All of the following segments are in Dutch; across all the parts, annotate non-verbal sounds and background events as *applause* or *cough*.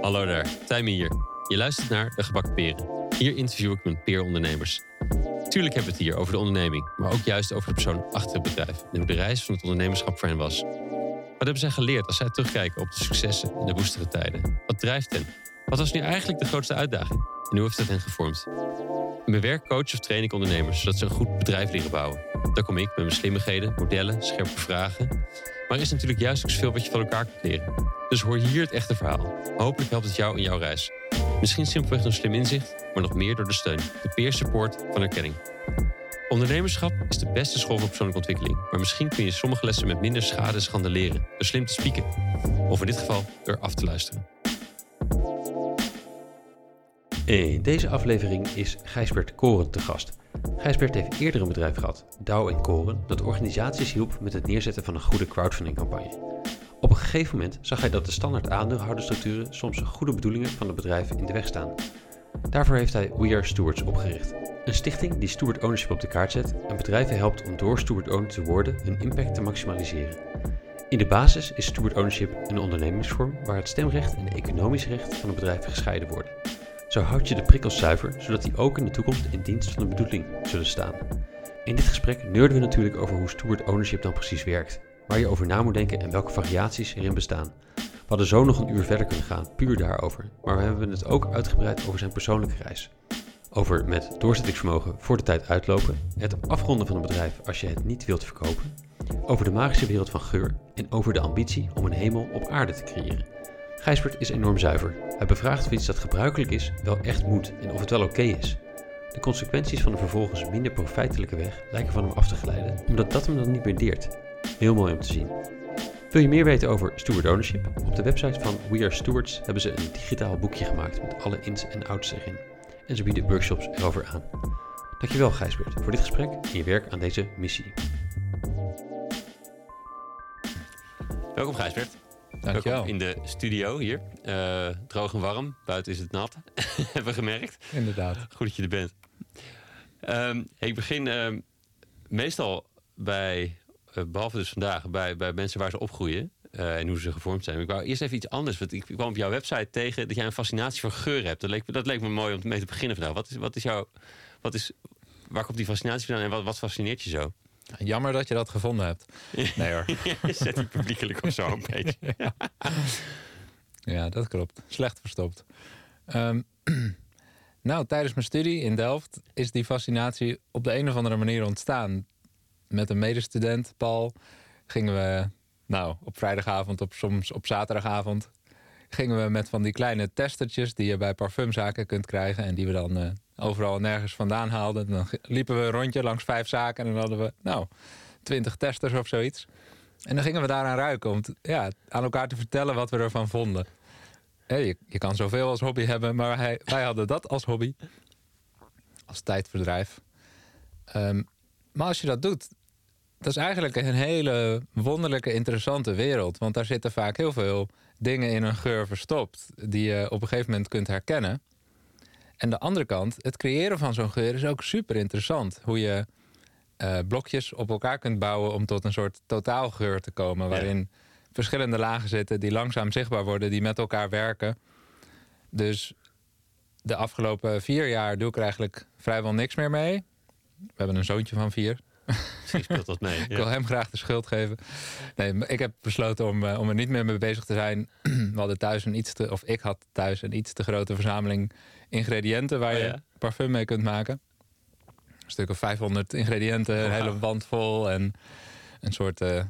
Hallo daar, Tijmen hier. Je luistert naar De Gebakken Peren. Hier interview ik mijn peerondernemers. Tuurlijk hebben we het hier over de onderneming, maar ook juist over de persoon achter het bedrijf en hoe de reis van het ondernemerschap voor hen was. Wat hebben zij geleerd als zij terugkijken op de successen en de woestere tijden? Wat drijft hen? Wat was nu eigenlijk de grootste uitdaging? En hoe heeft dat hen gevormd? In mijn werk coach of train ik ondernemers zodat ze een goed bedrijf leren bouwen. Daar kom ik met mijn slimmigheden, modellen, scherpe vragen. Maar er is natuurlijk juist ook zoveel wat je van elkaar kunt leren. Dus hoor hier het echte verhaal. Hopelijk helpt het jou in jouw reis. Misschien simpelweg door slim inzicht, maar nog meer door de steun, de peer support van erkenning. Ondernemerschap is de beste school voor persoonlijke ontwikkeling. Maar misschien kun je sommige lessen met minder schade en schande leren. Door slim te spieken. Of in dit geval door af te luisteren. In deze aflevering is Gijsbert Koren te gast. Gijsbert heeft eerder een bedrijf gehad, Douw Koren, dat organisaties hielp met het neerzetten van een goede crowdfundingcampagne. Op een gegeven moment zag hij dat de standaard aandeelhouderstructuren soms goede bedoelingen van het bedrijf in de weg staan. Daarvoor heeft hij We Are Stewards opgericht, een stichting die steward ownership op de kaart zet en bedrijven helpt om door steward owner te worden hun impact te maximaliseren. In de basis is steward ownership een ondernemingsvorm waar het stemrecht en economisch recht van een bedrijf gescheiden worden. Zo houd je de prikkels zuiver, zodat die ook in de toekomst in dienst van de bedoeling zullen staan. In dit gesprek neurden we natuurlijk over hoe steward ownership dan precies werkt, waar je over na moet denken en welke variaties erin bestaan. We hadden zo nog een uur verder kunnen gaan, puur daarover, maar we hebben het ook uitgebreid over zijn persoonlijke reis. Over met doorzettingsvermogen voor de tijd uitlopen, het afronden van een bedrijf als je het niet wilt verkopen, over de magische wereld van geur en over de ambitie om een hemel op aarde te creëren. Gijsbert is enorm zuiver. Hij bevraagt of iets dat gebruikelijk is wel echt moet en of het wel oké is. De consequenties van de vervolgens minder profijtelijke weg lijken van hem af te glijden, omdat dat hem dan niet meer deert. Heel mooi om te zien. Wil je meer weten over steward ownership? Op de website van We Are Stewards hebben ze een digitaal boekje gemaakt met alle ins en outs erin. En ze bieden workshops erover aan. Dankjewel Gijsbert voor dit gesprek en je werk aan deze missie. Welkom Gijsbert. Dankjewel. Welkom in de studio hier. Uh, droog en warm. Buiten is het nat. *laughs* Hebben we gemerkt. Inderdaad. Goed dat je er bent. Um, ik begin uh, meestal bij, uh, behalve dus vandaag, bij, bij mensen waar ze opgroeien. Uh, en hoe ze gevormd zijn. Ik wou eerst even iets anders. Want ik kwam op jouw website tegen dat jij een fascinatie voor geur hebt. Dat leek, dat leek me mooi om mee te beginnen vandaag. Wat is, wat is jouw. Wat is, waar komt die fascinatie vandaan en wat, wat fascineert je zo? Jammer dat je dat gevonden hebt. *laughs* Nee hoor. *laughs* Zet die publiekelijk op zo'n beetje. ja. *laughs* ja, dat klopt. Slecht verstopt. Um, *clears throat* nou, tijdens mijn studie in Delft is die fascinatie op de een of andere manier ontstaan. Met een medestudent, Paul, gingen we, nou, op vrijdagavond, op, soms op zaterdagavond, gingen we met van die kleine testertjes die je bij parfumzaken kunt krijgen en die we dan uh, overal nergens vandaan haalden. Dan liepen we een rondje langs vijf zaken en dan hadden we, nou, twintig testers of zoiets. En dan gingen we daaraan ruiken om ja, aan elkaar te vertellen wat we ervan vonden. je, je, kan zoveel als hobby hebben, maar hij, wij hadden dat als hobby. Als tijdverdrijf. Um, maar als je dat doet, dat is eigenlijk een hele wonderlijke, interessante wereld. Want daar zitten vaak heel veel dingen in een geur verstopt die je op een gegeven moment kunt herkennen. En de andere kant, het creëren van zo'n geur is ook super interessant. Hoe je uh, blokjes op elkaar kunt bouwen om tot een soort totaalgeur te komen. Waarin ja. verschillende lagen zitten die langzaam zichtbaar worden, die met elkaar werken. Dus de afgelopen vier jaar doe ik er eigenlijk vrijwel niks meer mee. We hebben een zoontje van vier. *laughs* Misschien speelt dat mee. Ja. ik wil hem graag de schuld geven. Nee, ik heb besloten om, uh, om er niet meer mee bezig te zijn. *clears throat* We hadden thuis een iets te, of ik had thuis een iets te grote verzameling ingrediënten waar je oh, ja. parfum mee kunt maken. Een stuk of 500 ingrediënten, een hele wand vol en een soort uh,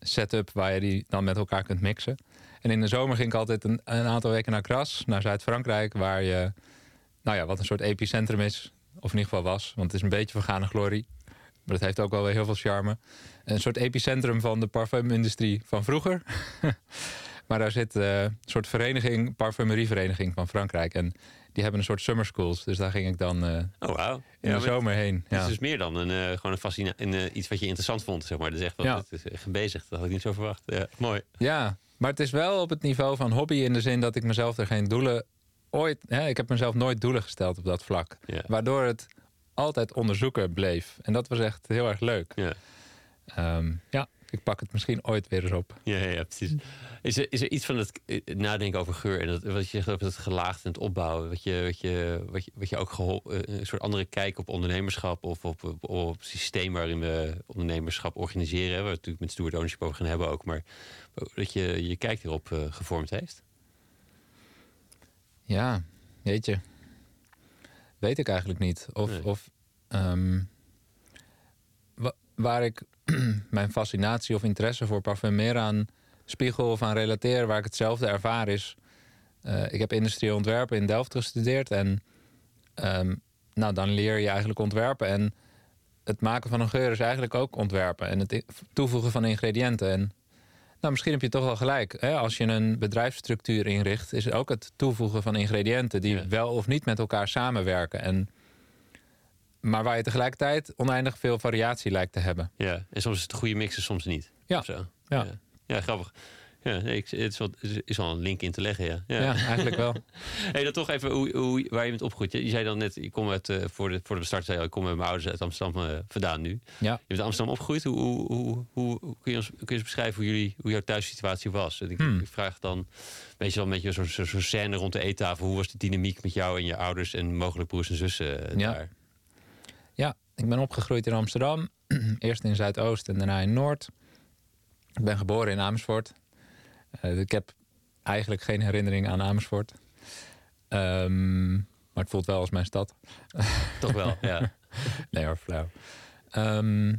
setup waar je die dan met elkaar kunt mixen. En in de zomer ging ik altijd een, een aantal weken naar Kras, naar Zuid-Frankrijk, waar je, nou ja, wat een soort epicentrum is, of in ieder geval was, want het is een beetje vergane glorie. Maar dat heeft ook wel weer heel veel charme. Een soort epicentrum van de parfumindustrie van vroeger. *laughs* maar daar zit uh, een soort vereniging, parfumerievereniging van Frankrijk. En die hebben een soort summer schools. Dus daar ging ik dan uh, oh, wow. in ja, de zomer heen. Ja. Het is dus meer dan een, uh, gewoon een fascina een, iets wat je interessant vond. Zeg maar. Dat is echt ja. echt gebezigd. Dat had ik niet zo verwacht. Ja, mooi. Ja, maar het is wel op het niveau van hobby in de zin dat ik mezelf er geen doelen ooit. Hè, ik heb mezelf nooit doelen gesteld op dat vlak. Waardoor het altijd onderzoeken bleef. En dat was echt heel erg leuk. Ja. Um, ja. ik pak het misschien ooit weer eens op. Ja, ja, precies. Is er, is er iets van het eh, nadenken over geur en dat, wat je zegt over het gelaagd en het opbouwen, wat je, wat je, wat je, wat je ook gehol, eh, een soort andere kijk op ondernemerschap of op, op, op het systeem waarin we ondernemerschap organiseren, waar we het natuurlijk met steward ownership over gaan hebben ook, maar dat je je kijk hierop uh, gevormd heeft? Ja, weet je. Weet ik eigenlijk niet. Of, nee. of um, waar ik *clears throat* mijn fascinatie of interesse voor parfumeren aan spiegel of aan relateer, waar ik hetzelfde ervaar is. Uh, ik heb industrieel ontwerpen in Delft gestudeerd en um, nou, dan leer je eigenlijk ontwerpen. En het maken van een geur is eigenlijk ook ontwerpen en het toevoegen van ingrediënten. En nou, misschien heb je toch wel gelijk. Hè? Als je een bedrijfsstructuur inricht, is ook het toevoegen van ingrediënten die ja. wel of niet met elkaar samenwerken. En maar waar je tegelijkertijd oneindig veel variatie lijkt te hebben. Ja, en soms is het een goede mix en soms niet. Ja. ja. ja. grappig. Ja, nee, het is wel, is wel een link in te leggen, ja. Ja, ja eigenlijk wel. *laughs* hey, dan toch even hoe, hoe, waar je bent opgegroeid. Je, zei dan net, ik kom uit, uh, voor, de, voor de start zei ik kom met mijn ouders uit Amsterdam uh, vandaan nu. Ja. Je bent in Amsterdam opgegroeid. Hoe, hoe, hoe, hoe, kun, je ons, kun je eens beschrijven hoe, jullie, hoe jouw thuissituatie was? Ik, Hmm. ik vraag dan, weet je wel, met je zo'n zo, zo scène rond de eettafel. Hoe was de dynamiek met jou en je ouders en mogelijk broers en zussen uh, ja. daar? Ja, ik ben opgegroeid in Amsterdam. *clears throat* Eerst in Zuidoost en daarna in Noord. Ik ben geboren in Amersfoort. Uh, ik heb eigenlijk geen herinnering aan Amersfoort. Um, maar het voelt wel als mijn stad. *laughs* Toch wel, ja. *laughs* nee hoor, flauw. Um,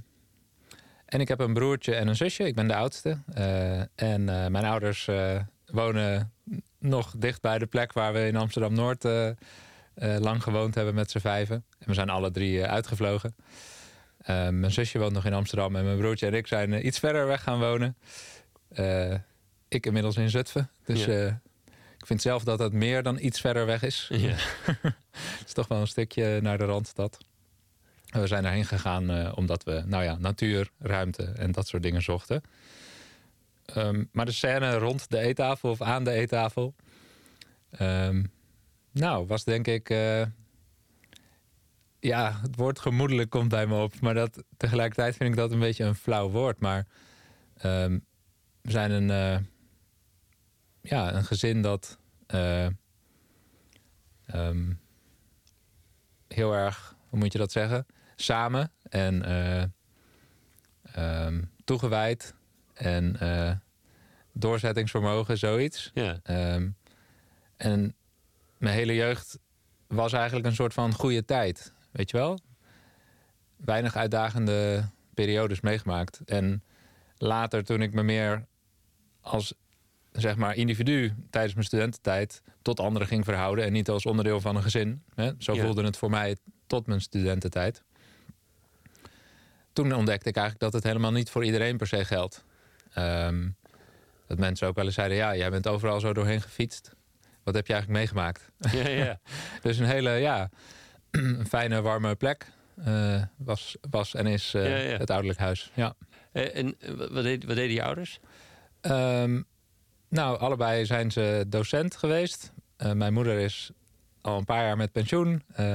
en ik heb een broertje en een zusje. Ik ben de oudste. Uh, en uh, mijn ouders wonen nog dicht bij de plek waar we in Amsterdam-Noord... Lang gewoond hebben met z'n vijven. En we zijn alle drie uitgevlogen. Uh, mijn zusje woont nog in Amsterdam en mijn broertje en ik zijn iets verder weg gaan wonen. Ik inmiddels in Zutphen. Dus ja. ik vind zelf dat het meer dan iets verder weg is. Ja. *laughs* het is toch wel een stukje naar de Randstad. We zijn daarheen gegaan omdat we nou ja, natuur, ruimte en dat soort dingen zochten. Um, maar de scène rond de eettafel of aan de eettafel... Um, nou, was denk ik. Uh, ja, het woord gemoedelijk komt bij me op. Maar dat, tegelijkertijd vind ik dat een beetje een flauw woord. Maar um, we zijn een. Uh, ja, een gezin dat. Uh, um, heel erg. Hoe moet je dat zeggen? Samen en. um, toegewijd. En. doorzettingsvermogen, zoiets. Ja. en mijn hele jeugd was eigenlijk een soort van goede tijd. Weet je wel? Weinig uitdagende periodes meegemaakt. En later, toen ik me meer als zeg maar individu tijdens mijn studententijd tot anderen ging verhouden en niet als onderdeel van een gezin. Hè? Zo Ja. voelde het voor mij tot mijn studententijd. Toen ontdekte ik eigenlijk dat het helemaal niet voor iedereen per se geldt. Ehm, dat mensen ook wel eens zeiden: ja, jij bent overal zo doorheen gefietst. Wat heb je eigenlijk meegemaakt? Ja, ja. *laughs* Dus een hele, ja, *clears throat* een fijne, warme plek eh, was, was en is eh, Ja, het ouderlijk huis. Ja. Eh, en wat, deed, wat deden je ouders? Ehm, nou, allebei zijn ze docent geweest. Eh, mijn moeder is al een paar jaar met pensioen, eh,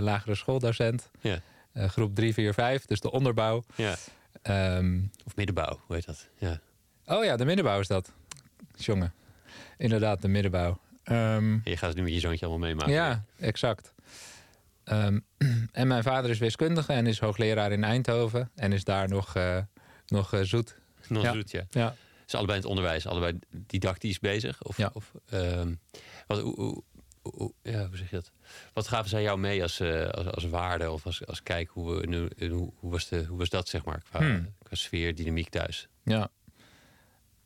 lagere schooldocent. Ja. Eh, groep 3, 4, 5, dus de onderbouw. Ja. Ehm, Of middenbouw, hoe heet dat? Ja. oh ja, de middenbouw is dat. Jongen, inderdaad, de middenbouw. Ehm, je gaat het nu met je zoontje allemaal meemaken. Ja, exact. Ehm, *clears throat* en mijn vader is wiskundige en is hoogleraar in Eindhoven. En is daar nog, nog zoet. Nog Ja. zoet, ja. Ja. Ze allebei in het onderwijs, allebei didactisch bezig? Of, Ja. of, ehm, wat, hoe, hoe, hoe- ja, hoe zeg je dat? Wat gaven zij jou mee als, eh, als, als waarde of als, als kijk? Hoe, en hoe, was de, hoe was dat, zeg maar, qua, Hmm. qua sfeer, dynamiek thuis? ja.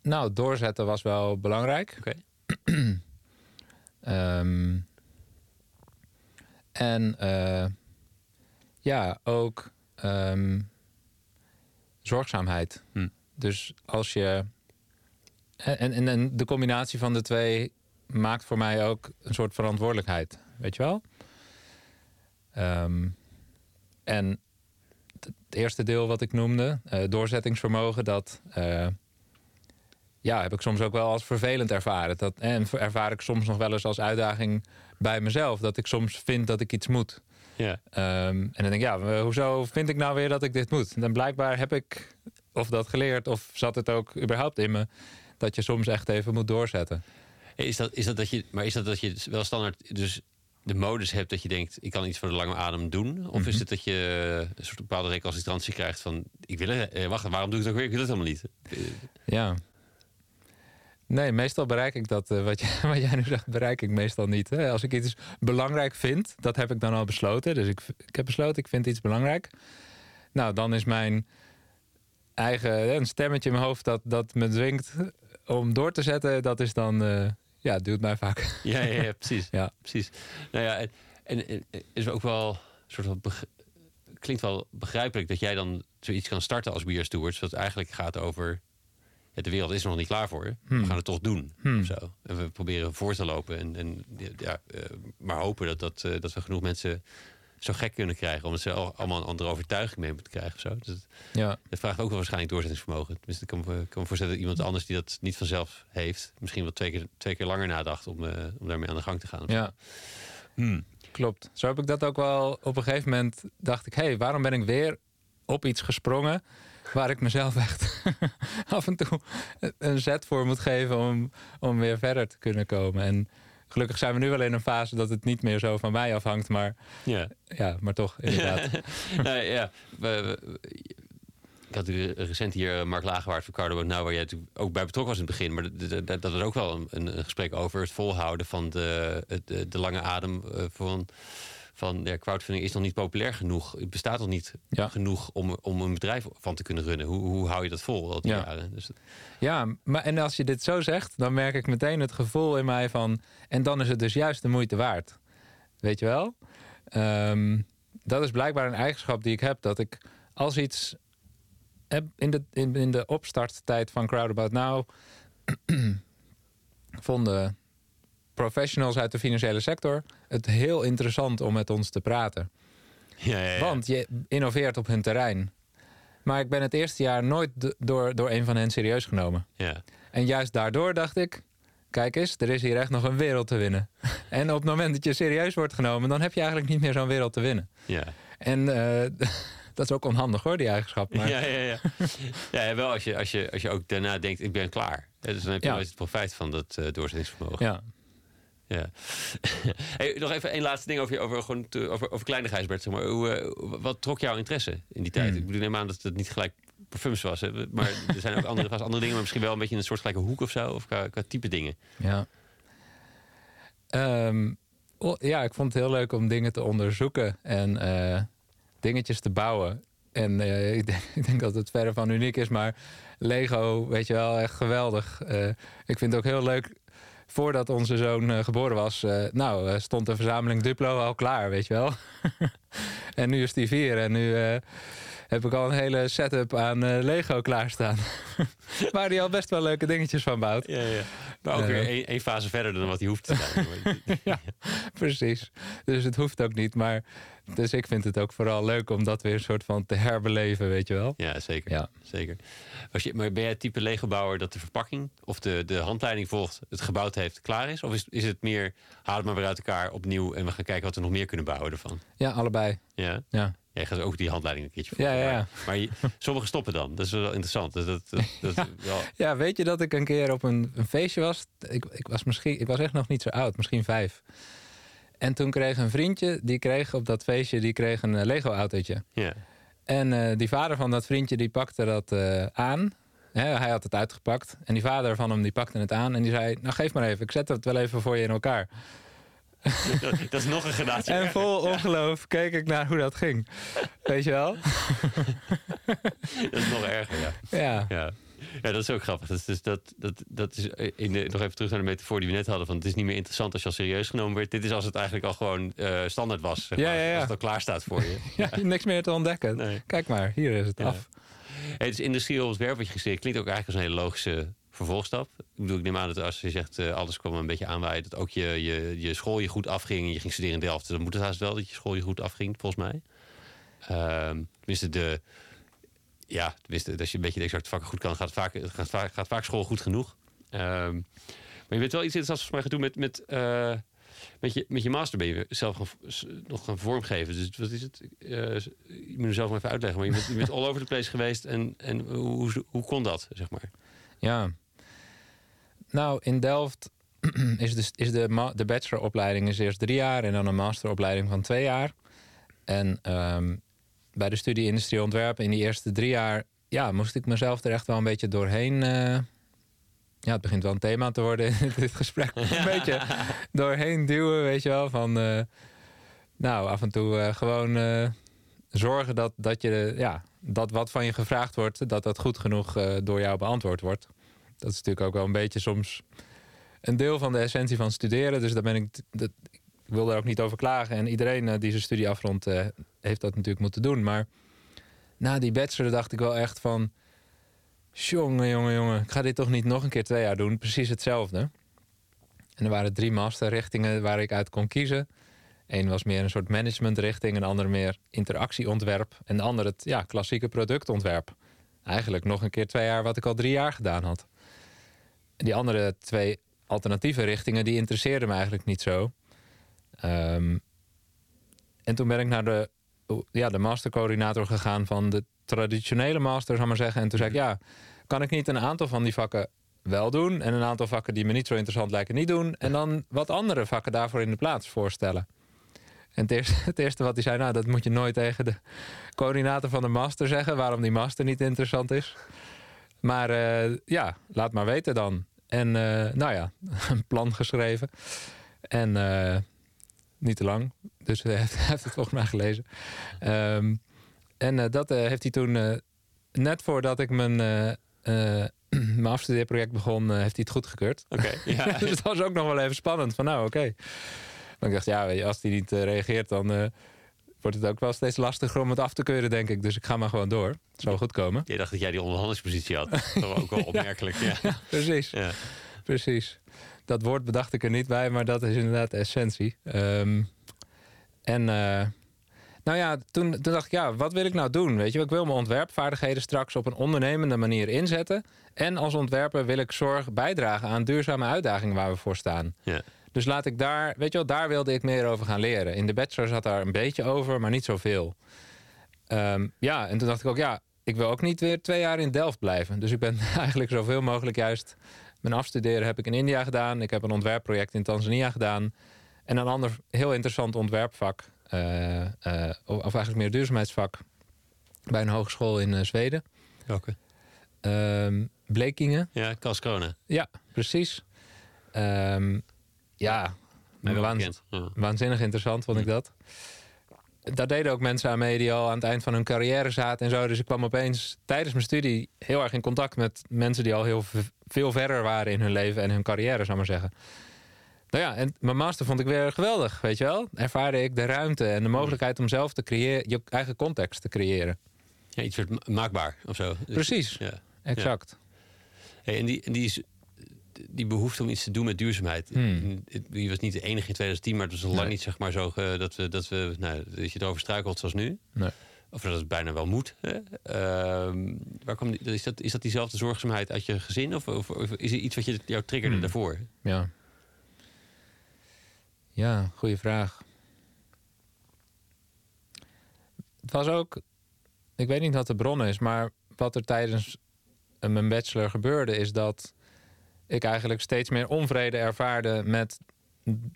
Nou, doorzetten was wel belangrijk. Oké. Ehm, en eh, ja, ook ehm, zorgzaamheid. Hm. Dus als je. En, en, en de combinatie van de twee maakt voor mij ook een soort verantwoordelijkheid. Weet je wel? Ehm, en het eerste deel wat ik noemde, eh, doorzettingsvermogen, dat. eh, ja, heb ik soms ook wel als vervelend ervaren. Dat, en ervaar ik soms nog wel eens als uitdaging bij mezelf. Dat ik soms vind dat ik iets moet. Ja. Ehm, en dan denk ik, ja, hoezo vind ik nou weer dat ik dit moet? En blijkbaar heb ik of dat geleerd? Of zat het ook überhaupt in me dat je soms echt even moet doorzetten? Is dat, is dat dat je, maar is dat dat je wel standaard dus de modus hebt dat je denkt, ik kan iets voor de lange adem doen? Of is Mhm. het dat je een soort bepaalde recalcitrantie krijgt van, ik wil het, eh, wacht, waarom doe ik het ook weer? Ik wil het helemaal niet. Eh, Ja. Nee, meestal bereik ik dat, eh, wat, jij, *laughs* wat jij nu zegt, bereik ik meestal niet. Hè? Als ik iets belangrijk vind, dat heb ik dan al besloten. Dus ik, ik heb besloten, ik vind iets belangrijk. Nou, dan is mijn eigen een stemmetje in mijn hoofd dat, dat me dwingt om door te zetten. Dat is dan, eh, ja, duurt mij vaak. *laughs* Ja, ja, ja precies. Ja. precies. Nou ja, en, en, en is ook wel soort van klinkt wel begrijpelijk dat jij dan zoiets kan starten als Beer Stewards, wat eigenlijk gaat over ja, de wereld is er nog niet klaar voor. We Hmm. gaan het toch doen. Hmm. Of zo. En we proberen voor te lopen en, en ja, eh, maar hopen dat, dat, eh, dat we genoeg mensen zo gek kunnen krijgen, omdat ze al, allemaal een andere overtuiging mee moeten krijgen. Of zo. Dus het, Ja, het vraagt ook wel waarschijnlijk doorzettingsvermogen. Tenminste, ik kan me, kan me voorstellen dat iemand anders die dat niet vanzelf heeft, misschien wel twee keer, twee keer langer nadacht om, eh, om daarmee aan de gang te gaan. ja. Hmm. Klopt. Zo heb ik dat ook wel op een gegeven moment dacht ik, hé, hey, waarom ben ik weer op iets gesprongen waar ik mezelf echt *laughs* af en toe een zet voor moet geven om, om weer verder te kunnen komen. En gelukkig zijn we nu wel in een fase dat het niet meer zo van mij afhangt, maar Ja. ja, maar toch inderdaad. *laughs* nou ja, we, we- ik had natuurlijk recent hier eh, Mark Lagerwaard van Cardo Nou, waar jij natuurlijk ook bij betrokken was in het begin. Maar dat was ook wel een, een, gesprek over het volhouden van de, de lange adem eh, van, van ja, crowdfunding is nog niet populair genoeg. Het bestaat nog niet Ja. genoeg om, om een bedrijf van te kunnen runnen. Hoe, hoe hou je dat vol al die Ja. jaren? Dus, Ja, maar en als je dit zo zegt, dan merk ik meteen het gevoel in mij van. En dan is het dus juist de moeite waard. Weet je wel? Ehm, dat is blijkbaar een eigenschap die ik heb. Dat ik als iets heb in de, in, in de opstarttijd van Crowdabout Now. *clears throat* vonden professionals uit de financiële sector het heel interessant om met ons te praten. ja, ja, ja. Want je innoveert op hun terrein. Maar ik ben het eerste jaar nooit door, door een van hen serieus genomen. ja. En juist daardoor dacht ik, kijk eens, er is hier echt nog een wereld te winnen. *laughs* En op het moment dat je serieus wordt genomen, dan heb je eigenlijk niet meer zo'n wereld te winnen. ja. En eh, *laughs* dat is ook onhandig hoor, die eigenschap. Maar Ja, ja, ja. *laughs* ja, wel als je, als, je, als je ook daarna denkt, ik ben klaar. Ja, Dus dan heb je Ja. nooit het profijt van dat eh, doorzettingsvermogen. ja. Ja. *laughs* hey, nog even één laatste ding over, je- over, gewoon te- over, over kleinigheid, Bert. Zeg maar. Hoe, eh, wat trok jouw interesse in die tijd? Hmm. Ik bedoel, neem aan dat het niet gelijk parfums was. Hè? Maar *laughs* er zijn ook andere, vast andere dingen, maar misschien wel een beetje in een soortgelijke hoek of zo. Of qua, qua type dingen. Ja. Ehm, oh, ja, ik vond het heel leuk om dingen te onderzoeken en eh, dingetjes te bouwen. En eh, *laughs* ik, denk, ik denk dat het verre van uniek is, maar Lego, weet je wel, echt geweldig. Ik vind het ook heel leuk. Voordat onze zoon eh, geboren was, eh, nou, eh, stond de verzameling Duplo al klaar, weet je wel. *laughs* en nu is die vier en nu heb ik al een hele setup aan eh, Lego klaarstaan. *laughs* Waar hij al best wel leuke dingetjes van bouwt. Ja, ja. Maar ook Eh. weer één, één fase verder dan wat hij hoeft te zijn. *laughs* ja, precies. Dus het hoeft ook niet. Maar dus ik vind het ook vooral leuk om dat weer een soort van te herbeleven, weet je wel. ja, zeker. Ja. zeker. Was je, maar ben jij het type Lego-bouwer dat de verpakking of de, de handleiding volgt, het gebouwd heeft, klaar is? Of is, is het meer, haal het maar weer uit elkaar opnieuw en we gaan kijken wat we nog meer kunnen bouwen ervan? Ja, allebei. Ja? Ja, Jij gaat ook die handleiding een keertje Ja, volgen. ja, ja. Maar, je- sommigen stoppen dan. Dat is wel interessant. Dat, dat, wel, ja weet je dat ik een keer op een, een feestje was? Ik, ik, was misschien, ik was echt nog niet zo oud, misschien vijf. En toen kreeg een vriendje, die kreeg op dat feestje, die kreeg een eh, Lego-autootje. ja. En eh, die vader van dat vriendje, die pakte dat eh, aan. Hij had het uitgepakt. En die vader van hem, die pakte het aan. En die zei, nou geef maar even, ik zet het wel even voor je in elkaar. *laughs* dat, is nog een gradatie. En vol ongeloof keek ik naar hoe dat ging. Weet je wel? *laughs* Dat is nog erger, ja. Ja. Ja. Ja, dat is ook grappig. Dat, is, dus dat, dat, dat is in de, nog even terug naar de metafoor die we net hadden. Van het is niet meer interessant als je al serieus genomen werd. Dit is als het eigenlijk al gewoon eh, standaard was. Zeg Ja, maar. ja, ja. Als het al klaar staat voor je. *laughs* ja, niks meer te ontdekken. Nee. Kijk maar, hier is het Ja. af. Het is industrieel ontwerp wat je gesteerd. Klinkt ook eigenlijk als een hele logische vervolgstap. Ik bedoel, ik neem aan dat als je zegt eh, alles kwam een beetje aanwaaien. Dat ook je, je, je school je goed afging. En je ging studeren in Delft. Dan moet het haast wel dat je school je goed afging, volgens mij. Ehm tenminste, de, ja, tenminste, als je een beetje de exacte vakken goed kan, gaat vaak, gaat vaak, gaat vaak school goed genoeg. Ehm, maar je bent wel iets interessants volgens mij gaan doen met, met, eh, Met je, met je master ben je zelf nog gaan vormgeven. Dus wat is het? Eh, je moet het zelf maar even uitleggen. Maar je bent, je bent all over the place geweest. En, en hoe, hoe kon dat, zeg maar? Ja. Nou, in Delft *clears throat* is, de, is de, de bacheloropleiding is eerst drie jaar en dan een masteropleiding van twee jaar. En ehm, bij de studie Industrie Ontwerpen in die eerste drie jaar ja, moest ik mezelf er echt wel een beetje doorheen. eh, ja, het begint wel een thema te worden in *laughs* dit gesprek. *laughs* Een beetje doorheen duwen, weet je wel. Van, eh, nou, af en toe eh, gewoon zorgen dat, dat, je, ja, dat wat van je gevraagd wordt, dat dat goed genoeg door jou beantwoord wordt. Dat is natuurlijk ook wel een beetje soms een deel van de essentie van studeren. Dus daar ben ik, dat, wil daar ook niet over klagen. En iedereen eh, die zijn studie afrondt, eh, heeft dat natuurlijk moeten doen. Maar na die bachelor dacht ik wel echt van... Jongen, jongen, jongen, ik ga dit toch niet nog een keer twee jaar doen? Precies hetzelfde. En er waren drie masterrichtingen waar ik uit kon kiezen. Eén was meer een soort managementrichting, een andere meer interactieontwerp. En de andere het ja, klassieke productontwerp. Eigenlijk nog een keer twee jaar wat ik al drie jaar gedaan had. Die andere twee alternatieve richtingen, die interesseerden me eigenlijk niet zo. Ehm, en toen ben ik naar de, ja, de mastercoördinator gegaan van de traditionele master, zou ik maar zeggen. En toen zei ik, ja, kan ik niet een aantal van die vakken wel doen... en een aantal vakken die me niet zo interessant lijken niet doen... en dan wat andere vakken daarvoor in de plaats voorstellen. En het eerste, *laughs* het eerste wat hij zei, nou, dat moet je nooit tegen de coördinator van de master zeggen... waarom die master niet interessant is. Maar eh, ja, laat maar weten dan. En eh, nou ja, *laughs* een plan geschreven. En eh, niet te lang. Dus hij *laughs* heeft, het volgens mij gelezen. Ehm, en dat heeft hij toen, net voordat ik mijn, *clears throat* mijn afstudeerproject begon, heeft hij het goedgekeurd. Oké, ja. dus dat was ook nog wel even spannend. Van nou, oké. Maar ik dacht, ja, weet je, als hij niet eh, reageert, dan eh, wordt het ook wel steeds lastiger om het af te keuren, denk ik. Dus ik ga maar gewoon door. Het zal goed komen. Je dacht dat jij die onderhandelingspositie had. *laughs* Dat was ook wel opmerkelijk. Ja. Precies. Ja. Precies. Dat woord bedacht ik er niet bij, maar dat is inderdaad de essentie. Ehm, en eh, nou ja, toen, toen dacht ik, ja, wat wil ik nou doen? Weet je, ik wil mijn ontwerpvaardigheden straks op een ondernemende manier inzetten. En als ontwerper wil ik zorg bijdragen aan duurzame uitdagingen waar we voor staan. Ja. Dus laat ik daar, weet je wel, daar wilde ik meer over gaan leren. In de bachelor zat daar een beetje over, maar niet zoveel. Ehm, ja, en toen dacht ik ook, ja, ik wil ook niet weer twee jaar in Delft blijven. Dus ik ben *laughs* eigenlijk zoveel mogelijk juist... Mijn afstuderen heb ik in India gedaan. Ik heb een ontwerpproject in Tanzania gedaan. En een ander heel interessant ontwerpvak... eh, eh, of eigenlijk meer duurzaamheidsvak... bij een hogeschool in eh, Zweden. Welke? Ehm Blekingen. Ja, Karlskrona. Ja, precies. Ehm, ja, waanz-. Ja. waanzinnig interessant vond ik dat. Daar deden ook mensen aan mee die al aan het eind van hun carrière zaten en zo. Dus ik kwam opeens tijdens mijn studie heel erg in contact met mensen die al heel veel verder waren in hun leven en hun carrière, zou maar zeggen. Nou ja, en mijn master vond ik weer geweldig, weet je wel. Ervaarde ik de ruimte en de mogelijkheid om zelf te creëren, je eigen context te creëren. Ja, iets werd ma- maakbaar of zo. Dus- Precies, Ja. exact. Hey, en die, en die, is, die behoefte om iets te doen met duurzaamheid. Hmm. Die was niet de enige in 2010, maar het was al lang niet zeg maar zo ge- dat we dat we nou, dat je erover struikelt zoals nu. Nee. Of dat het bijna wel moet. Hè? Ehm, waar kwam die, is, dat, is dat diezelfde zorgzaamheid uit je gezin? Of, of, of is er iets wat je, jou triggerde Hmm. daarvoor? Ja. Ja, goede vraag. Het was ook, ik weet niet wat de bron is, maar wat er tijdens eh, mijn bachelor gebeurde, is dat ik eigenlijk steeds meer onvrede ervaarde met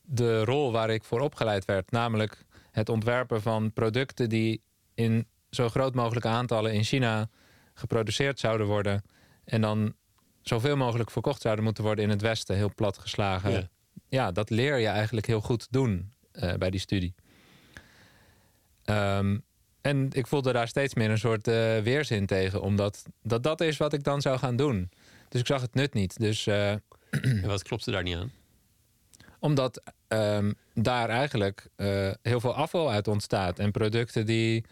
de rol waar ik voor opgeleid werd. Namelijk het ontwerpen van producten die in zo groot mogelijke aantallen in China geproduceerd zouden worden. En dan zoveel mogelijk verkocht zouden moeten worden in het Westen, heel plat geslagen. Ja. Ja, dat leer je eigenlijk heel goed doen eh, bij die studie. Ehm, en ik voelde daar steeds meer een soort eh, weerzin tegen, omdat dat, dat is wat ik dan zou gaan doen. Dus ik zag het nut niet. Dus eh, *clears throat* En wat klopte daar niet aan? omdat ehm, daar eigenlijk eh, heel veel afval uit ontstaat. En producten die.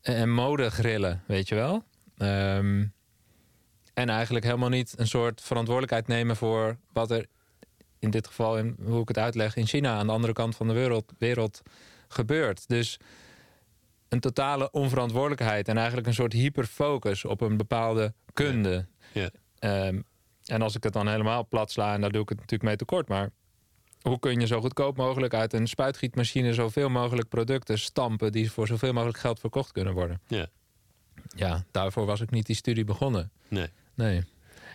En modegrillen, weet je wel. Ehm, en eigenlijk helemaal niet een soort verantwoordelijkheid nemen voor wat er in dit geval, in, hoe ik het uitleg, in China aan de andere kant van de wereld, wereld gebeurt. Dus een totale onverantwoordelijkheid en eigenlijk een soort hyperfocus op een bepaalde kunde. Ja. Ehm, en als ik het dan helemaal plat sla, en daar doe ik het natuurlijk mee tekort, maar hoe kun je zo goedkoop mogelijk uit een spuitgietmachine zoveel mogelijk producten stampen die voor zoveel mogelijk geld verkocht kunnen worden. Ja. Ja, daarvoor was ik niet die studie begonnen. Nee. Nee.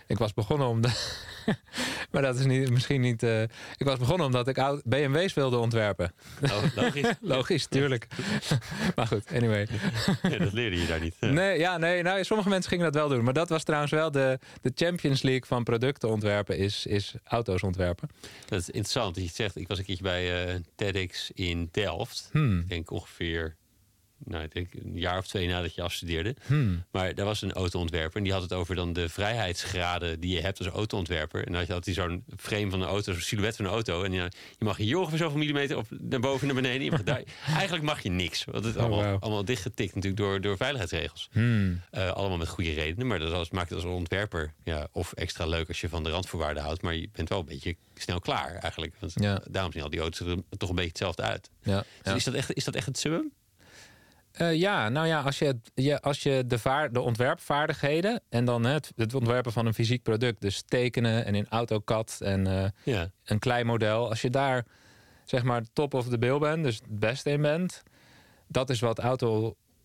Ik was begonnen om de. *laughs* maar dat is niet, misschien niet. eh, ik was begonnen omdat ik oud- BMW's wilde ontwerpen. Oh, logisch. *laughs* Logisch, tuurlijk. *laughs* maar goed, anyway. Ja, dat leerde je daar niet. Ja. Nee, ja, nee, nou, sommige mensen gingen dat wel doen. Maar dat was trouwens wel de, de Champions League van producten ontwerpen, is, is auto's ontwerpen. Dat is interessant dat je het zegt. Ik was een keertje bij eh, TEDx in Delft. Hmm. Ik denk ongeveer nou, ik denk een jaar of twee nadat je afstudeerde. Hmm. Maar daar was een autoontwerper en die had het over dan de vrijheidsgraden die je hebt als autoontwerper. En dan had je altijd zo'n frame van een auto, zo'n silhouet van een auto. En ja, je mag hier ongeveer zoveel millimeter op, naar boven en naar beneden. Je mag daar, *laughs* eigenlijk mag je niks. Want het is Oh, allemaal, allemaal dichtgetikt natuurlijk door, door veiligheidsregels. Hmm. Eh, allemaal met goede redenen. Maar dat was- maakt het als ontwerper ja, of extra leuk als je van de randvoorwaarden houdt. Maar je bent wel een beetje snel klaar eigenlijk. Want Ja. daarom zien al die auto's er toch een beetje hetzelfde uit. Ja, Dus is, dat echt, is dat echt het summum? Eh, ja, nou ja, als je, als je de, vaar, de ontwerpvaardigheden en dan het, het ontwerpen van een fysiek product, dus tekenen en in AutoCAD en eh, Ja. een klein model, als je daar zeg maar top of the bill bent, dus het beste in bent, dat is wat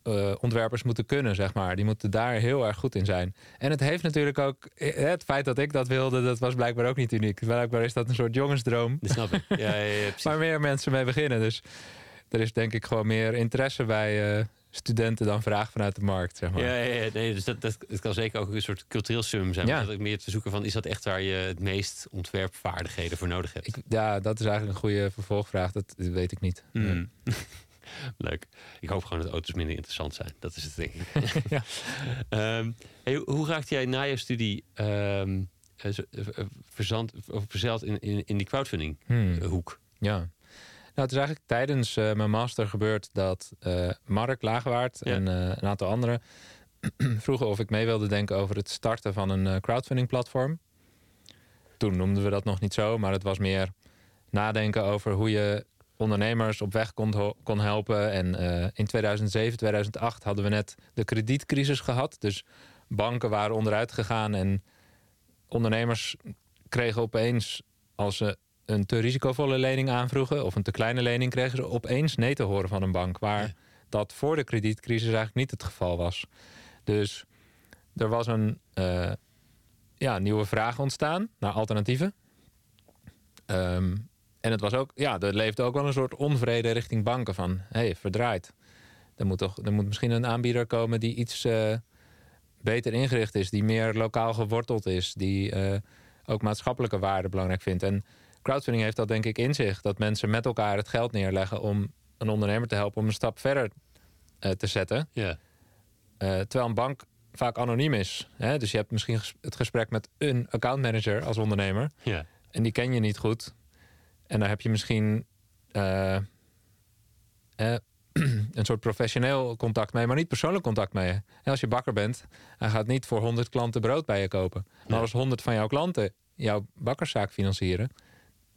auto-ontwerpers moeten kunnen, zeg maar. Die moeten daar heel erg goed in zijn. En het heeft natuurlijk ook, eh, het feit dat ik dat wilde, dat was blijkbaar ook niet uniek. Blijkbaar is dat een soort jongensdroom Dat snap ik. Ja, ja, ja, *laughs* precies. waar meer mensen mee beginnen. Dus er is denk ik gewoon meer interesse bij eh, studenten dan vraag vanuit de markt, zeg maar. Ja, ja, ja, nee, dus dat, dat, het kan zeker ook een soort cultureel summum zijn. Ja. Maar dat ik meer te zoeken van, is dat echt waar je het meest ontwerpvaardigheden voor nodig hebt? Ik, ja, dat is eigenlijk een goede vervolgvraag. Dat weet ik niet. Hmm. *laughs* Leuk. Ik hoop gewoon dat auto's minder interessant zijn. Dat is het denk ik. *laughs* *laughs* Ja. Ehm, hey, hoe raakte jij na je studie ehm, eh, eh, verzand, of verzeild in, in, in die crowdfunding Hmm. hoek? Ja. Nou, het is eigenlijk tijdens eh, mijn master gebeurd dat eh, Mark Laagwaard Ja. en eh, een aantal anderen *clears throat* vroegen of ik mee wilde denken over het starten van een crowdfunding platform. Toen noemden we dat nog niet zo, maar het was meer nadenken over hoe je ondernemers op weg kon, kon helpen. En in 2007, 2008 hadden we net de kredietcrisis gehad. Dus banken waren onderuit gegaan en ondernemers kregen opeens, als ze een te risicovolle lening aanvroegen of een te kleine lening, kregen ze opeens nee te horen van een bank. Waar Ja. dat voor de kredietcrisis eigenlijk niet het geval was. Dus er was een eh, ja, nieuwe vraag ontstaan naar alternatieven. Ehm, en het was ook, ja, er leefde ook wel een soort onvrede richting banken van, hé, hey, verdraaid. Er moet, toch, er moet misschien een aanbieder komen die iets eh, beter ingericht is, die meer lokaal geworteld is, die eh, ook maatschappelijke waarden belangrijk vindt. En crowdfunding heeft dat denk ik in zich, dat mensen met elkaar het geld neerleggen om een ondernemer te helpen om een stap verder eh, te zetten. Ja. Eh, terwijl een bank vaak anoniem is. Hè? Dus je hebt misschien het gesprek met een accountmanager als ondernemer. Ja. En die ken je niet goed. En daar heb je misschien eh, *clears throat* een soort professioneel contact mee, maar niet persoonlijk contact mee. En als je bakker bent, hij gaat niet voor 100 klanten brood bij je kopen. Maar als 100 van jouw klanten jouw bakkerszaak financieren,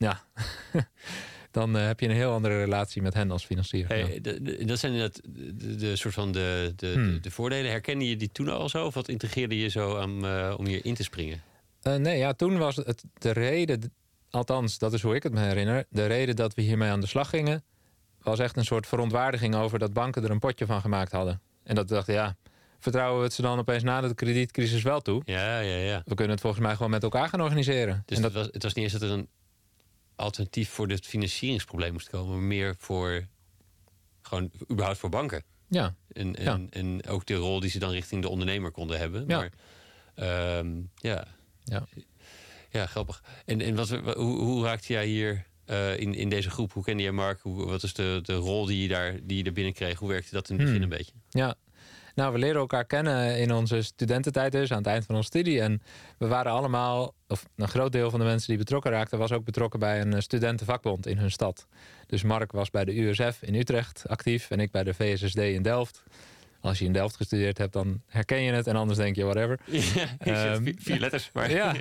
ja, *laughs* dan eh, heb je een heel andere relatie met hen als financier. Hey, dat zijn inderdaad de, soort van de, de, Hmm. de, de voordelen. Herkende je die toen al zo? Of wat integreerde je zo aan, eh, om hier in te springen? Eh, nee, ja, toen was het de reden, althans, dat is hoe ik het me herinner. De reden dat we hiermee aan de slag gingen, was echt een soort verontwaardiging over dat banken er een potje van gemaakt hadden. En dat we dachten, ja, vertrouwen we het ze dan opeens na de kredietcrisis wel toe? Ja, ja, ja. We kunnen het volgens mij gewoon met elkaar gaan organiseren. Dus en het, dat, was, het was niet eens dat er een alternatief voor het financieringsprobleem moest komen, maar meer voor gewoon überhaupt voor banken. ja, En, en, Ja. en ook de rol die ze dan richting de ondernemer konden hebben. Ja. Maar ehm, ja. Ja. ja, grappig. En, en wat, hoe, hoe raakte jij hier eh, in, in deze groep? Hoe kende jij Mark? Hoe, wat is de, de rol die je, daar, die je er binnen kreeg? Hoe werkte dat in het begin Hmm. een beetje? ja. Nou, we leren elkaar kennen in onze studententijd dus, aan het eind van onze studie. En we waren allemaal, of een groot deel van de mensen die betrokken raakten... was ook betrokken bij een eh, studentenvakbond in hun stad. Dus Mark was bij de USF in Utrecht actief en ik bij de VSSD in Delft. Als je in Delft gestudeerd hebt, dan herken je het. En anders denk je, whatever. *laughs* Ja, Ehm, vier, letters, maar *laughs* *laughs* ja.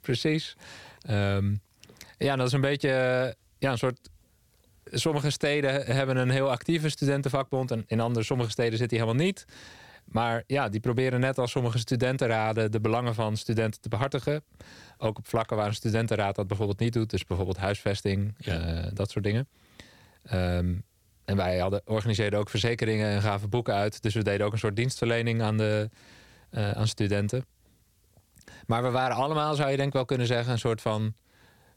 Precies. Ehm, ja, dat is een beetje ja, een soort. Sommige steden hebben een heel actieve studentenvakbond. En in andere, sommige steden zit die helemaal niet. Maar ja, die proberen net als sommige studentenraden de belangen van studenten te behartigen. Ook op vlakken waar een studentenraad dat bijvoorbeeld niet doet. Dus bijvoorbeeld huisvesting, Ja. dat soort dingen. Ehm, en wij hadden, organiseerden ook verzekeringen en gaven boeken uit. Dus we deden ook een soort dienstverlening aan, de, eh, aan studenten. Maar we waren allemaal, zou je denk ik wel kunnen zeggen, een soort van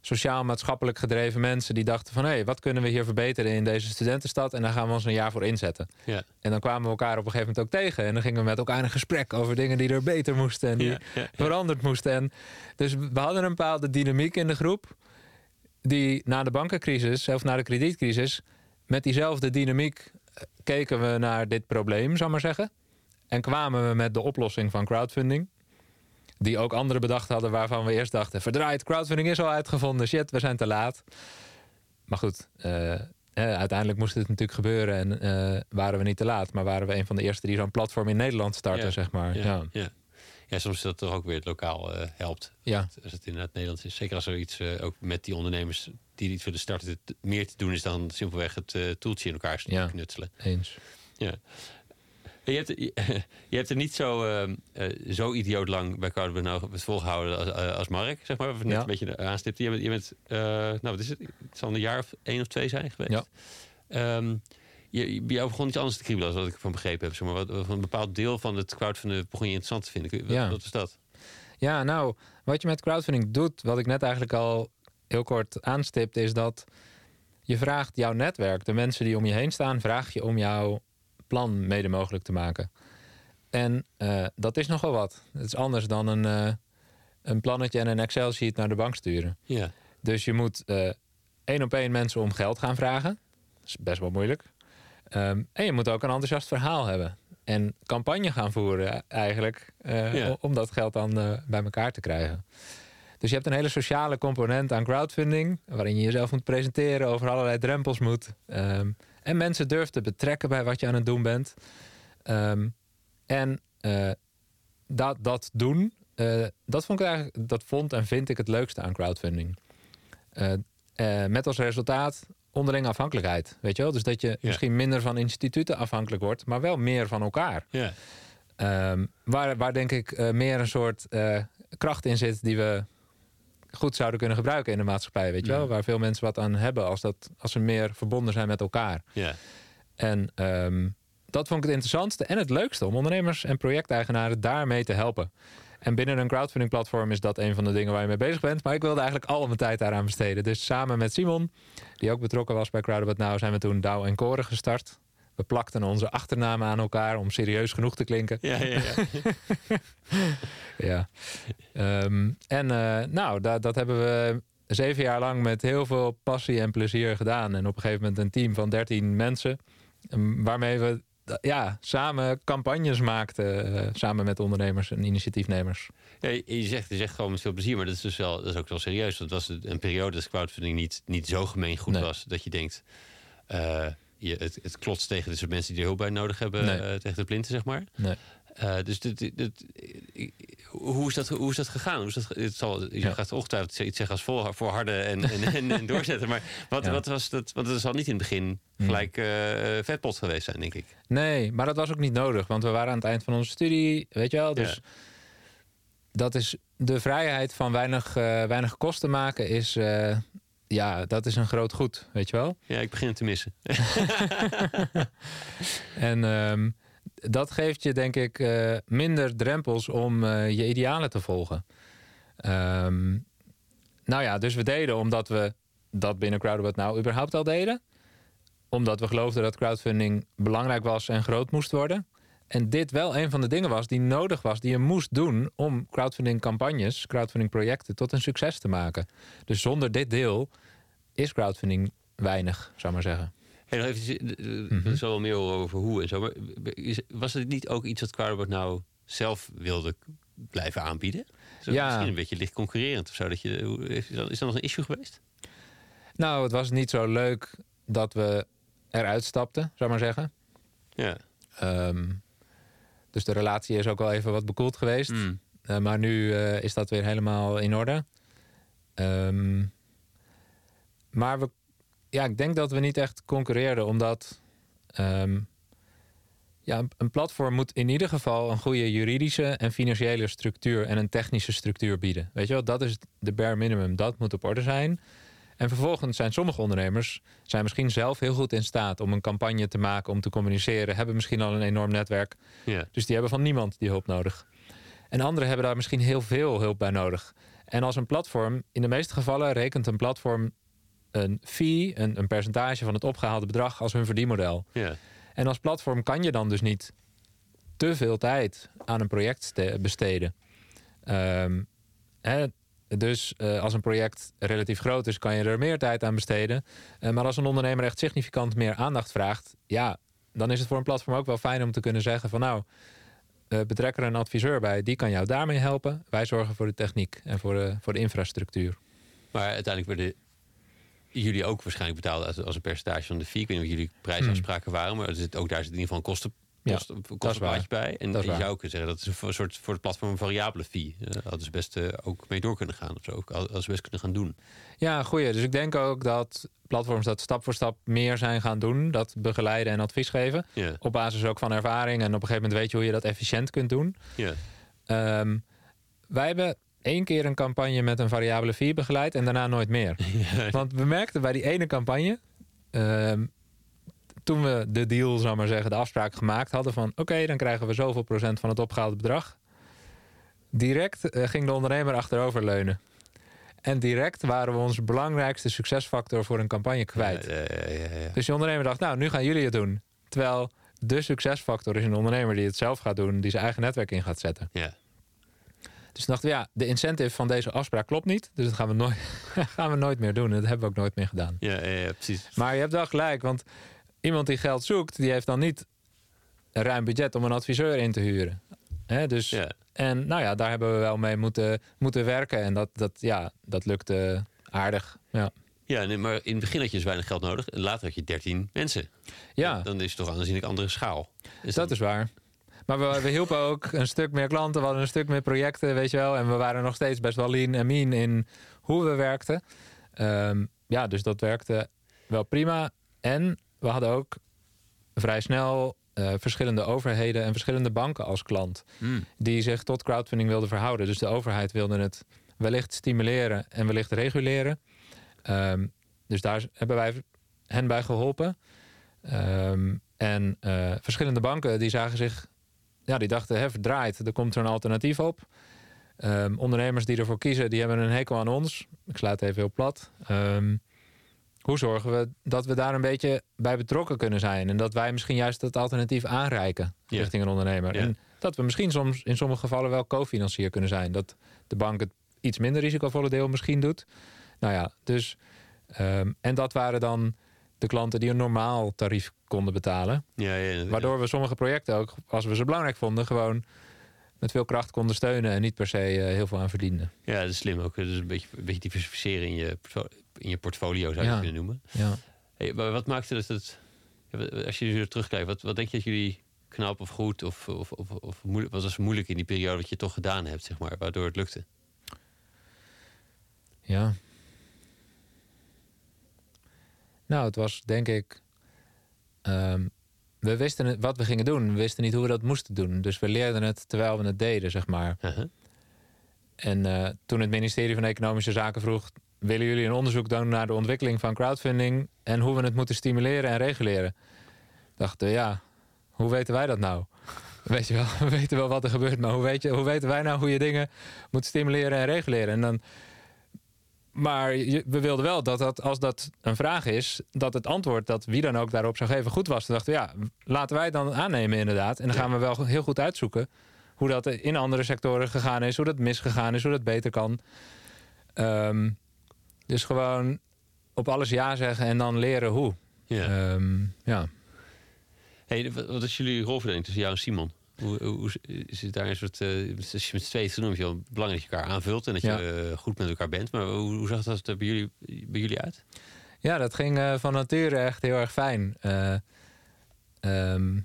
sociaal-maatschappelijk gedreven mensen die dachten van hé, hey, wat kunnen we hier verbeteren in deze studentenstad? En daar gaan we ons een jaar voor inzetten. Ja. En dan kwamen we elkaar op een gegeven moment ook tegen. En dan gingen we met elkaar in gesprek over dingen die er beter moesten en die Ja, ja, ja. veranderd moesten. En dus we hadden een bepaalde dynamiek in de groep. Die na de bankencrisis, of na de kredietcrisis, met diezelfde dynamiek eh, keken we naar dit probleem, zou maar zeggen. En kwamen we met de oplossing van crowdfunding. Die ook anderen bedacht hadden waarvan we eerst dachten: verdraaid, crowdfunding is al uitgevonden, shit, we zijn te laat. Maar goed, eh, eh, uiteindelijk moest het natuurlijk gebeuren en eh, waren we niet te laat. Maar waren we een van de eerste die zo'n platform in Nederland starten, Ja, zeg maar. Ja, Ja. ja. ja. soms is dat toch ook weer het lokaal eh, helpt. Ja. Als het inderdaad Nederlands is. Zeker als er iets ook met die ondernemers die iets willen starten, te- meer te doen is dan simpelweg het toeltje in elkaar knutselen. eens. Ja. Je hebt, je, *laughs* je hebt er niet zo, eh, eh, zo idioot lang bij het volgehouden als, eh, als Mark, zeg maar. Net Ja. een beetje aanstipten. Je bent, je bent eh, nou wat is het? Het zal een jaar of één of twee zijn geweest. Ja. Ehm, je, jou begon iets anders te kriebelen, als wat ik van begrepen heb. Zeg maar. wat, een bepaald deel van het crowdfunding begon je interessant te vinden. Wat, Ja. wat is dat? Ja, nou, wat je met crowdfunding doet, wat ik net eigenlijk al heel kort aanstipte, is dat je vraagt jouw netwerk, de mensen die om je heen staan, vraag je om jouw plan mede mogelijk te maken. En eh, dat is nogal wat. Het is anders dan een, eh, een plannetje en een Excel-sheet naar de bank sturen. Ja. Dus je moet eh, één op één mensen om geld gaan vragen. Dat is best wel moeilijk. Ehm, en je moet ook een enthousiast verhaal hebben. En campagne gaan voeren eigenlijk. Ja. Om dat geld dan bij elkaar te krijgen. Dus je hebt een hele sociale component aan crowdfunding. Waarin je jezelf moet presenteren, over allerlei drempels moet. Ehm, en mensen durft te betrekken bij wat je aan het doen bent. Ehm, en eh, dat, dat doen, eh, dat, vond ik eigenlijk, dat vond en vind ik het leukste aan crowdfunding. Eh, met als resultaat onderling afhankelijkheid. Weet je wel? Dus dat je misschien minder van instituten afhankelijk wordt, maar wel meer van elkaar. Ehm, waar, waar denk ik meer een soort kracht in zit die we goed zouden kunnen gebruiken in de maatschappij. Weet je wel? Waar veel mensen wat aan hebben als, dat, als ze meer verbonden zijn met elkaar. Ja. En ehm, dat vond ik het interessantste en het leukste om ondernemers en projecteigenaren daarmee te helpen. En binnen een crowdfunding platform is dat een van de dingen waar je mee bezig bent. Maar ik wilde eigenlijk al mijn tijd daaraan besteden. Dus samen met Simon, die ook betrokken was bij Crowdabout Now, zijn we toen Douw en Koren gestart. We plakten onze achternamen aan elkaar om serieus genoeg te klinken. Ja, ja, ja. *laughs* Ja. Ehm, en eh, nou, dat, dat hebben we zeven jaar lang met heel veel passie en plezier gedaan. En op een gegeven moment een team van 13 mensen. ehm, Waarmee we ja, samen campagnes maakten. eh, samen met ondernemers en initiatiefnemers. Ja, je- zegt, je zegt gewoon met veel plezier, maar dat is dus wel, dat is ook wel serieus. Dat was een periode dat crowdfunding niet, niet zo gemeen goed Nee. was dat je denkt, eh, je, het, het klotst tegen de mensen die er hulp bij nodig hebben, Nee. eh, tegen de plinten, zeg maar. Nee. Eh, dus dit, dit, dit- hoe, is dat, hoe is dat gegaan? Hoe is dat, het zal, je Ja. gaat ongetwijfeld iets zeggen als vol, volharden en, en, en, en *laughs* doorzetten. Maar wat, Ja. wat was dat? Want het zal niet in het begin gelijk eh vetpot geweest zijn, denk ik. Nee, maar dat was ook niet nodig. Want we waren aan het eind van onze studie, weet je wel. Dus Ja. dat is de vrijheid van weinig, weinig kosten maken is... ja, dat is een groot goed, weet je wel. Ja, ik begin het te missen. *laughs* *laughs* En ehm, dat geeft je, denk ik, eh, minder drempels om eh, je idealen te volgen. Ehm, nou ja, dus we deden omdat we dat binnen Crowdabout nou überhaupt al deden. Omdat we geloofden dat crowdfunding belangrijk was en groot moest worden. En dit wel een van de dingen was die nodig was, die je moest doen om crowdfunding campagnes, crowdfunding projecten tot een succes te maken. Dus zonder dit deel is crowdfunding weinig, zou maar zeggen. Hey, nog even, eh, eh, Mhm. zal wel meer over hoe en zo. Maar was het niet ook iets wat Crowdboard nou zelf wilde blijven aanbieden? Dat Ja. Misschien een beetje licht concurrerend of zo. Dat je, is, dat, nog een issue geweest? Nou, het was niet zo leuk dat we eruit stapten, zou maar zeggen. Ja. Ehm, dus de relatie is ook wel even wat bekoeld geweest. Mm. Eh, maar nu eh, is dat weer helemaal in orde. Ehm, maar we, ja, ik denk dat we niet echt concurreerden, omdat. ehm, Ja, een platform moet in ieder geval een goede juridische en financiële structuur en een technische structuur bieden. Weet je wel, dat is de bare minimum. Dat moet op orde zijn. En vervolgens zijn sommige ondernemers zijn misschien zelf heel goed in staat om een campagne te maken, om te communiceren, hebben misschien al een enorm netwerk. Dus die hebben van niemand die hulp nodig. En anderen hebben daar misschien heel veel hulp bij nodig. En als een platform, in de meeste gevallen rekent een platform een fee, een, een percentage van het opgehaalde bedrag als hun verdienmodel. En als platform kan je dan dus niet te veel tijd aan een project ste- besteden. Ehm, hè, dus eh, als een project relatief groot is, kan je er meer tijd aan besteden. Eh, maar als een ondernemer echt significant meer aandacht vraagt, ja, dan is het voor een platform ook wel fijn om te kunnen zeggen van nou, eh, betrek er een adviseur bij, die kan jou daarmee helpen. Wij zorgen voor de techniek en voor de, voor de infrastructuur. Maar uiteindelijk werden jullie ook waarschijnlijk betaald als, als een percentage van de fee. Ik weet niet of jullie prijsafspraken waren, maar er zit, ook daar zit in ieder geval een kosten, Ja, kosten, kostenplaatje bij. En Dat je waar. zou kunnen zeggen dat is een soort voor het platform een variabele fee. Uh, hadden ze best eh, ook mee door kunnen gaan of zo. Hadden ze best kunnen gaan doen. Ja, goeie. Dus ik denk ook dat platforms dat stap voor stap meer zijn gaan doen. Dat begeleiden en advies geven. Ja, Op basis ook van ervaring. En op een gegeven moment weet je hoe je dat efficiënt kunt doen. ja. Ehm, wij hebben één keer een campagne met een variabele fee begeleid en daarna nooit meer. *laughs* Want we merkten bij die ene campagne, ehm, toen we de deal, zal ik maar zeggen, de afspraak gemaakt hadden van oké, dan krijgen we zoveel procent van het opgehaalde bedrag. Direct eh, ging de ondernemer achterover leunen. En direct waren we onze belangrijkste succesfactor voor een campagne kwijt. Ja, ja, ja, ja. Dus die ondernemer dacht, nou, nu gaan jullie het doen. Terwijl de succesfactor is een ondernemer die het zelf gaat doen, die zijn eigen netwerk in gaat zetten. Ja. Dus dachten we, ja, de incentive van deze afspraak klopt niet. Dus dat gaan we nooit, *laughs* gaan we nooit meer doen. En dat hebben we ook nooit meer gedaan. Ja, ja, precies. Maar je hebt wel gelijk, want iemand die geld zoekt, die heeft dan niet een ruim budget om een adviseur in te huren. Dus, Ja. En nou ja, daar hebben we wel mee moeten, moeten werken. En dat, dat, ja, dat lukte aardig. Ja. Ja, nee, maar in het begin had je dus weinig geld nodig. En later had je 13 mensen. ja, Dan is het toch een aanzienlijk andere schaal. Dus dat dan- is waar. Maar we, we hielpen ook een stuk meer klanten. We hadden een stuk meer projecten, weet je wel. En we waren nog steeds best wel lean en mean in hoe we werkten. Ehm, ja, dus dat werkte wel prima. En we hadden ook vrij snel eh, verschillende overheden en verschillende banken als klant. Hmm. Die zich tot crowdfunding wilden verhouden. Dus de overheid wilde het wellicht stimuleren en wellicht reguleren. Ehm, dus daar hebben wij hen bij geholpen. Ehm, en eh, verschillende banken die zagen zich, ja, die dachten, hè, verdraaid, er komt zo'n alternatief op. Ehm, ondernemers die ervoor kiezen, die hebben een hekel aan ons. Ik sla het even heel plat. Ehm, hoe zorgen we dat we daar een beetje bij betrokken kunnen zijn? En dat wij misschien juist het alternatief aanreiken richting een ondernemer. En dat we misschien soms in sommige gevallen wel co-financier kunnen zijn. Dat de bank het iets minder risicovolle deel misschien doet. Nou ja, dus. ehm, en dat waren dan de klanten die een normaal tarief konden betalen. Ja, ja, ja. Waardoor we sommige projecten ook, als we ze belangrijk vonden, gewoon met veel kracht konden steunen en niet per se eh, heel veel aan verdienden. Ja, dat is slim ook. Dus een beetje, een beetje diversificeren in je, in je portfolio, zou je Ja. kunnen noemen. Ja. Hey, maar wat maakte dat het... Als je nu terugkijkt, wat, wat denk je dat jullie knap of goed... of, of, of, of moeilijk, wat was moeilijk in die periode wat je toch gedaan hebt, zeg maar... waardoor het lukte? Ja. Nou, het was denk ik. ehm, we wisten het, wat we gingen doen. We wisten niet hoe we dat moesten doen. Dus we leerden het terwijl we het deden, zeg maar. Uh-huh. En eh, toen het ministerie van Economische Zaken vroeg: willen jullie een onderzoek doen naar de ontwikkeling van crowdfunding en hoe we het moeten stimuleren en reguleren? Dachten we, ja, hoe weten wij dat nou? *laughs* Weet je wel, we weten wel wat er gebeurt, maar hoe, weet je, hoe weten wij nou hoe je dingen moet stimuleren en reguleren? En dan, maar we wilden wel dat, dat als dat een vraag is, dat het antwoord dat wie dan ook daarop zou geven goed was. Toen dachten we, ja, laten wij het dan aannemen inderdaad. En dan gaan we wel heel goed uitzoeken hoe dat in andere sectoren gegaan is, hoe dat misgegaan is, hoe dat beter kan. Ehm, dus gewoon op alles ja zeggen en dan leren hoe. Ja. Ehm, ja. Hey, wat is jullie rolverdeling tussen jou en Simon? Hoe, hoe is het daar een soort... als je met z'n tweeën te doen, is het belangrijk dat je elkaar aanvult... en dat je eh, goed met elkaar bent. Maar hoe, hoe zag dat er bij jullie, bij jullie uit? ja, dat ging eh, van nature echt heel erg fijn. Eh, ehm,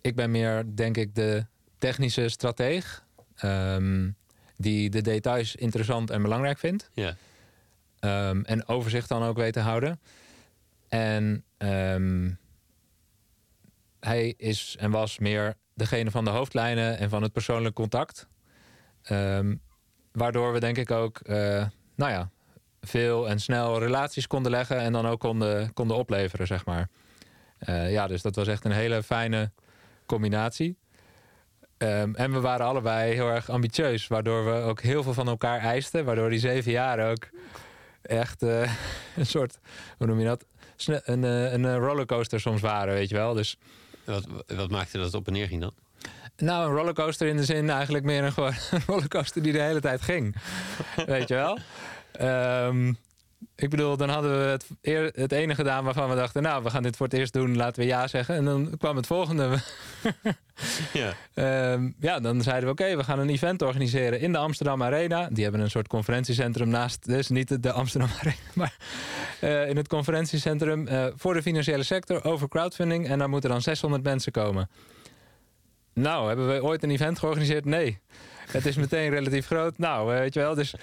ik ben meer, denk ik, de technische strateeg. ehm, die de details interessant en belangrijk vindt. Ja. Ehm, en overzicht dan ook weet te houden. En ehm, hij is en was meer degene van de hoofdlijnen en van het persoonlijk contact. Ehm, waardoor we denk ik ook, uh, nou ja, veel en snel relaties konden leggen en dan ook konden, konden opleveren, zeg maar. Uh, ja, dus dat was echt een hele fijne combinatie. Um, en we waren allebei heel erg ambitieus, waardoor we ook heel veel van elkaar eisten. Waardoor die zeven jaar ook echt uh, *laughs* een soort, hoe noem je dat? Een, een rollercoaster soms waren, weet je wel. Dus, wat, wat maakte dat het op en neer ging dan? Nou, een rollercoaster in de zin eigenlijk meer een, gewoon een *laughs* rollercoaster die de hele tijd ging. *laughs* Weet je wel? Um, ik bedoel, dan hadden we het, eer, het ene gedaan waarvan we dachten... nou, we gaan dit voor het eerst doen, laten we ja zeggen. En dan kwam het volgende. *laughs* ja. Um, ja, dan zeiden we, oké, we gaan een event organiseren in de Amsterdam Arena. Die hebben een soort conferentiecentrum naast, dus niet de Amsterdam *laughs* Arena... maar uh, in het conferentiecentrum uh, voor de financiële sector over crowdfunding. En daar moeten dan 600 mensen komen. Nou, hebben we ooit een event georganiseerd? Nee. Het is meteen relatief groot. Nou, weet je wel, dus...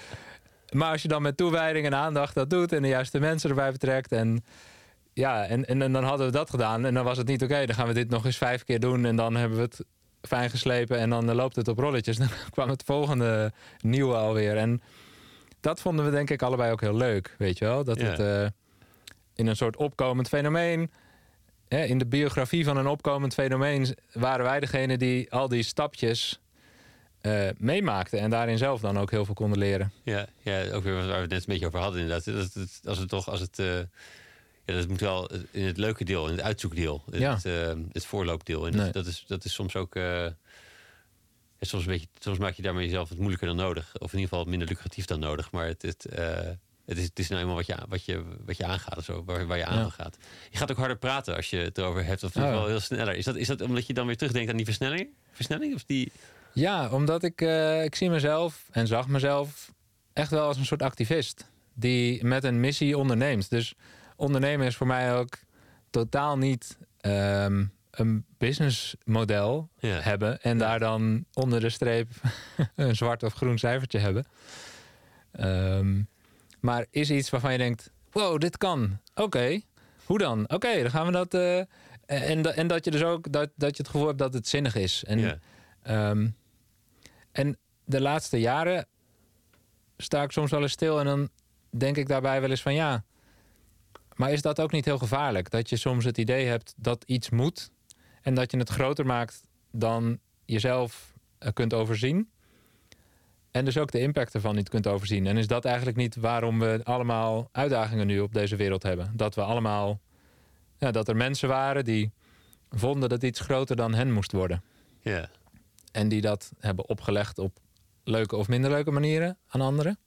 Maar als je dan met toewijding en aandacht dat doet en de juiste mensen erbij betrekt en ja, en, en, dan hadden we dat gedaan en dan was het niet oké. dan gaan we dit nog eens vijf keer doen en dan hebben we het fijn geslepen en dan loopt het op rolletjes. *laughs* Dan kwam het volgende nieuwe alweer. En dat vonden we denk ik allebei ook heel leuk, weet je wel. Dat het uh, in een soort opkomend fenomeen, hè, in de biografie van een opkomend fenomeen, waren wij degene die al die stapjes uh, meemaakten. En daarin zelf dan ook heel veel konden leren. Ja, ja ook weer waar we het net een beetje over hadden inderdaad. Dat, dat, als het toch, als het... Uh, ja, dat moet wel in het leuke deel, in het uitzoekdeel. Ja. Het, uh, het voorloopdeel. En nee. dat, is, dat is soms ook... soms, een beetje, soms maak je daarmee jezelf wat moeilijker dan nodig. Of in ieder geval minder lucratief dan nodig. Maar het, het, het, is, het is nou eenmaal wat je, wat je, wat je aangaat. Zo, waar, waar je aan gaat. Je gaat ook harder praten als je het erover hebt. Of oh. wel heel sneller. Is dat, is dat omdat je dan weer terugdenkt aan die versnelling? Versnelling? Of die... Ja, omdat ik, uh, ik zie mezelf en zag mezelf echt wel als een soort activist. Die met een missie onderneemt. Dus ondernemen is voor mij ook totaal niet um, een businessmodel ja. hebben. En daar dan onder de streep *laughs* een zwart of groen cijfertje hebben. Um, maar is iets waarvan je denkt, wow, dit kan. Oké, hoe dan? Oké, dan gaan we dat... Uh, en, en dat je dus ook dat, dat je het gevoel hebt dat het zinnig is. En ja. um, en de laatste jaren sta ik soms wel eens stil en dan denk ik daarbij wel eens van ja. Maar is dat ook niet heel gevaarlijk? Dat je soms het idee hebt dat iets moet en dat je het groter maakt dan jezelf eh, kunt overzien. En dus ook de impact ervan niet kunt overzien. En is dat eigenlijk niet waarom we allemaal uitdagingen nu op deze wereld hebben? Dat we allemaal, ja, dat er mensen waren die vonden dat iets groter dan hen moest worden. Ja. En die dat hebben opgelegd op leuke of minder leuke manieren aan anderen.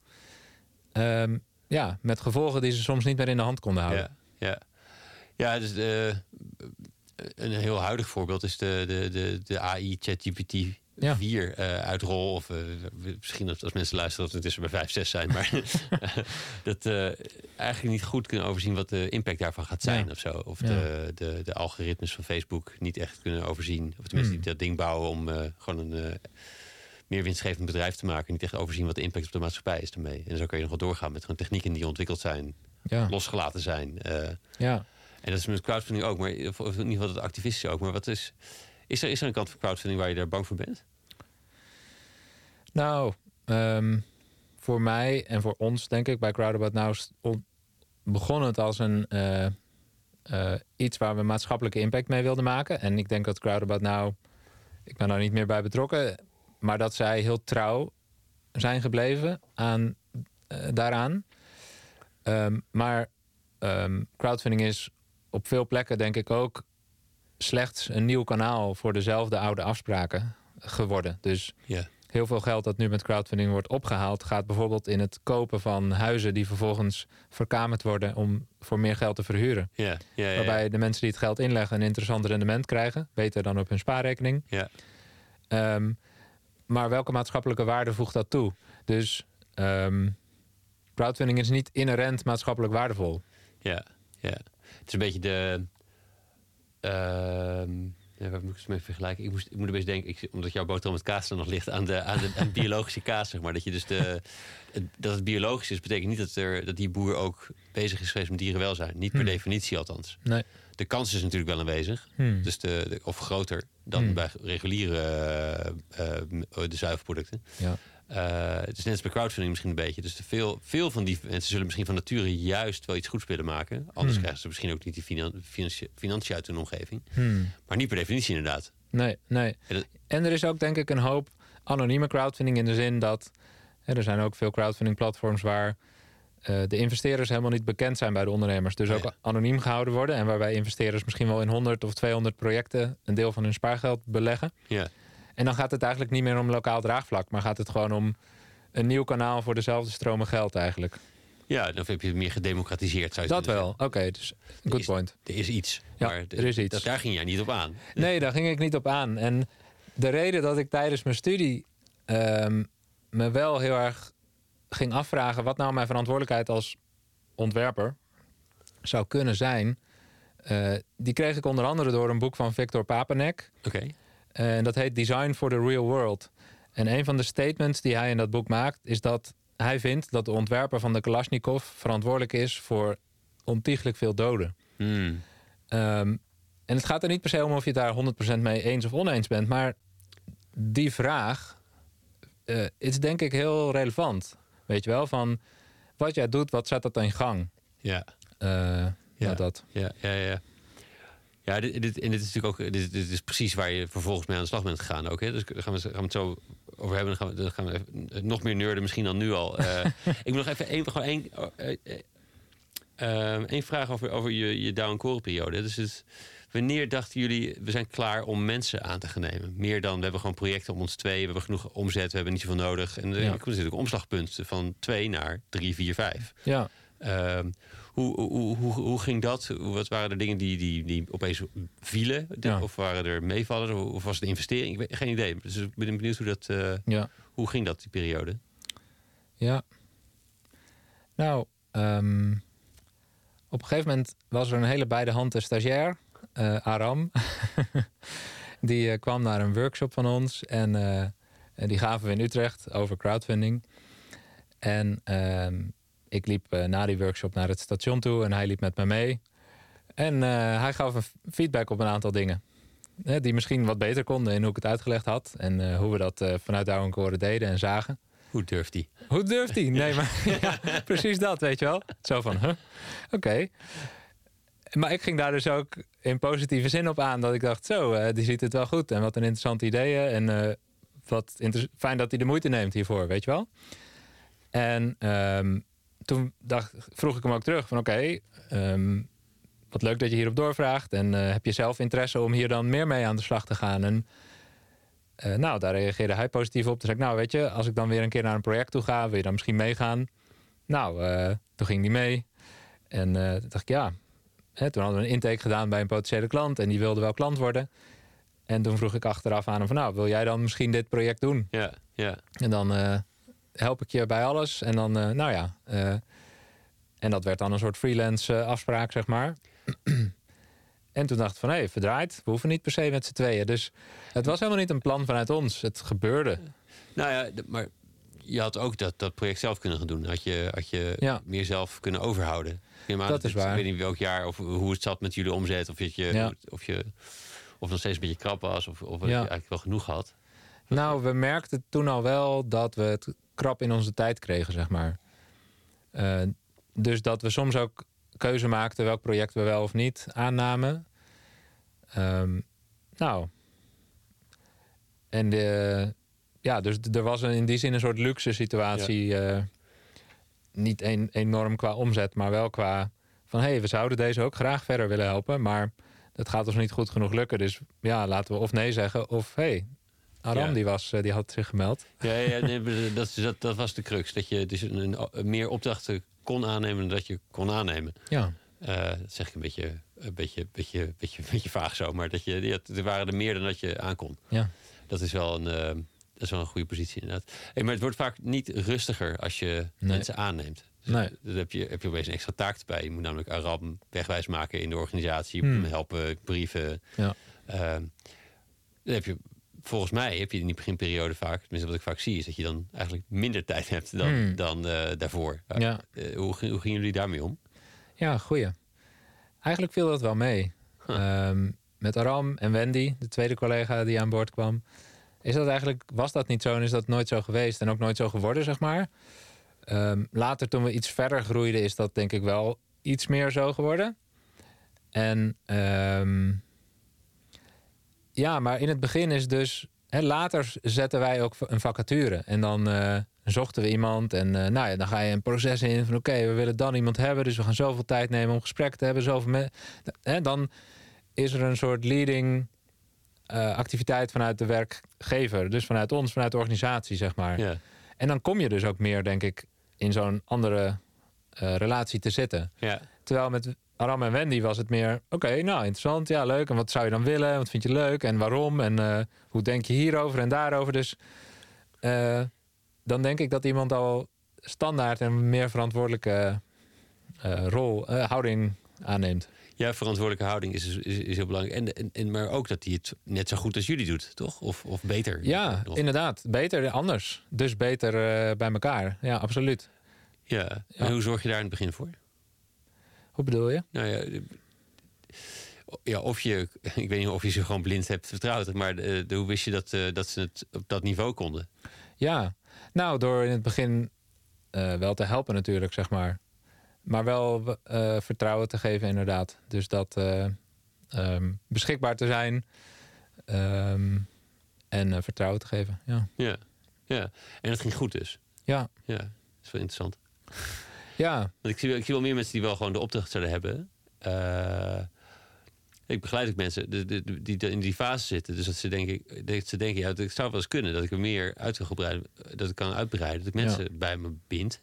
Um, ja, met gevolgen die ze soms niet meer in de hand konden houden. Ja, ja. dus een heel huidig voorbeeld is de, de, de, de AI ChatGPT 4 uh, uitrol. Of uh, misschien als mensen luisteren dat het intussen bij 5, 6 zijn. Maar *laughs* *laughs* dat uh, eigenlijk niet goed kunnen overzien wat de impact daarvan gaat zijn ja. of zo. Of ja. de, de, de algoritmes van Facebook niet echt kunnen overzien. Of tenminste mm. die dat ding bouwen om gewoon een meer winstgevend bedrijf te maken. Niet echt overzien wat de impact op de maatschappij is ermee. En zo kan je nog wel doorgaan met gewoon technieken die ontwikkeld zijn. Losgelaten zijn. ja. En dat is met crowdfunding ook. Maar, of in ieder geval het activistische ook. Maar wat is... Is er, is er een kant van crowdfunding waar je daar bang voor bent? Nou, um, voor mij en voor ons, denk ik, bij Crowdabout Now begon het als een uh, uh, iets waar we maatschappelijke impact mee wilden maken. En ik denk dat Crowdabout Now, ik ben daar niet meer bij betrokken, maar dat zij heel trouw zijn gebleven aan, uh, daaraan. Um, maar um, crowdfunding is op veel plekken, denk ik ook, slechts een nieuw kanaal voor dezelfde oude afspraken geworden. Dus yeah. heel veel geld dat nu met crowdfunding wordt opgehaald, gaat bijvoorbeeld in het kopen van huizen die vervolgens verkamerd worden om voor meer geld te verhuren. Yeah. Yeah, Waarbij de mensen die het geld inleggen een interessant rendement krijgen, beter dan op hun spaarrekening. Um, maar welke maatschappelijke waarde voegt dat toe? Dus um, crowdfunding is niet inherent maatschappelijk waardevol. Ja, ja. Het is een beetje de Uh, ja, waar moet ik het mee vergelijken? Ik, moest, ik moet er best denken, ik, omdat jouw boterham met kaas er nog ligt, aan de, aan de aan biologische kaas, zeg maar. Dat, je dus de, dat het biologisch is, betekent niet dat, er, dat die boer ook bezig is geweest met dierenwelzijn. Niet per hm. definitie althans. Nee. de kans is natuurlijk wel aanwezig. Hmm. Dus de, de- of groter dan Hmm. bij reguliere eh, de zuivelproducten. Ja. Eh, het is net als bij crowdfunding misschien een beetje. Dus veel, veel van die mensen zullen misschien van nature juist wel iets goeds willen maken. Anders Hmm. krijgen ze misschien ook niet die finan- financi- financiën uit hun omgeving. Hmm. Maar niet per definitie inderdaad. Nee, nee. En dat- En er is ook denk ik een hoop anonieme crowdfunding in de zin dat hè, er zijn ook veel crowdfunding platforms waar eh, de investeerders helemaal niet bekend zijn bij de ondernemers. Dus ook Ja. anoniem gehouden worden. En waarbij investeerders misschien wel in 100 of 200 projecten een deel van hun spaargeld beleggen. Ja, En dan gaat het eigenlijk niet meer om lokaal draagvlak, maar gaat het gewoon om een nieuw kanaal voor dezelfde stromen geld eigenlijk. ja dan heb je het meer gedemocratiseerd. Zou je Dat kunnen wel. Oké, dus good point. zeggen. Er is iets. Ja, maar er is iets. Dat, daar ging jij niet op aan. Nee, daar ging ik niet op aan. En de reden dat ik tijdens mijn studie ehm, me wel heel erg ging afvragen wat nou mijn verantwoordelijkheid als ontwerper zou kunnen zijn, eh, die kreeg ik onder andere door een boek van Victor Papanek. Oké. En dat heet Design for the Real World. En een van de statements die hij in dat boek maakt, is dat hij vindt dat de ontwerper van de Kalashnikov verantwoordelijk is voor ontiegelijk veel doden. Hmm. Ehm, en het gaat er niet per se om of je het daar 100% mee eens of oneens bent. Maar die vraag eh, is denk ik heel relevant. Weet je wel, van wat jij doet, wat zet dat in gang? Ja. Eh, Ja. nou, dat. Ja, ja, ja. Ja, dit, dit, en dit is natuurlijk ook dit, dit is precies waar je vervolgens mee aan de slag bent gegaan ook. Hè? Dus daar gaan we, gaan we het zo over hebben. Dan gaan we, dan gaan we nog meer nerden misschien dan nu al. Eh, *laughs* ik moet nog even één, gewoon één, eh, één vraag over, over je, je down periode. Dus het, wanneer dachten jullie, we zijn klaar om mensen aan te gaan nemen? Meer dan, we hebben gewoon projecten om ons twee, we hebben genoeg omzet, we hebben niet zoveel nodig. En er Ja. komt natuurlijk een omslagpunt van twee naar drie, vier, vijf. Ja. Ehm, hoe, hoe, hoe, hoe ging dat? Wat waren de dingen die, die, die opeens vielen? Ja. Of waren er meevallers? Of was het een investering? Ik weet, geen idee. Dus ik ben benieuwd hoe dat... eh, Ja. hoe ging dat, die periode? Ja. Nou, ehm, op een gegeven moment was er een hele beide handen stagiair, eh, Aram. *laughs* die eh, kwam naar een workshop van ons en, en die gaven we in Utrecht over crowdfunding. En ehm, ik liep eh, na die workshop naar het station toe en hij liep met me mee. En eh, hij gaf een feedback op een aantal dingen. Die misschien wat beter konden in hoe ik het uitgelegd had. En eh, hoe we dat vanuit Douwe en Koren deden en zagen. Hoe durft die? Hoe durft hij? Nee, *laughs* maar *laughs* ja, precies dat, weet je wel. Zo van, huh? oké. Maar ik ging daar dus ook in positieve zin op aan. Dat ik dacht, zo, die ziet het wel goed. En wat een interessante ideeën. En wat fijn dat hij de moeite neemt hiervoor, weet je wel. En ehm, toen dacht, vroeg ik hem ook terug van, oké, ehm, wat leuk dat je hierop doorvraagt. En eh, heb je zelf interesse om hier dan meer mee aan de slag te gaan? En eh, nou, daar reageerde hij positief op. Toen zei ik, nou weet je, als ik dan weer een keer naar een project toe ga, wil je dan misschien meegaan? Nou, eh, toen ging die mee. En toen dacht ik, ja. Hè, toen hadden we een intake gedaan bij een potentiële klant en die wilde wel klant worden. En toen vroeg ik achteraf aan hem van, nou, wil jij dan misschien dit project doen? Ja, ja. En dan help ik je bij alles. En dan, eh, nou ja. eh, en dat werd dan een soort freelance eh, afspraak, zeg maar. *clears throat* en toen dacht ik van, hé, hey, verdraaid. We hoeven niet per se met z'n tweeën. Dus het was helemaal niet een plan vanuit ons. Het gebeurde. Nou ja, maar je had ook dat, dat project zelf kunnen gaan doen. Had je, had je Ja. meer zelf kunnen overhouden. Aan Dat is het- waar. Ik weet niet welk jaar of hoe het zat met jullie omzet. Of, je, Ja. of, je, of nog steeds een beetje krap was. Of, of je eigenlijk wel genoeg had. Nou, we merkten toen al wel dat we het krap in onze tijd kregen, zeg maar. Eh, dus dat we soms ook keuze maakten welk project we wel of niet aannamen. Ehm, nou. En de, ja, dus er was een, in die zin een soort luxe situatie. eh, niet een, enorm qua omzet, maar wel qua van hé, hey, we zouden deze ook graag verder willen helpen, maar dat gaat ons niet goed genoeg lukken. Dus ja, laten we of nee zeggen of hé, hey, Aram Ja. die, was, eh, die had zich gemeld. Ja, ja nee, dat, dat, dat was de crux. Dat je dus een, een- meer opdrachten kon aannemen dan dat je kon aannemen. Ja, Eh, dat zeg ik een beetje, een beetje, beetje, beetje, beetje vaag zo. Maar dat je, ja, er waren er meer dan dat je aankon. ja, Dat is wel een, eh, dat is wel een goede positie inderdaad. Hey, maar het wordt vaak niet rustiger als je Nee. mensen aanneemt. Dus Nee. Dan heb je, heb je opeens een extra taak erbij. Je moet namelijk Aram wegwijs maken in de organisatie. Je Hmm. hem helpen, brieven. ja. Ehm, dan heb je, volgens mij heb je in die beginperiode vaak... tenminste wat ik vaak zie... is dat je dan eigenlijk minder tijd hebt dan, Hmm. dan eh, daarvoor. Ja. Eh, hoe, hoe gingen jullie daarmee om? Ja, goeie. Eigenlijk viel dat wel mee. Ehm, met Aram en Wendy, de tweede collega die aan boord kwam. Is dat eigenlijk, was dat niet zo en is dat nooit zo geweest en ook nooit zo geworden, zeg maar. Ehm, later, toen we iets verder groeiden, is dat denk ik wel iets meer zo geworden. En ehm, ja, maar in het begin is dus. Hè, later zetten wij ook een vacature. En dan eh, zochten we iemand. En eh, nou ja, dan ga je een proces in van oké, we willen dan iemand hebben. Dus we gaan zoveel tijd nemen om gesprek te hebben. Zoveel me hè, dan is er een soort leading uh, activiteit vanuit de werkgever. Dus vanuit ons, vanuit de organisatie, zeg maar. Ja. En dan kom je dus ook meer, denk ik, in zo'n andere relatie te zitten. Ja. Terwijl met Aram en Wendy was het meer... oké, nou, interessant, ja, leuk. En wat zou je dan willen? Wat vind je leuk? En waarom? En uh, hoe denk je hierover en daarover? Dus uh, dan denk ik dat iemand al standaard... een meer verantwoordelijke uh, rol, houding aanneemt. Ja, verantwoordelijke houding is, is, is heel belangrijk. En, en, en, maar ook dat hij het net zo goed als jullie doet, toch? Of, of beter? Ja, nog. inderdaad. Beter, anders. Dus beter bij elkaar. Ja, absoluut. Ja. En ja. hoe zorg je daar in het begin voor? Bedoel je? Nou ja, ja, of je, *laughs* ik weet niet of je ze gewoon blind hebt vertrouwd, maar de, de, hoe wist je dat, uh, dat ze het op dat niveau konden? Ja, nou, door in het begin uh, wel te helpen natuurlijk, zeg maar. Maar wel uh, vertrouwen te geven, inderdaad. Dus dat um, beschikbaar te zijn um, en vertrouwen te geven, ja. ja. Ja, en het ging goed dus? Ja. Ja, dat is wel interessant. Ja. Want ik zie, ik zie wel meer mensen die wel gewoon de opdracht zouden hebben. Uh, ik begeleid ook mensen die, die, die, in die fase zitten. Dus dat ze denken, dat ze denken, ja, het zou wel eens kunnen dat ik er meer uit kan gebreiden, dat ik kan uitbreiden, dat ik mensen ja. bij me bind.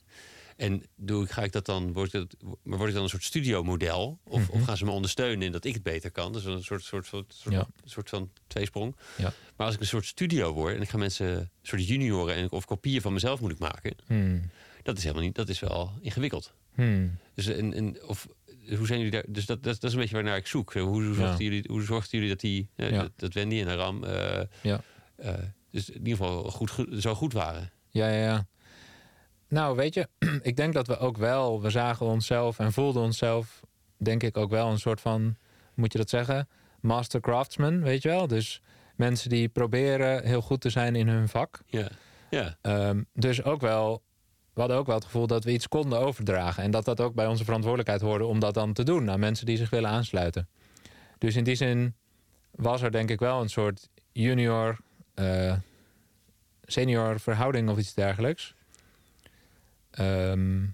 En doe ik, ga ik dat dan, wordt het, word ik dan een soort studiomodel? Of, mm -hmm. of gaan ze me ondersteunen in dat ik het beter kan? Dus een soort, soort, soort, soort, ja. soort van tweesprong. Ja. Maar als ik een soort studio word en ik ga mensen, een soort junioren en, of kopieën van mezelf moet ik maken. Hmm. Dat is helemaal niet, dat is wel ingewikkeld. Hmm. Dus, en, en, of, hoe zijn jullie daar? Dus dat, dat, dat is een beetje waarnaar ik zoek. Hoe, hoe, zorgden, Ja. jullie, hoe zorgden jullie dat die, eh, Ja. dat, dat Wendy en Aram, eh, Ja. eh, dus in ieder geval goed, zo goed waren? Ja, ja, ja. Nou, weet je, *clears throat* ik denk dat we ook wel, we zagen onszelf en voelden onszelf, denk ik ook wel een soort van, moet je dat zeggen, master craftsman, weet je wel? Dus mensen die proberen heel goed te zijn in hun vak. Ja, ja, Ehm, dus ook wel, we hadden ook wel het gevoel dat we iets konden overdragen. En dat dat ook bij onze verantwoordelijkheid hoorde om dat dan te doen aan mensen die zich willen aansluiten. Dus in die zin was er denk ik wel een soort junior, eh, senior verhouding of iets dergelijks. Ehm,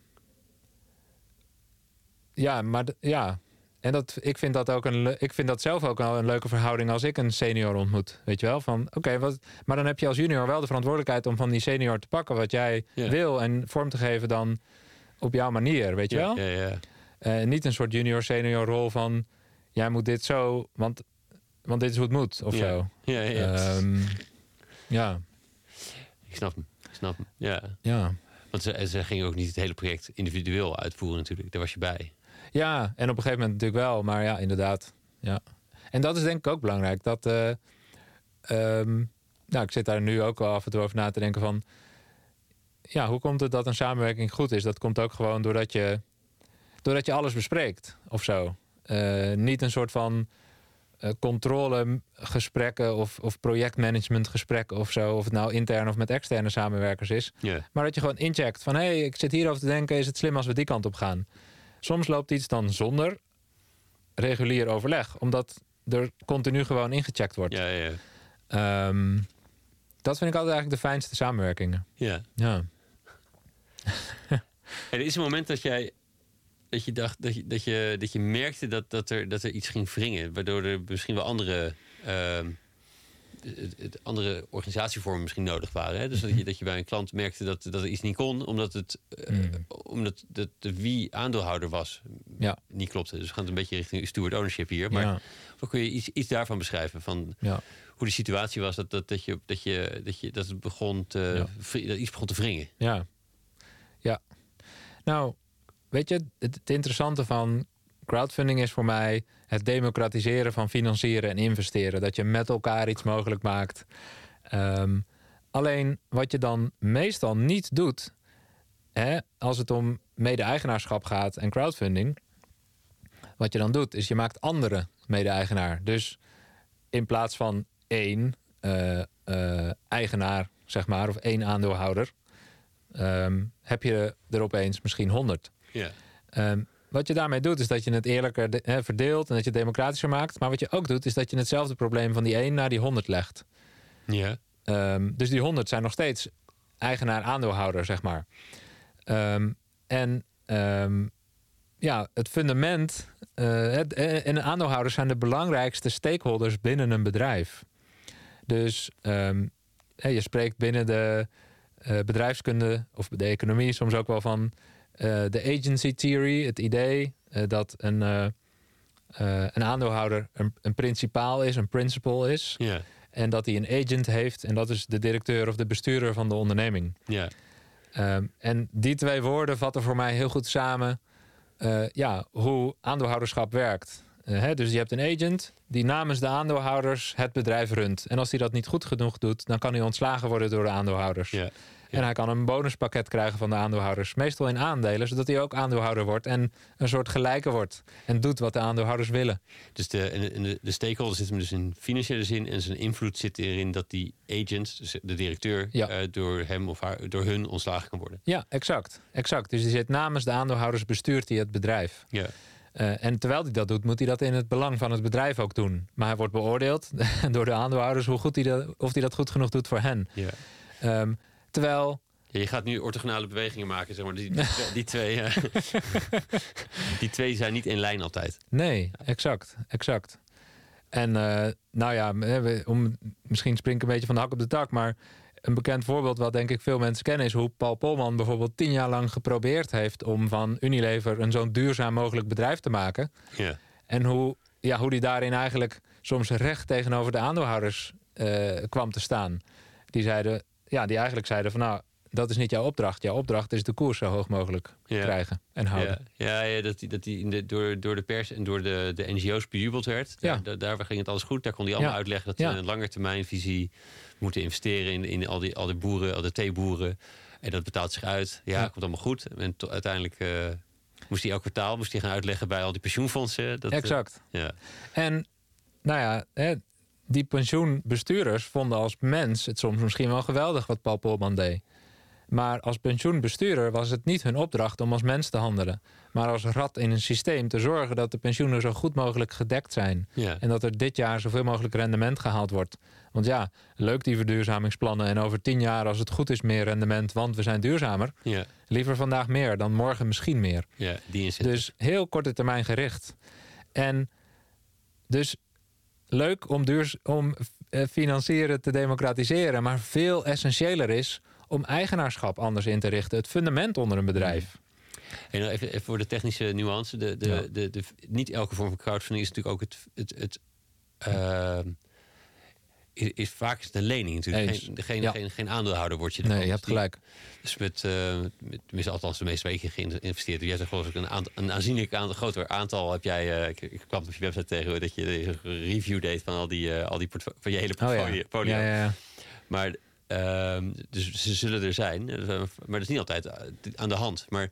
ja, maar ja. En dat, ik, vind dat ook een, ik vind dat zelf ook wel een leuke verhouding als ik een senior ontmoet. Weet je wel? Van oké, wat maar dan heb je als junior wel de verantwoordelijkheid om van die senior te pakken wat jij wil en vorm te geven dan op jouw manier, weet je wel? Eh, niet een soort junior-senior rol van jij moet dit zo, want, want dit is hoe het moet of zo. Ja, ja, ja. Ehm, ja, ik snap hem. Ik snap hem. Ja. ja. Want ze, ze gingen ook niet het hele project individueel uitvoeren natuurlijk. Daar was je bij. Ja, en op een gegeven moment natuurlijk wel, maar ja, inderdaad. Ja. En dat is denk ik ook belangrijk. Dat, eh, ehm, nou, ik zit daar nu ook wel af en toe over na te denken van... Ja, hoe komt het dat een samenwerking goed is? Dat komt ook gewoon doordat je, doordat je alles bespreekt of zo. Eh, niet een soort van eh, controlegesprekken of, of projectmanagementgesprekken of zo. Of het nou intern of met externe samenwerkers is. Maar dat je gewoon incheckt van... hé, hey, ik zit hierover te denken, is het slim als we die kant op gaan? Soms loopt iets dan zonder regulier overleg. Omdat er continu gewoon ingecheckt wordt. Ja, ja, ja. Ehm, dat vind ik altijd eigenlijk de fijnste samenwerkingen. ja. Ja. *laughs* Er is een moment dat jij dat je dacht dat je, dat je, dat je merkte dat, dat, er, dat er iets ging wringen, waardoor er misschien wel andere, ehm, het, andere organisatievormen misschien nodig waren. Hè? Dus dat je, dat je bij een klant merkte dat, dat er iets niet kon, omdat het eh, Mm. omdat de, de wie aandeelhouder was Ja. niet klopte. Dus we gaan het een beetje richting steward ownership hier. Maar ja. kun je iets, iets daarvan beschrijven? Van Ja. hoe de situatie was dat, dat, dat, je, dat, je, dat, je, dat het begon te, Ja. wri- dat iets begon te wringen. Ja. Ja. Nou, weet je, het, het interessante van crowdfunding is voor mij het democratiseren van financieren en investeren. Dat je met elkaar iets mogelijk maakt. Ehm, alleen wat je dan meestal niet doet, hè, als het om mede-eigenaarschap gaat en crowdfunding. Wat je dan doet, is je maakt anderen mede-eigenaar. Dus in plaats van één eh, eh, eigenaar, zeg maar, of één aandeelhouder, ehm, heb je er opeens misschien honderd. Ja. Ehm, wat je daarmee doet, is dat je het eerlijker verdeelt en dat je het democratischer maakt. Maar wat je ook doet, is dat je hetzelfde probleem van die één naar die honderd legt. Ja. Ehm, dus die 100 zijn nog steeds eigenaar-aandeelhouder, zeg maar. Ehm, en ehm, ja, het fundament. eh, het, en en aandeelhouders zijn de belangrijkste stakeholders binnen een bedrijf. Dus je spreekt binnen de eh, bedrijfskunde of de economie soms ook wel van eh, de agency theory, het idee eh, dat een, eh, eh, een aandeelhouder een, een principaal is, een principal is. En dat hij een agent heeft. En dat is de directeur of de bestuurder van de onderneming. Ja. Ehm, en die twee woorden vatten voor mij heel goed samen eh, ja, hoe aandeelhouderschap werkt. Eh, hè, dus je hebt een agent die namens de aandeelhouders het bedrijf runt. En als hij dat niet goed genoeg doet, dan kan hij ontslagen worden door de aandeelhouders. Ja. En hij kan een bonuspakket krijgen van de aandeelhouders. Meestal in aandelen, zodat hij ook aandeelhouder wordt. En een soort gelijke wordt. En doet wat de aandeelhouders willen. Dus de, de, de stakeholder zit hem dus in financiële zin. En zijn invloed zit erin dat die agent, dus de directeur, Ja. eh, door hem of haar, door hun ontslagen kan worden. Ja, exact. exact. Dus die zit namens de aandeelhouders, bestuurt hij het bedrijf. Ja. Eh, en terwijl hij dat doet, moet hij dat in het belang van het bedrijf ook doen. Maar hij wordt beoordeeld *laughs* door de aandeelhouders hoe goed hij dat, of hij dat goed genoeg doet voor hen. Ja. Ehm, terwijl, Ja, je gaat nu orthogonale bewegingen maken, zeg maar. Die, die, *laughs* twee- die, twee, eh, *laughs* die twee zijn niet in lijn altijd. nee, exact, exact. En eh, nou ja, we- om, misschien spring ik een beetje van de hak op de tak, maar een bekend voorbeeld wat denk ik veel mensen kennen is hoe Paul Polman bijvoorbeeld tien jaar lang geprobeerd heeft om van Unilever een zo'n duurzaam mogelijk bedrijf te maken. Ja. En hoe, ja, hoe die daarin eigenlijk soms recht tegenover de aandeelhouders eh, kwam te staan. Die zeiden, ja, die eigenlijk zeiden van nou, dat is niet jouw opdracht. Jouw opdracht is de koers zo hoog mogelijk Ja. krijgen en houden. Ja, ja, ja, dat die, dat die in de, door, door de pers en door de, de NGO's bejubeld werd. Ja. Daar, daar, ging het alles goed. Daar kon hij allemaal uitleggen dat we een langetermijnvisie moeten investeren in, in al, die, al die boeren, al de theeboeren. En dat betaalt zich uit. Ja, komt allemaal goed. En to- uiteindelijk eh, moest hij elk kwartaal moest hij gaan uitleggen bij al die pensioenfondsen. Dat, eh, Exact. ja. En nou ja, hè, die pensioenbestuurders vonden als mens het soms misschien wel geweldig wat Paul Polman deed. Maar als pensioenbestuurder was het niet hun opdracht om als mens te handelen. Maar als rat in een systeem te zorgen dat de pensioenen zo goed mogelijk gedekt zijn. Ja. En dat er dit jaar zoveel mogelijk rendement gehaald wordt. Want ja, leuk die verduurzamingsplannen. En over tien jaar, als het goed is, meer rendement, want we zijn duurzamer. Ja. Liever vandaag meer dan morgen misschien meer. ja, die. Dus heel korte termijn gericht. En dus leuk om, duurs, om eh, financieren te democratiseren. Maar veel essentiëler is om eigenaarschap anders in te richten. Het fundament onder een bedrijf. En even, even voor de technische nuance. De, de, Ja. de, de, niet elke vorm van crowdfunding is natuurlijk ook het... het, het ehm, is, is vaak een lening natuurlijk. Geen, Ja. geen, geen aandeelhouder word je. Nee, je hebt Dus gelijk. Dus met, eh met tenminste althans de meeste weken geïnvesteerd. Jij zegt geloof ik een, aantal, een aanzienlijk aantal, groter aantal heb jij... eh, ik, ik kwam op je website tegen dat je een review deed van al die, eh, al die van je hele Oh portfolio. ja, ja, ja. Maar ehm, dus ze zullen er zijn. Maar dat is niet altijd aan de hand. Maar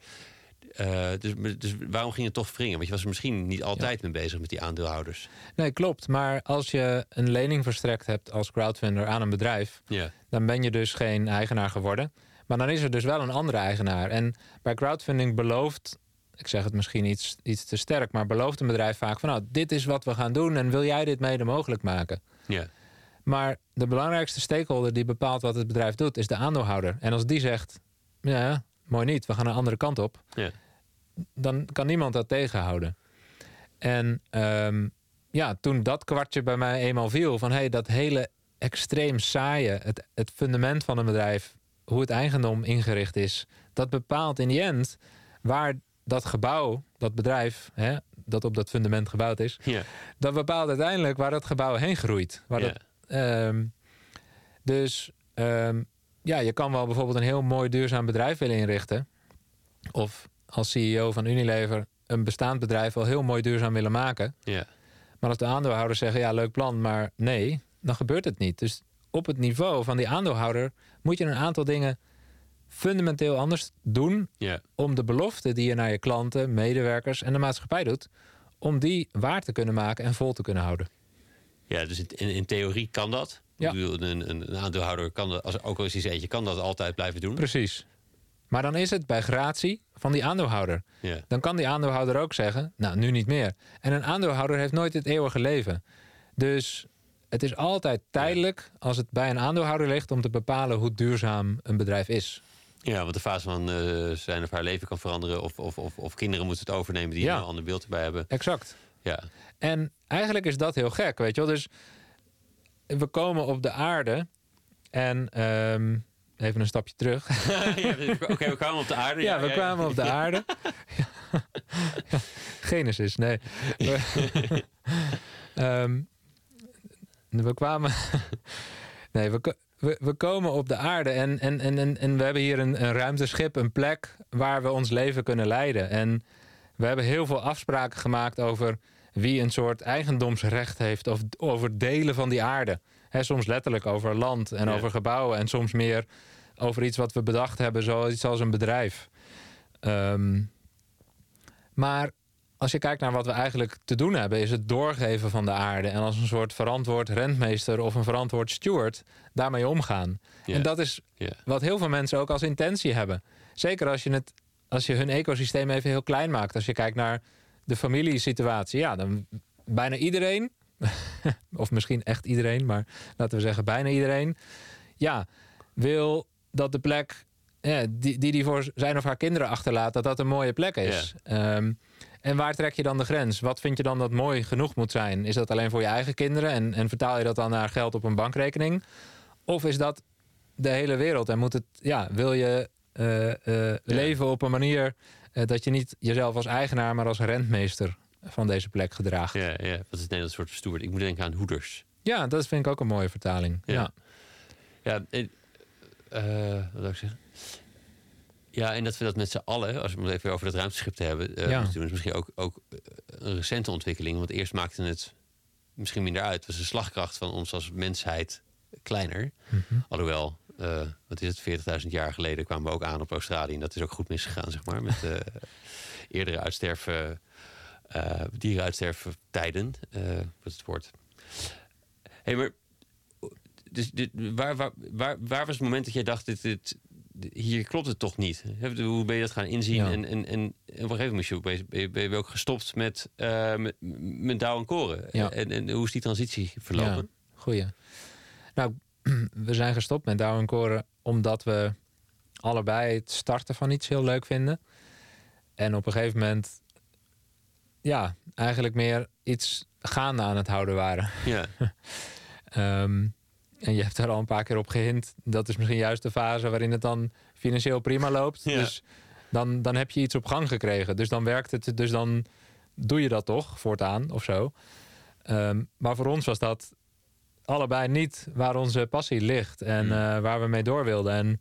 eh, dus, dus waarom ging het toch wringen? Want je was er misschien niet altijd mee bezig met die aandeelhouders. Nee, klopt. Maar als je een lening verstrekt hebt als crowdfunder aan een bedrijf... Ja, dan ben je dus geen eigenaar geworden. Maar dan is er dus wel een andere eigenaar. En bij crowdfunding belooft, ik zeg het misschien iets, iets te sterk, maar belooft een bedrijf vaak van nou, dit is wat we gaan doen en wil jij dit mede mogelijk maken? ja, Maar de belangrijkste stakeholder die bepaalt wat het bedrijf doet, is de aandeelhouder. En als die zegt, ja, mooi niet, we gaan een andere kant op, ja. dan kan niemand dat tegenhouden. En ehm, ja, toen dat kwartje bij mij eenmaal viel, van hey, dat hele extreem saaie, het, het fundament van een bedrijf, hoe het eigendom ingericht is, dat bepaalt in die end waar dat gebouw, dat bedrijf, hè, dat op dat fundament gebouwd is, ja. dat bepaalt uiteindelijk waar dat gebouw heen groeit. Waar ja. dat, ehm, dus ehm, ja, je kan wel bijvoorbeeld een heel mooi duurzaam bedrijf willen inrichten. Of als CEO van Unilever een bestaand bedrijf wel heel mooi duurzaam willen maken. ja. Maar als de aandeelhouders zeggen, ja, leuk plan, maar nee, dan gebeurt het niet. Dus op het niveau van die aandeelhouder moet je een aantal dingen fundamenteel anders doen ja. om de belofte die je naar je klanten, medewerkers en de maatschappij doet, om die waar te kunnen maken en vol te kunnen houden. Ja, dus in, in theorie kan dat. Ja. Een, een, aandeelhouder kan dat, als, ook al is hij eentje, kan dat altijd blijven doen. Precies. Maar dan is het bij gratie van die aandeelhouder. Ja. Dan kan die aandeelhouder ook zeggen, nou, nu niet meer. En een aandeelhouder heeft nooit het eeuwige leven. Dus het is altijd tijdelijk, als het bij een aandeelhouder ligt... om te bepalen hoe duurzaam een bedrijf is. ja, want de fase van eh, zijn of haar leven kan veranderen. Of, of, of, of kinderen moeten het overnemen die Ja. een ander beeld erbij hebben. Exact. Ja, En eigenlijk is dat heel gek, weet je wel. Dus we komen op de aarde en... ehm, even een stapje terug. *laughs* Ja, *laughs* Oké, we kwamen op de aarde. Ja, we kwamen op de aarde. Ja. *laughs* Genesis, nee. We, Ehm, we kwamen. nee, we, we, we komen op de aarde en, en, en, en, en we hebben hier een, een ruimteschip, een plek waar we ons leven kunnen leiden. En we hebben heel veel afspraken gemaakt over wie een soort eigendomsrecht heeft of over delen van die aarde. Soms letterlijk over land en Ja. over gebouwen en soms meer over iets wat we bedacht hebben, zoiets als een bedrijf. Ehm, maar als je kijkt naar wat we eigenlijk te doen hebben, is het doorgeven van de aarde. En als een soort verantwoord rentmeester of een verantwoord steward daarmee omgaan. En dat is wat heel veel mensen ook als intentie hebben. Zeker als je, het, als je hun ecosysteem even heel klein maakt. Als je kijkt naar de familiesituatie. Ja, dan bijna iedereen, *laughs* of misschien echt iedereen, maar laten we zeggen bijna iedereen. Ja, wil dat de plek ja, die, die die voor zijn of haar kinderen achterlaat, dat dat een mooie plek is. Ehm, en waar trek je dan de grens? Wat vind je dan dat mooi genoeg moet zijn? Is dat alleen voor je eigen kinderen en, en vertaal je dat dan naar geld op een bankrekening? Of is dat de hele wereld en moet het, ja, wil je eh, eh, leven op een manier eh, dat je niet jezelf als eigenaar, maar als rentmeester van deze plek gedraagt? Ja, Ja, ja, wat is het Nederlands soort steward? Ik moet denken aan hoeders. dat vind ik ook een mooie vertaling. Ja. Ja. Ja, en, wat wil ik zeggen? Ja, en dat we dat met z'n allen, als we het even over dat ruimteschip te hebben, Ja. doen, is misschien ook, ook een recente ontwikkeling. Want eerst maakte het misschien minder uit. Was de slagkracht van ons als mensheid kleiner. Mhm. Alhoewel, eh, wat is het, 40.000 jaar geleden kwamen we ook aan op Australië. En dat is ook goed misgegaan, zeg maar. Met eh, eerdere uitsterven, eh dierenuitsterven tijden. wat is het woord? Hé, maar dus, dit, waar, waar, waar, waar was het moment dat jij dacht, dit, dit, hier klopt het toch niet? Hoe ben je dat gaan inzien? Ja. En, en, en, en op een gegeven moment je ook- ben je, ben je, ook gestopt met, eh met, met Douw en Koren. Ja. En, en hoe is die transitie verlopen? Ja, goeie. Nou, *clears throat* we zijn gestopt met Douw en Koren omdat we allebei het starten van iets heel leuk vinden. En op een gegeven moment, ja, eigenlijk meer iets gaande aan het houden waren. Ja, *laughs* Ehm, en je hebt daar al een paar keer op gehint. Dat is misschien juist de fase waarin het dan financieel prima loopt. Ja. Dus dan, dan heb je iets op gang gekregen. Dus dan werkt het. Dus dan doe je dat toch voortaan of zo. Ehm, maar voor ons was dat allebei niet waar onze passie ligt. En Hmm. eh, waar we mee door wilden. En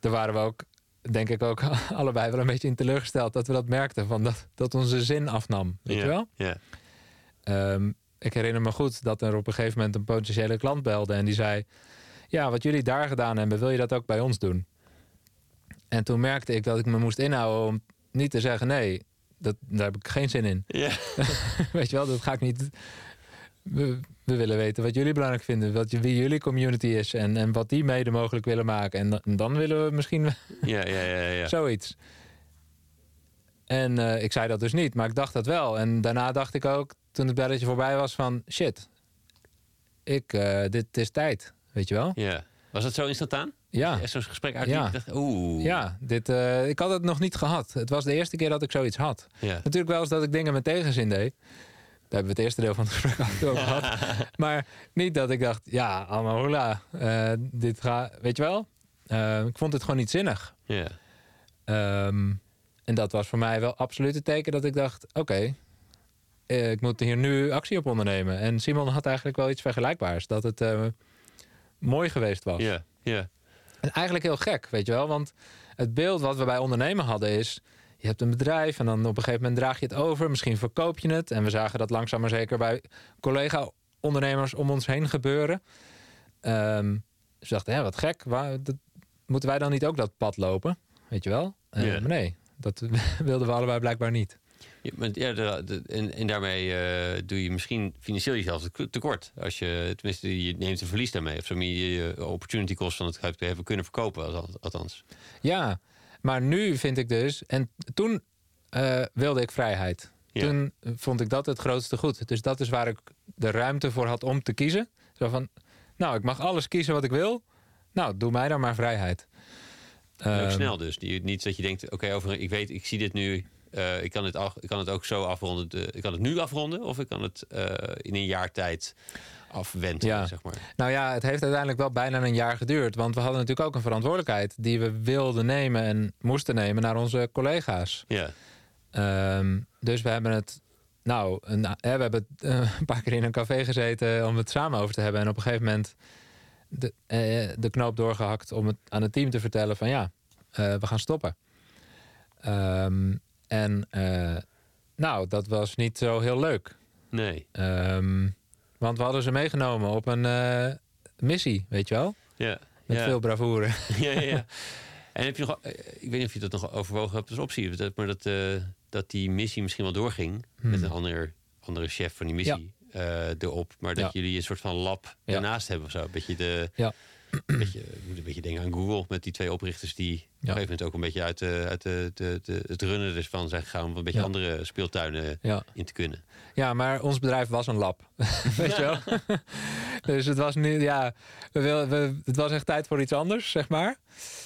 daar waren we ook, denk ik ook, *laughs* allebei wel een beetje in teleurgesteld. Dat we dat merkten. Van dat, dat onze zin afnam. Weet je wel? Ja, Ehm, ik herinner me goed dat er op een gegeven moment een potentiële klant belde en die zei: Ja, wat jullie daar gedaan hebben, wil je dat ook bij ons doen? En toen merkte ik dat ik me moest inhouden om niet te zeggen: Nee, dat, daar heb ik geen zin in. ja. *laughs* Weet je wel, dat ga ik niet. We, we willen weten wat jullie belangrijk vinden, wat, wie jullie community is en, en wat die mede mogelijk willen maken. En, da- en dan willen we misschien *laughs* ja, ja, ja, ja. Zoiets. En eh, ik zei dat dus niet, maar ik dacht dat wel. En daarna dacht ik ook, toen het belletje voorbij was, van shit, ik, eh, dit is tijd, weet je wel? ja. Was dat zo instantaan? Ja, zo'n gesprek uit Ja. dacht, oeh. ja dit, eh, ik had het nog niet gehad. Het was de eerste keer dat ik zoiets had. Ja. Natuurlijk wel eens dat ik dingen met tegenzin deed. Daar hebben we het eerste deel van het gesprek over gehad. *laughs* Maar niet dat ik dacht, ja, allemaal hola, eh, dit gaat, weet je wel? Eh, ik vond het gewoon niet zinnig. Ja. Ehm, en dat was voor mij wel absoluut het teken dat ik dacht: oké, eh, ik moet hier nu actie op ondernemen. En Simon had eigenlijk wel iets vergelijkbaars. Dat het mooi geweest was. Ja. Ja. En eigenlijk heel gek, weet je wel. Want het beeld wat we bij ondernemen hadden is... je hebt een bedrijf en dan op een gegeven moment draag je het over. Misschien verkoop je het. En we zagen dat langzaam maar zeker bij collega-ondernemers om ons heen gebeuren. Ehm, dus we dachten, hè, wat gek. Waar, dat, moeten wij dan niet ook dat pad lopen? Weet je wel? Eh. Maar nee, dat *laughs* wilden we allebei blijkbaar niet. Ja, maar ja, de- de- en, en daarmee eh, doe je misschien financieel jezelf te- tekort. Als je, tenminste, je neemt een verlies daarmee. Of zo meer je opportunity cost van het hebben kunnen verkopen, althans. Ja, maar nu vind ik dus... En toen eh, wilde ik vrijheid. Ja. Toen vond ik dat het grootste goed. Dus dat is waar ik de ruimte voor had om te kiezen. Zo van, nou, ik mag alles kiezen wat ik wil. Nou, doe mij dan maar vrijheid. Ook Ehm, snel dus. Niet dat je denkt, oké, over ik weet, ik zie dit nu. Eh, ik, kan het af, ik kan het ook zo afronden. de- ik kan het nu afronden of ik kan het eh, in een jaar tijd afwenden, Ja. zeg maar. Nou ja, het heeft uiteindelijk wel bijna een jaar geduurd. Want we hadden natuurlijk ook een verantwoordelijkheid... die we wilden nemen en moesten nemen naar onze collega's. Ja, Ehm, dus we hebben het. Nou, een, eh, we hebben eh, een paar keer in een café gezeten om het samen over te hebben. En op een gegeven moment de, eh, de knoop doorgehakt om het aan het team te vertellen: van ja, eh, we gaan stoppen. Ehm, en eh, nou, dat was niet zo heel leuk. nee. Ehm, want we hadden ze meegenomen op een eh, missie, weet je wel? Ja, Met ja. veel bravoure. *laughs* ja, ja, ja. *laughs* En heb je nog, eh, ik weet niet of je dat nog overwogen hebt als optie, dat- maar dat, eh, dat die missie misschien wel doorging met Hmm. een ander, andere chef van die missie erop, maar dat jullie een soort van lab Ja. ernaast hebben of zo. Een beetje de, Ja. Beetje, ik moet een beetje denken aan Google met die twee oprichters die op een gegeven moment ook een beetje uit, de, uit de, de, de, het runnen ervan zijn gegaan om een beetje Ja. andere speeltuinen Ja. in te kunnen. Ja, maar ons bedrijf was een lab. *laughs* Weet je wel? *laughs* dus het was nu, ja, we wil, we, het was echt tijd voor iets anders, zeg maar.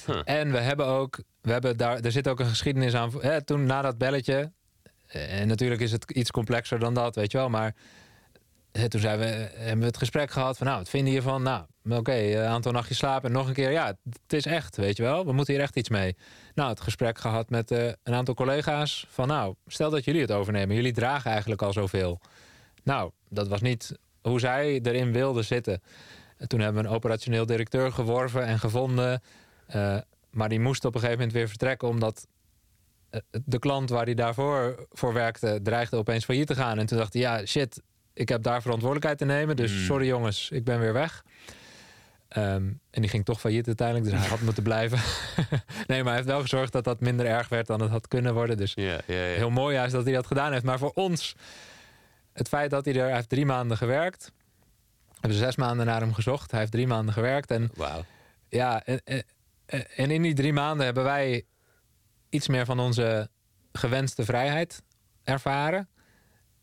Huh. En we hebben ook, we hebben daar, er zit ook een geschiedenis aan. Hè, toen na dat belletje, eh, en natuurlijk is het iets complexer dan dat, weet je wel, maar toen hebben we het gesprek gehad van, nou, wat vinden je hiervan? Nou, oké, een aantal nachtjes slapen en nog een keer, ja, het is echt, weet je wel, we moeten hier echt iets mee. Nou, het gesprek gehad met eh, een aantal collega's van, nou, stel dat jullie het overnemen, jullie dragen eigenlijk al zoveel. Nou, dat was niet hoe zij erin wilden zitten. En toen hebben we een operationeel directeur geworven en gevonden. Eh, maar die moest op een gegeven moment weer vertrekken, omdat eh, de klant waar hij daarvoor voor werkte, dreigde opeens failliet te gaan. En toen dacht hij, ja, shit, ik heb daar verantwoordelijkheid te nemen. Dus Mm. sorry jongens, ik ben weer weg. Ehm, en die ging toch failliet uiteindelijk, dus hij had *laughs* moeten blijven. *laughs* nee, maar hij heeft wel gezorgd dat dat minder erg werd dan het had kunnen worden. Dus heel mooi juist dat hij dat gedaan heeft. Maar voor ons, het feit dat hij er... Hij heeft drie maanden gewerkt. We hebben zes maanden naar hem gezocht. Hij heeft drie maanden gewerkt. En Wauw. ja, en, en- en in die drie maanden hebben wij iets meer van onze gewenste vrijheid ervaren.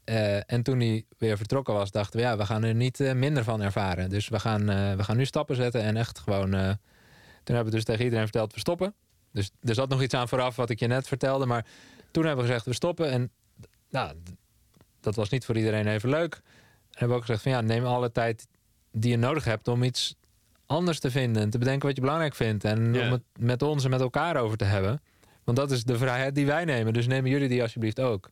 Eh, en toen hij weer vertrokken was, dachten we, ja, we gaan er niet eh, minder van ervaren. Dus we gaan, eh, we gaan nu stappen zetten en echt gewoon. toen hebben we dus tegen iedereen verteld, we stoppen. Dus er zat nog iets aan vooraf wat ik je net vertelde. Maar toen hebben we gezegd, we stoppen. En nou, dat was niet voor iedereen even leuk. En hebben we ook gezegd van ja, neem alle tijd die je nodig hebt om iets anders te vinden. En te bedenken wat je belangrijk vindt. En om het met ons en met elkaar over te hebben. Want dat is de vrijheid die wij nemen. Dus nemen jullie die alsjeblieft ook.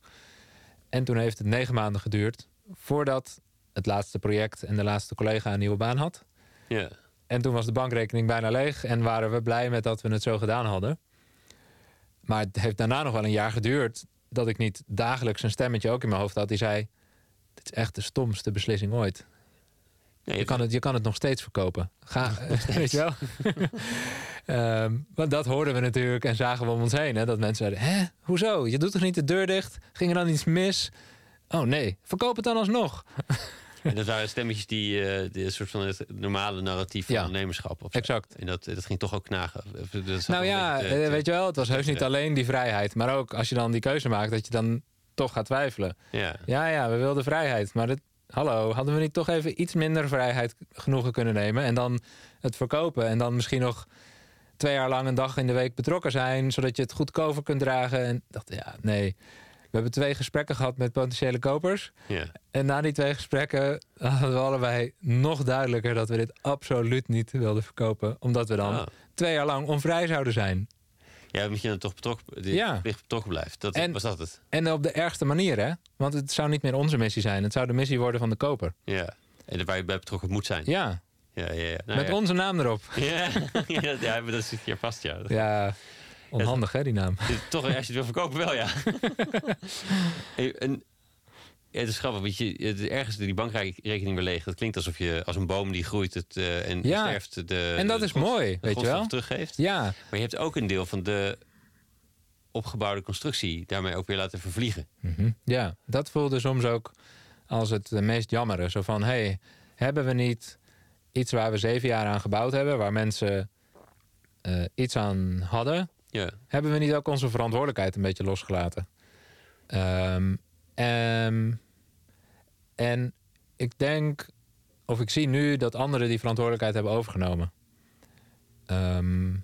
En toen heeft het negen maanden geduurd voordat het laatste project en de laatste collega een nieuwe baan had. Ja. En toen was de bankrekening bijna leeg en waren we blij met dat we het zo gedaan hadden. Maar het heeft daarna nog wel een jaar geduurd dat ik niet dagelijks een stemmetje ook in mijn hoofd had die zei: Dit is echt de stomste beslissing ooit. Ja, Je kan het, je kan het nog steeds verkopen. Ga, *laughs* weet je wel? *laughs* Ehm, want dat hoorden we natuurlijk en zagen we om ons heen. Hè, dat mensen zeiden, hè, hoezo? Je doet toch niet de deur dicht? Ging er dan iets mis? Oh nee, verkoop het dan alsnog. *laughs* En dat waren stemmetjes die, eh die een soort van het normale narratief van Ja. ondernemerschap. Of. Exact. En dat, dat ging toch ook knagen. Nou ja, beetje eh, weet je wel, het was heus niet alleen die vrijheid. Maar ook als je dan die keuze maakt, dat je dan toch gaat twijfelen. Ja. Ja, ja, we wilden vrijheid. Maar dit, hallo, hadden we niet toch even iets minder vrijheid genoegen kunnen nemen? En dan het verkopen. En dan misschien nog twee jaar lang een dag in de week betrokken zijn. Zodat je het goedkoper kunt dragen. En dacht, ja, nee. We hebben twee gesprekken gehad met potentiële kopers. Ja. En na die twee gesprekken hadden we allebei nog duidelijker dat we dit absoluut niet wilden verkopen. Omdat we dan Ah. twee jaar lang onvrij zouden zijn. Ja, je dan toch betrokken, die Ja. betrokken blijft. Dat En- was dat het. En op de ergste manier, hè? Want het zou niet meer onze missie zijn. Het zou de missie worden van de koper. Ja. En waar je bij betrokken moet zijn. Ja, Ja, ja, ja. Nou, met ja. onze naam erop. *laughs* Ja, ja, dat- ja, maar dat zit hier vast, ja. Ja, onhandig hè, die naam. Toch, als je het wil verkopen, wel, ja. *laughs* En, ja, het is grappig, want je, het ergens die bankrekening weer leeg. Dat klinkt alsof je als een boom die groeit het, eh, en Ja. sterft. De, En dat de is mooi, weet je wel? teruggeeft. Ja, Maar je hebt ook een deel van de opgebouwde constructie daarmee ook weer laten vervliegen. Mhm. Ja, dat voelde soms ook als het meest jammere. Zo van, hey, hebben we niet iets waar we zeven jaar aan gebouwd hebben... waar mensen uh, iets aan hadden... Ja. hebben we niet ook onze verantwoordelijkheid een beetje losgelaten? Um, um, en ik denk, of ik zie nu dat anderen die verantwoordelijkheid hebben overgenomen. Um,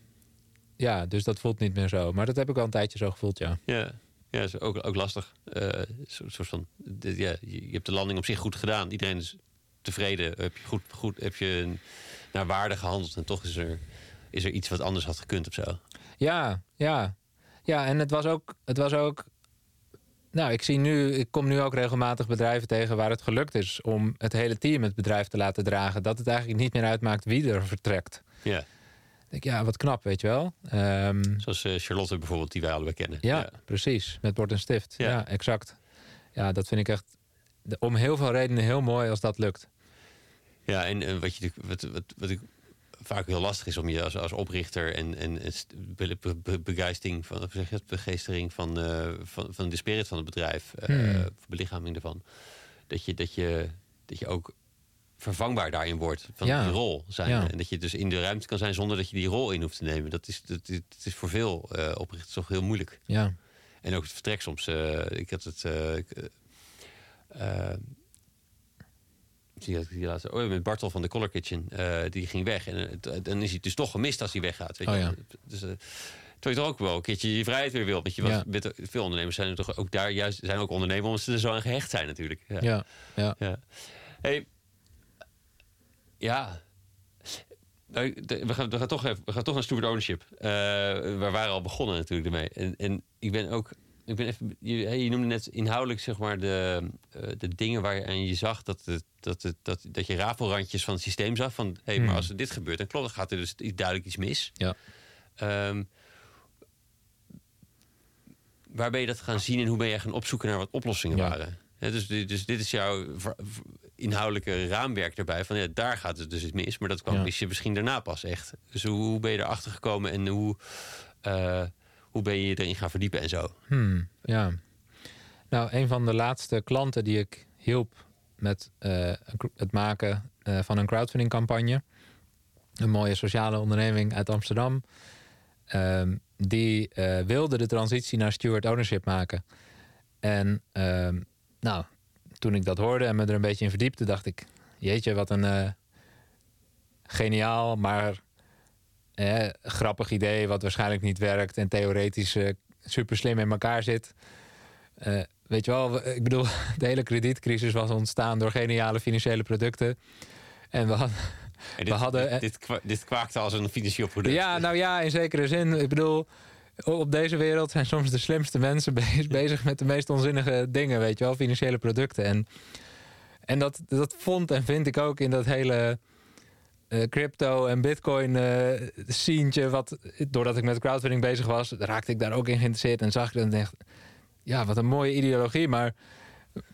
ja, dus dat voelt niet meer zo. Maar dat heb ik al een tijdje zo gevoeld, ja. Ja, ja is ook, ook lastig. Uh, soort van, ja, je hebt de landing op zich goed gedaan. Iedereen is tevreden. Heb je, goed, goed, heb je naar waarde gehandeld. En toch is er, is er iets wat anders had gekund of zo. Ja, ja. Ja, en het was ook, het was ook nou, ik zie nu, ik kom nu ook regelmatig bedrijven tegen waar het gelukt is om het hele team het bedrijf te laten dragen. Dat het eigenlijk niet meer uitmaakt wie er vertrekt. Ja. Ik denk, ja, wat knap, weet je wel. Um, Zoals uh, Charlotte bijvoorbeeld, die wij allebei kennen. Ja, ja. precies. Met bord en stift. Ja. ja. exact. Ja, dat vind ik echt om heel veel redenen heel mooi als dat lukt. Ja, en, en wat, je, wat, wat, wat ik vaak heel lastig is om je als, als oprichter en, en be, be, begeistering van, zeg je, begeestering van, uh, van, van de spirit van het bedrijf, uh, hmm. belichaming ervan, dat je, dat, je, dat je ook vervangbaar daarin wordt van ja. die rol zijn. Ja. En dat je dus in de ruimte kan zijn zonder dat je die rol in hoeft te nemen. Dat is, dat, dat is voor veel uh, oprichters toch heel moeilijk. Ja. En ook het vertrek soms. ik had het zie die laatste, oh, met Bartel van de Color Kitchen, uh, die ging weg. En uh, dan is hij dus toch gemist als hij weggaat. Weet oh, je? Ja. Dus, uh, terwijl je toch ook wel een keertje je vrijheid weer wilt. Want je ja. veel ondernemers zijn er toch ook daar juist zijn ook ondernemers omdat ze er zo aan gehecht zijn natuurlijk. Ja, ja. ja. ja. Hey, ja. We gaan, we, gaan toch even, we gaan toch naar steward ownership. we waren al begonnen natuurlijk ermee. En, en ik ben ook ik ben even, je, je, noemde net inhoudelijk zeg maar de, uh, de dingen waarin je zag dat, het, dat, het, dat, dat je rafelrandjes van het systeem zag. Van hé, hey, maar hmm. als er dit gebeurt, dan klopt, dan gaat er dus duidelijk iets mis. Ja. Um, waar ben je dat gaan zien en hoe ben je gaan opzoeken naar wat oplossingen ja. waren? Dus, dus dit is jouw inhoudelijke raamwerk erbij. Van ja, daar gaat het dus iets mis, maar dat kwam ja. misschien daarna pas echt. Dus hoe, hoe ben je erachter gekomen en hoe. Uh, hoe ben je erin gaan verdiepen en zo? Hmm, ja. Nou, een van de laatste klanten die ik hielp met uh, het maken uh, van een crowdfunding campagne. Een mooie sociale onderneming uit Amsterdam. Um, die uh, wilde de transitie naar steward ownership maken. En um, nou, toen ik dat hoorde en me er een beetje in verdiepte, dacht ik: Jeetje, wat een geniaal, maar eh, grappig idee wat waarschijnlijk niet werkt en theoretisch uh, super slim in elkaar zit. Uh, weet je wel, ik bedoel, *laughs* de hele kredietcrisis was ontstaan door geniale financiële producten. En we hadden. dit, we hadden dit, dit, dit, kwaakte als een financieel product. Ja, nou ja, in zekere zin. Ik bedoel, op deze wereld zijn soms de slimste mensen *laughs* bezig met de meest onzinnige dingen, weet je wel, financiële producten. En, en dat, dat vond en vind ik ook in dat hele crypto en bitcoin uh, Wat, doordat ik met crowdfunding bezig was, raakte ik daar ook in geïnteresseerd. En zag ik dan echt, ja, wat een mooie ideologie. Maar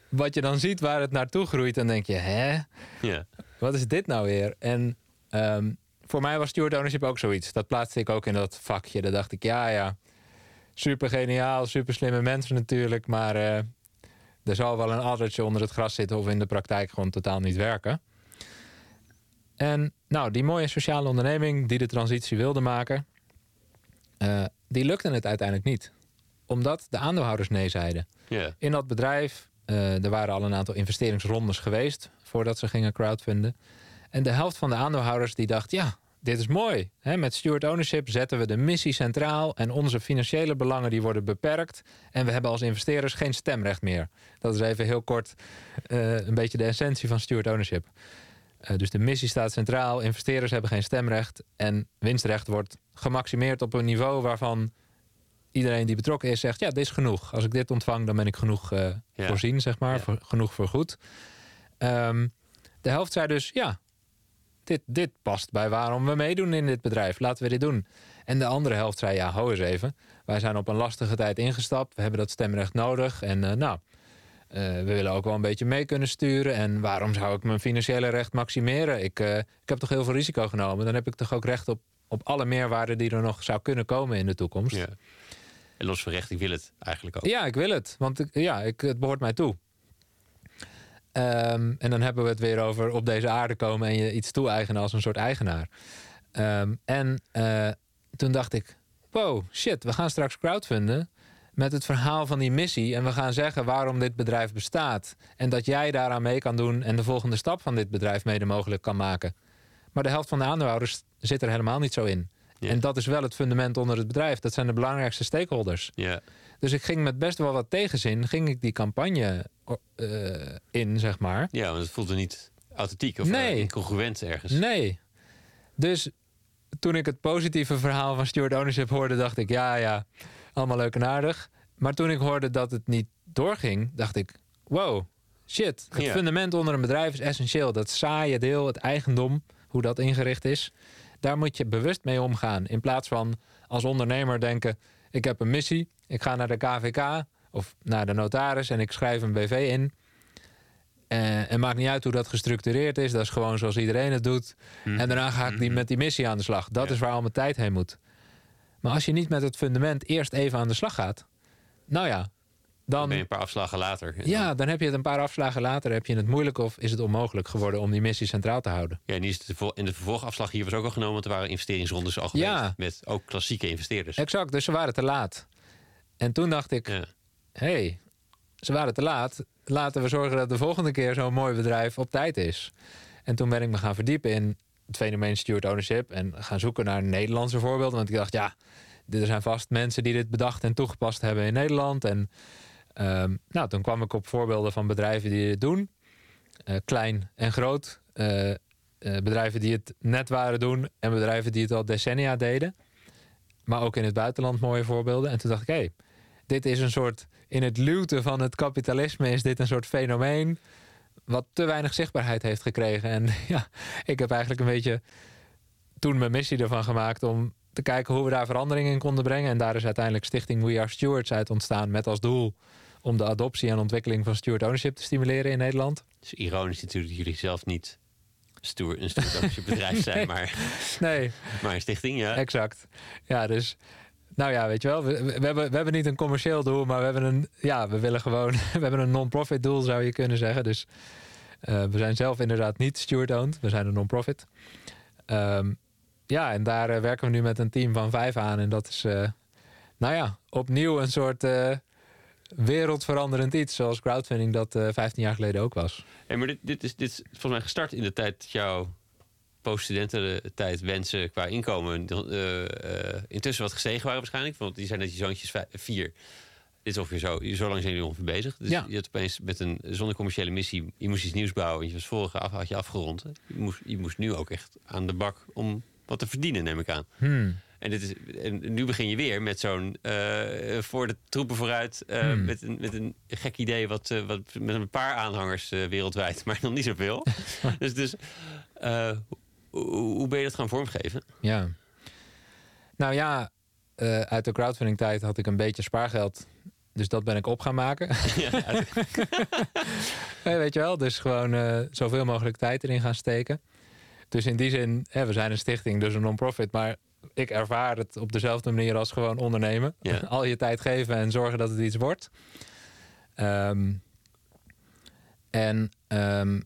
wat je dan ziet waar het naartoe groeit, dan denk je, hè? Ja. Wat is dit nou weer? En um, voor mij was steward ownership ook zoiets. Dat plaatste ik ook in dat vakje. Daar dacht ik, ja, ja, super geniaal, super slimme mensen natuurlijk. Maar uh, er zal wel een addertje onder het gras zitten of in de praktijk gewoon totaal niet werken. En nou, die mooie sociale onderneming die de transitie wilde maken, uh, die lukte het uiteindelijk niet. Omdat de aandeelhouders nee zeiden. Yeah. In dat bedrijf, uh, er waren al een aantal investeringsrondes geweest voordat ze gingen crowdfunden. En de helft van de aandeelhouders die dacht, ja, dit is mooi. Met steward ownership zetten we de missie centraal en onze financiële belangen die worden beperkt. En we hebben als investeerders geen stemrecht meer. Dat is even heel kort uh, een beetje de essentie van steward ownership. Uh, dus de missie staat centraal, investeerders hebben geen stemrecht en winstrecht wordt gemaximeerd op een niveau waarvan iedereen die betrokken is zegt: ja, dit is genoeg. Als ik dit ontvang, dan ben ik genoeg uh, ja. voorzien, zeg maar, ja. voor, genoeg voor goed. Um, de helft zei dus: ja, dit, dit past bij waarom we meedoen in dit bedrijf. Laten we dit doen. En de andere helft zei: ja, hou eens even. Wij zijn op een lastige tijd ingestapt. We hebben dat stemrecht nodig. En uh, nou, we willen ook wel een beetje mee kunnen sturen. En waarom zou ik mijn financiële recht maximeren? Ik, uh, ik heb toch heel veel risico genomen. Dan heb ik toch ook recht op, op alle meerwaarde die er nog zou kunnen komen in de toekomst. Ja. En los van recht, ik wil het eigenlijk ook. Ja, ik wil het. Want ik, ja, ik, het behoort mij toe. Ehm, en dan hebben we het weer over op deze aarde komen en je iets toe-eigenen als een soort eigenaar. Ehm, en uh, toen dacht ik, wow, shit, we gaan straks crowdfunden met het verhaal van die missie. En we gaan zeggen waarom dit bedrijf bestaat. En dat jij daaraan mee kan doen en de volgende stap van dit bedrijf mede mogelijk kan maken. Maar de helft van de aandeelhouders zit er helemaal niet zo in. En dat is wel het fundament onder het bedrijf. Dat zijn de belangrijkste stakeholders. Ja. Dus ik ging met best wel wat tegenzin, ging ik die campagne uh, in, zeg maar. Ja, want het voelde niet authentiek of nee. incongruent ergens. Nee. Dus toen ik het positieve verhaal van Steward Ownership hoorde, dacht ik, ja, ja, allemaal leuk en aardig. Maar toen ik hoorde dat het niet doorging, dacht ik, wow, shit. Het fundament onder een bedrijf is essentieel. Dat saaie deel, het eigendom, hoe dat ingericht is. Daar moet je bewust mee omgaan. In plaats van als ondernemer denken, ik heb een missie, ik ga naar de KVK of naar de notaris en ik schrijf een BV in. Uh, en maakt niet uit hoe dat gestructureerd is. Dat is gewoon zoals iedereen het doet. Mhm. En daarna ga ik die, mhm. met die missie aan de slag. Dat is waar al mijn tijd heen moet. Maar als je niet met het fundament eerst even aan de slag gaat. Nou ja, dan, dan ben je een paar afslagen later. Ja, dan heb je het een paar afslagen later. Heb je het moeilijk of is het onmogelijk geworden om die missie centraal te houden? Ja, en in de vervolgafslag hier was ook al genomen. Want er waren investeringsrondes al geweest. Ja. Met ook klassieke investeerders. Exact, dus ze waren te laat. En toen dacht ik, hé, hey, ze waren te laat. Laten we zorgen dat de volgende keer zo'n mooi bedrijf op tijd is. En toen ben ik me gaan verdiepen in het fenomeen steward ownership. En gaan zoeken naar Nederlandse voorbeelden. Want ik dacht, ja, er zijn vast mensen die dit bedacht en toegepast hebben in Nederland. En um, nou, toen kwam ik op voorbeelden van bedrijven die dit doen. Uh, klein en groot. Uh, uh, bedrijven die het net waren doen. En bedrijven die het al decennia deden. Maar ook in het buitenland mooie voorbeelden. En toen dacht ik, hé, hey, dit is een soort, in het luwte van het kapitalisme is dit een soort fenomeen wat te weinig zichtbaarheid heeft gekregen. En *laughs* ja, ik heb eigenlijk een beetje toen mijn missie ervan gemaakt om te kijken hoe we daar verandering in konden brengen. En daar is uiteindelijk Stichting We Are Stewards uit ontstaan met als doel om de adoptie en ontwikkeling van steward ownership te stimuleren in Nederland. Het is ironisch natuurlijk dat jullie zelf niet stoer, een steward ownership bedrijf zijn, *laughs* maar, nee. maar een stichting, ja. Exact. Ja, dus nou ja, weet je wel, we, we, hebben, we hebben niet een commercieel doel, maar we hebben een, ja, we willen gewoon, *laughs* we hebben een non-profit doel, zou je kunnen zeggen. Dus uh, we zijn zelf inderdaad niet steward-owned, we zijn een non-profit. Um, ja, en daar uh, werken we nu met een team van vijf aan. En dat is, uh, nou ja, opnieuw een soort wereldveranderend iets, zoals crowdfunding dat 15 jaar geleden ook was. Hey, maar dit, dit, is, dit is volgens mij gestart in de tijd dat jouw post-studententijd wensen qua inkomen intussen wat gestegen waren waarschijnlijk. Want die zijn net je zoontjes vier. Dit is ongeveer zo. Zo lang zijn jullie ongeveer bezig. Dus ja. je had opeens met een zonder commerciële missie... je moest iets nieuws bouwen. Je was vorige af, had je afgerond. Je moest, je moest nu ook echt aan de bak om wat te verdienen, neem ik aan. Hmm. En, dit is, en nu begin je weer met zo'n uh, voor de troepen vooruit. Uh, hmm. met, een, met een gek idee wat, uh, wat met een paar aanhangers wereldwijd, *laughs* maar nog niet zoveel. *laughs* dus dus hoe ben je dat gaan vormgeven? Ja. Nou ja, uit de crowdfunding tijd had ik een beetje spaargeld. Dus dat ben ik op gaan maken. *laughs* Ja. *laughs* weet je wel, dus gewoon uh, zoveel mogelijk tijd erin gaan steken. Dus in die zin, hè, we zijn een stichting, dus een non-profit. Maar ik ervaar het op dezelfde manier als gewoon ondernemen. Ja. *laughs* Al je tijd geven en zorgen dat het iets wordt. Um, en um,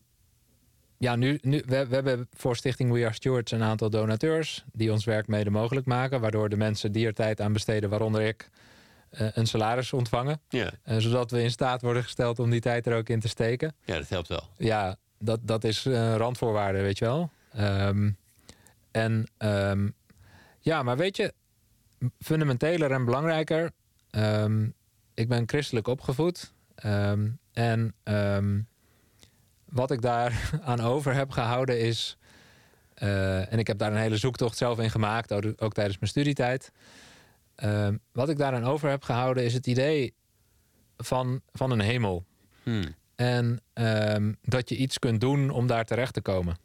ja, nu, nu, we, we, hebben voor Stichting We Are Stewards een aantal donateurs die ons werk mede mogelijk maken. Waardoor de mensen die er tijd aan besteden, waaronder ik, een salaris ontvangen. Ja. Uh, zodat we in staat worden gesteld om die tijd er ook in te steken. Ja, dat helpt wel. Ja, dat, dat is een randvoorwaarde, weet je wel. Um, en um, ja, maar weet je, fundamenteler en belangrijker. Um, ik ben christelijk opgevoed. en wat ik daar *laughs* aan over heb gehouden is. Uh, en ik heb daar een hele zoektocht zelf in gemaakt, ook tijdens mijn studietijd. Uh, wat ik daaraan over heb gehouden is het idee van, van een hemel. Hmm. En uh, dat je iets kunt doen om daar terecht te komen.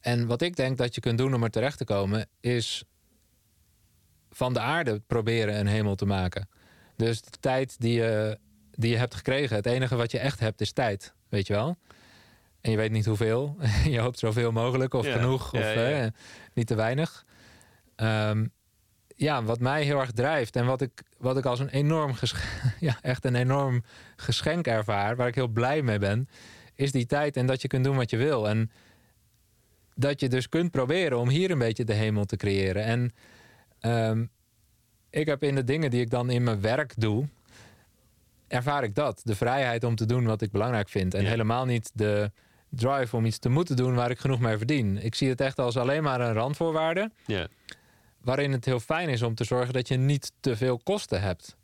En wat ik denk dat je kunt doen om er terecht te komen, is van de aarde proberen een hemel te maken. Dus de tijd die je, die je hebt gekregen, het enige wat je echt hebt, is tijd. Weet je wel? En je weet niet hoeveel. *laughs* je hoopt zoveel mogelijk of genoeg of niet te weinig. Um, ja, wat mij heel erg drijft en wat ik, wat ik als een enorm geschenk, *laughs* ja, echt een enorm geschenk ervaar, waar ik heel blij mee ben, is die tijd en dat je kunt doen wat je wil. En dat je dus kunt proberen om hier een beetje de hemel te creëren. En ehm, ik heb in de dingen die ik dan in mijn werk doe, ervaar ik dat. De vrijheid om te doen wat ik belangrijk vind. En helemaal niet de drive om iets te moeten doen waar ik genoeg mee verdien. Ik zie het echt als alleen maar een randvoorwaarde. Ja. Waarin het heel fijn is om te zorgen dat je niet te veel kosten hebt.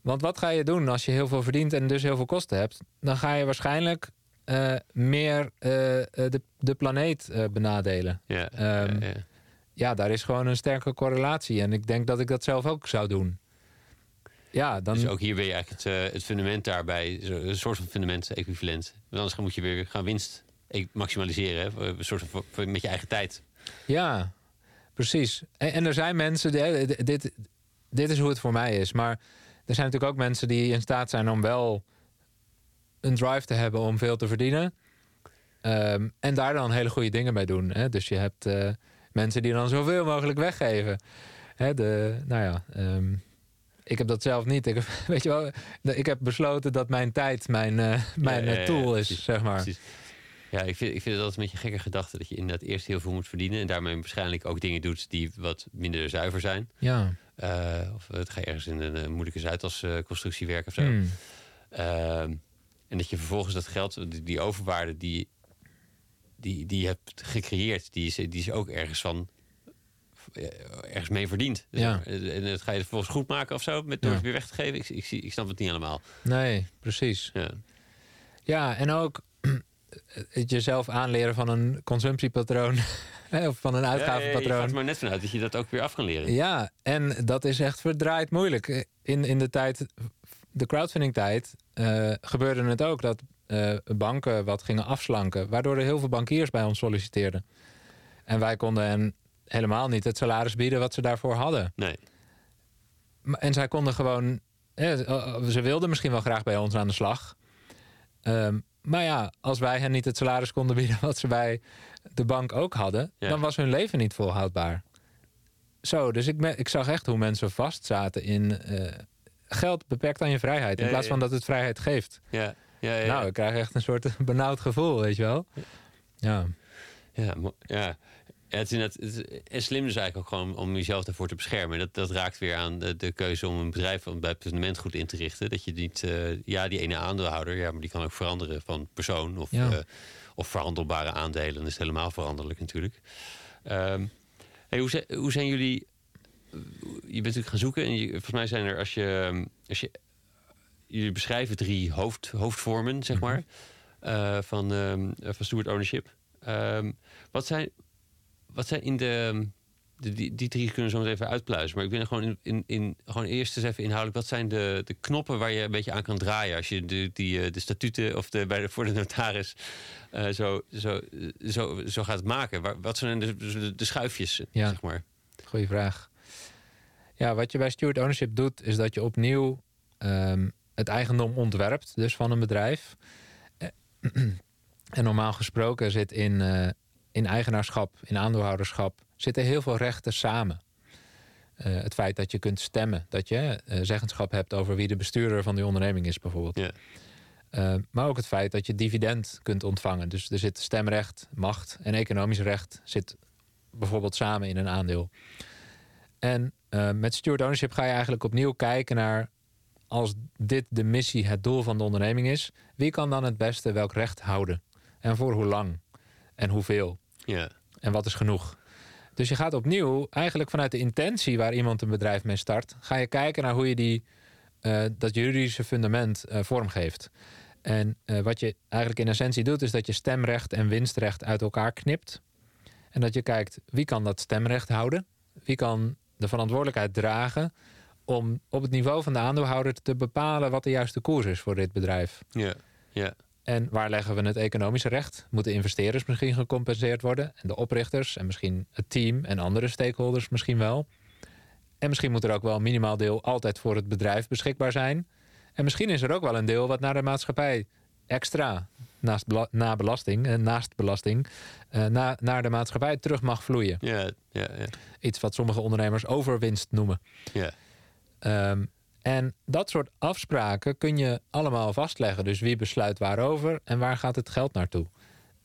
Want wat ga je doen als je heel veel verdient en dus heel veel kosten hebt? Dan ga je waarschijnlijk uh, meer uh, de, de planeet uh, benadelen. Ja, um, ja, ja. ja, daar is gewoon een sterke correlatie. En ik denk dat ik dat zelf ook zou doen. Ja, dan... Dus ook hier ben je eigenlijk het, het fundament daarbij, een soort van fundament equivalent. Want anders moet je weer gaan winst maximaliseren, hè? een soort van met je eigen tijd. Ja, precies. En, en er zijn mensen, die, dit, dit is hoe het voor mij is. Maar er zijn natuurlijk ook mensen die in staat zijn om wel een drive te hebben om veel te verdienen. Um, en daar dan hele goede dingen mee doen. Hè? Dus je hebt uh, mensen die dan zoveel mogelijk weggeven. Hè, de, nou ja, um, ik heb dat zelf niet. Ik, heb, *laughs* weet je wel, ik heb besloten dat mijn tijd mijn, uh, mijn ja, ja, tool is, precies, zeg maar. Precies. Ja, ik vind, ik vind het altijd een beetje gekke gedachte dat je inderdaad eerst heel veel moet verdienen. En daarmee waarschijnlijk ook dingen doet die wat minder zuiver zijn. Ja. Uh, of het ga je ergens in een moeilijke Zuidas-constructie werken of zo. Hmm. En dat je vervolgens dat geld, die, overwaarde die, die, die je hebt gecreëerd, die is, die is ook ergens van ergens mee verdiend. Dus ja. En dat ga je vervolgens goed maken of zo, met door het weer weg te geven. Ik, ik, ik snap het niet helemaal. Nee, precies. Ja, ja en ook het jezelf aanleren van een consumptiepatroon. *laughs* of van een uitgavenpatroon. Ja, je gaat er maar net vanuit dat je dat ook weer af kan leren. Ja, en dat is echt verdraaid moeilijk. In, in de tijd, de crowdfunding tijd, uh, gebeurde het ook dat uh, banken wat gingen afslanken. Waardoor er heel veel bankiers bij ons solliciteerden. En wij konden hen helemaal niet het salaris bieden wat ze daarvoor hadden. Nee. En zij konden gewoon... ze wilden misschien wel graag bij ons aan de slag. Um, maar ja, als wij hen niet het salaris konden bieden *laughs* wat ze bij de bank ook hadden, ja. dan was hun leven niet volhoudbaar. Zo, dus ik, ik zag echt hoe mensen vastzaten in uh, geld beperkt aan je vrijheid, in ja, plaats van dat het vrijheid geeft. Ja. Ja, Nou, ik krijg echt een soort *laughs* benauwd gevoel, weet je wel. Ja. Ja, ja. Ja, het is net, het is slim dus eigenlijk ook gewoon om jezelf daarvoor te beschermen. Dat, dat raakt weer aan de, de keuze om een bedrijf bij het fundament goed in te richten. Dat je niet, uh, ja, die ene aandeelhouder, ja, maar die kan ook veranderen van persoon of, ja. uh, of verhandelbare aandelen. Dat is helemaal veranderlijk natuurlijk. Um, hey, hoe, hoe zijn jullie? Je bent natuurlijk gaan zoeken en je, volgens mij zijn er als je, als je jullie beschrijven drie hoofd, hoofdvormen, zeg maar, uh, van, um, van steward ownership. Um, wat zijn wat zijn in de. de die, die drie kunnen we zo even uitpluizen. Maar ik er gewoon in, in, in, gewoon eerst eens even inhoudelijk. Wat zijn de, de knoppen waar je een beetje aan kan draaien als je de, die, de statuten of de, bij de, voor de notaris uh, zo, zo, zo, zo gaat maken? Wat zijn de, de, de schuifjes, ja. zeg maar? Goeie vraag. Ja, wat je bij steward ownership doet, is dat je opnieuw um, het eigendom ontwerpt, dus van een bedrijf. *clears throat* En normaal gesproken zit in, uh, in eigenaarschap, in aandeelhouderschap, zitten heel veel rechten samen. Uh, het feit dat je kunt stemmen, dat je uh, zeggenschap hebt over wie de bestuurder van die onderneming is, bijvoorbeeld. Ja. Uh, maar ook het feit dat je dividend kunt ontvangen. Dus er zit stemrecht, macht en economisch recht zit bijvoorbeeld samen in een aandeel. En met steward ownership ga je eigenlijk opnieuw kijken naar als dit de missie, het doel van de onderneming is, wie kan dan het beste welk recht houden? En voor hoe lang? En hoeveel? Ja. En wat is genoeg? Dus je gaat opnieuw, eigenlijk vanuit de intentie waar iemand een bedrijf mee start, ga je kijken naar hoe je die, uh, dat juridische fundament uh, vormgeeft. En uh, wat je eigenlijk in essentie doet, is dat je stemrecht en winstrecht uit elkaar knipt. En dat je kijkt wie kan dat stemrecht houden? Wie kan de verantwoordelijkheid dragen om op het niveau van de aandeelhouder te bepalen wat de juiste koers is voor dit bedrijf? Ja, ja. En waar leggen we het economische recht? Moeten investeerders misschien gecompenseerd worden? En de oprichters en misschien het team en andere stakeholders misschien wel. En misschien moet er ook wel een minimaal deel altijd voor het bedrijf beschikbaar zijn. En misschien is er ook wel een deel wat naar de maatschappij extra naast na belasting, en naast belasting uh, na, naar de maatschappij terug mag vloeien. Ja, ja, ja. Iets wat sommige ondernemers overwinst noemen. Ja. Um, en dat soort afspraken kun je allemaal vastleggen. Dus wie besluit waarover en waar gaat het geld naartoe.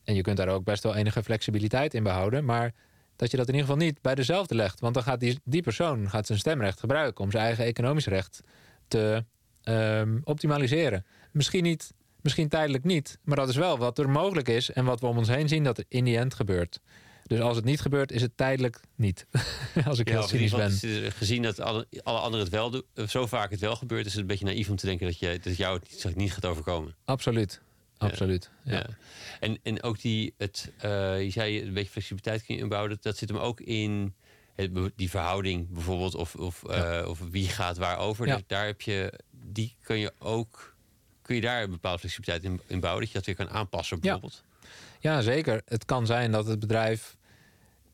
En je kunt daar ook best wel enige flexibiliteit in behouden. Maar dat je dat in ieder geval niet bij dezelfde legt. Want dan gaat die, die persoon gaat zijn stemrecht gebruiken om zijn eigen economisch recht te um, optimaliseren. Misschien niet, misschien tijdelijk niet. Maar dat is wel wat er mogelijk is en wat we om ons heen zien dat er in die end gebeurt. Dus als het niet gebeurt, is het tijdelijk niet. *laughs* als ik ja, heel cynisch ben. Gezien dat alle, alle anderen het wel doen, zo vaak het wel gebeurt, is het een beetje naïef om te denken dat, je, dat jou het niet gaat overkomen. Absoluut. Absoluut. Ja. En, en ook die, het, uh, je zei een beetje flexibiliteit kun je inbouwen. Dat, zit hem ook in die verhouding bijvoorbeeld, of, of, uh, of wie gaat waarover. Ja. Daar heb je, die kun je ook, kun je daar een bepaalde flexibiliteit in, in bouwen, dat je dat weer kan aanpassen bijvoorbeeld. Ja, zeker. Het kan zijn dat het bedrijf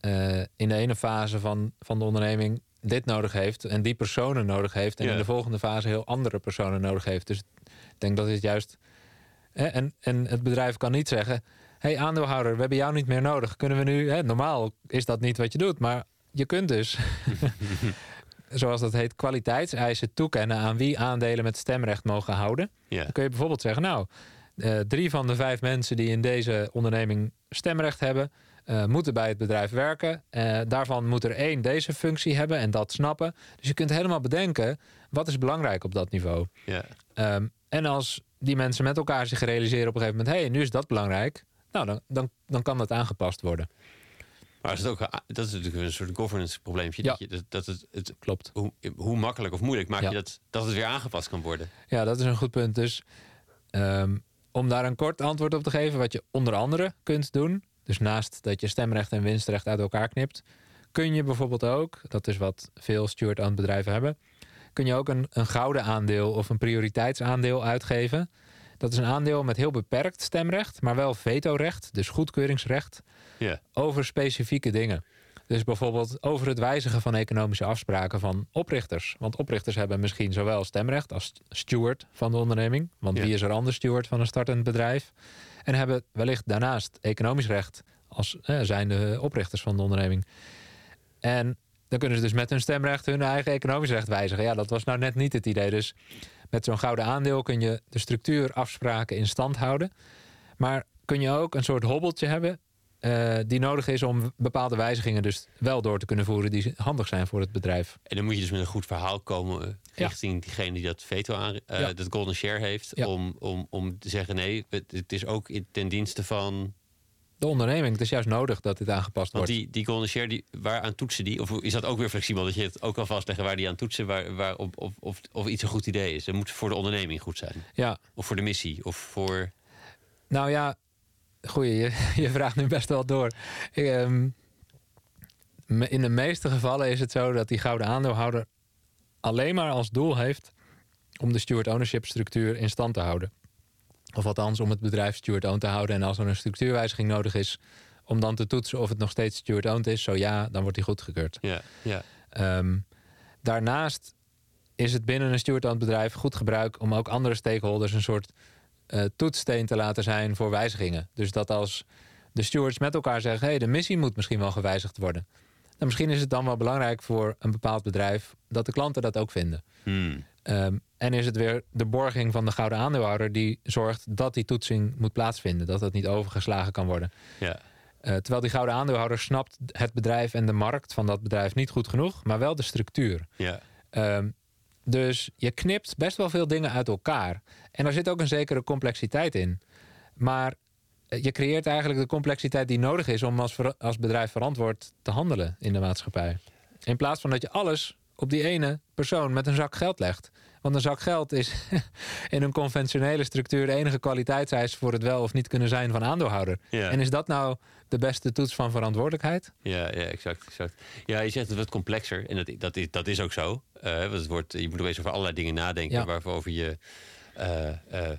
uh, in de ene fase van, van de onderneming dit nodig heeft en die personen nodig heeft, en in de volgende fase heel andere personen nodig heeft. Dus ik denk dat dit juist. Hè, en, en het bedrijf kan niet zeggen: hey, aandeelhouder, we hebben jou niet meer nodig. Kunnen we nu. Hè, normaal is dat niet wat je doet, maar je kunt dus. *laughs* zoals dat heet, kwaliteitseisen toekennen aan wie aandelen met stemrecht mogen houden. Dan kun je bijvoorbeeld zeggen: Nou, uh, drie van de vijf mensen die in deze onderneming stemrecht hebben, uh, moeten bij het bedrijf werken. Uh, daarvan moet er één deze functie hebben en dat snappen. Dus je kunt helemaal bedenken wat is belangrijk op dat niveau. Ja. Um, en als die mensen met elkaar zich realiseren op een gegeven moment: hé, hey, nu is dat belangrijk. Nou, dan, dan, dan kan dat aangepast worden. Maar is het ook, dat is natuurlijk een soort governance probleempje. Ja. Dat, je, dat, het, het, Klopt. Hoe, hoe makkelijk of moeilijk maak je dat, dat het weer aangepast kan worden? Ja, dat is een goed punt. Dus um, om daar een kort antwoord op te geven, wat je onder andere kunt doen, dus naast dat je stemrecht en winstrecht uit elkaar knipt, kun je bijvoorbeeld ook, dat is wat veel steward-owned bedrijven hebben, kun je ook een, een gouden aandeel of een prioriteitsaandeel uitgeven. Dat is een aandeel met heel beperkt stemrecht, maar wel vetorecht, dus goedkeuringsrecht, over specifieke dingen. Dus bijvoorbeeld over het wijzigen van economische afspraken van oprichters. Want oprichters hebben misschien zowel stemrecht als steward van de onderneming. Want wie is er anders steward van een startend bedrijf? En hebben wellicht daarnaast economisch recht als eh, zijn de oprichters van de onderneming. En dan kunnen ze dus met hun stemrecht hun eigen economisch recht wijzigen. Ja, dat was nou net niet het idee. Dus met zo'n gouden aandeel kun je de structuurafspraken in stand houden. Maar kun je ook een soort hobbeltje hebben uh, die nodig is om bepaalde wijzigingen dus wel door te kunnen voeren die handig zijn voor het bedrijf. En dan moet je dus met een goed verhaal komen eh, richting diegene die dat veto aan, uh, dat golden share heeft, om, om, om te zeggen nee, het, is ook ten dienste van de onderneming. Het is juist nodig dat dit aangepast Want wordt. Die, die golden share, die, waar aan toetsen die? Of is dat ook weer flexibel dat je het ook kan vastleggen waar die aan toetsen, waar, waar, of, of, of, of iets een goed idee is? Het moet voor de onderneming goed zijn. Ja. Of voor de missie, of voor. Nou ja, Goeie, je, *laughs* je, vraagt nu best wel door. Ehm, in de meeste gevallen is het zo dat die gouden aandeelhouder alleen maar als doel heeft om de steward ownership structuur in stand te houden. Of althans om het bedrijf steward owned te houden. En als er een structuurwijziging nodig is, om dan te toetsen of het nog steeds steward owned is. Zo ja, dan wordt die goedgekeurd. Ja, ja. Ehm, daarnaast is het binnen een steward owned bedrijf goed gebruik om ook andere stakeholders een soort uh, toetssteen te laten zijn voor wijzigingen. Dus dat als de stewards met elkaar zeggen: hey, de missie moet misschien wel gewijzigd worden. Dan misschien is het dan wel belangrijk voor een bepaald bedrijf dat de klanten dat ook vinden. Hmm. Um, en is het weer de borging van de gouden aandeelhouder die zorgt dat die toetsing moet plaatsvinden, dat dat niet overgeslagen kan worden. Ja. Uh, terwijl die gouden aandeelhouder snapt het bedrijf en de markt van dat bedrijf niet goed genoeg, maar wel de structuur. Ja. Um, dus je knipt best wel veel dingen uit elkaar. En er zit ook een zekere complexiteit in. Maar eh, je creëert eigenlijk de complexiteit die nodig is om als, als bedrijf verantwoord te handelen in de maatschappij. In plaats van dat je alles op die ene persoon met een zak geld legt. Want een zak geld is *laughs* in een conventionele structuur de enige kwaliteitseis voor het wel of niet kunnen zijn van aandeelhouder. Ja. En is dat nou de beste toets van verantwoordelijkheid? Ja, ja exact, exact. Ja, je zegt het wordt complexer en dat, dat, is, dat is ook zo. Uh, het wordt, je moet opeens over allerlei dingen nadenken ja. waarover je. Uh, uh,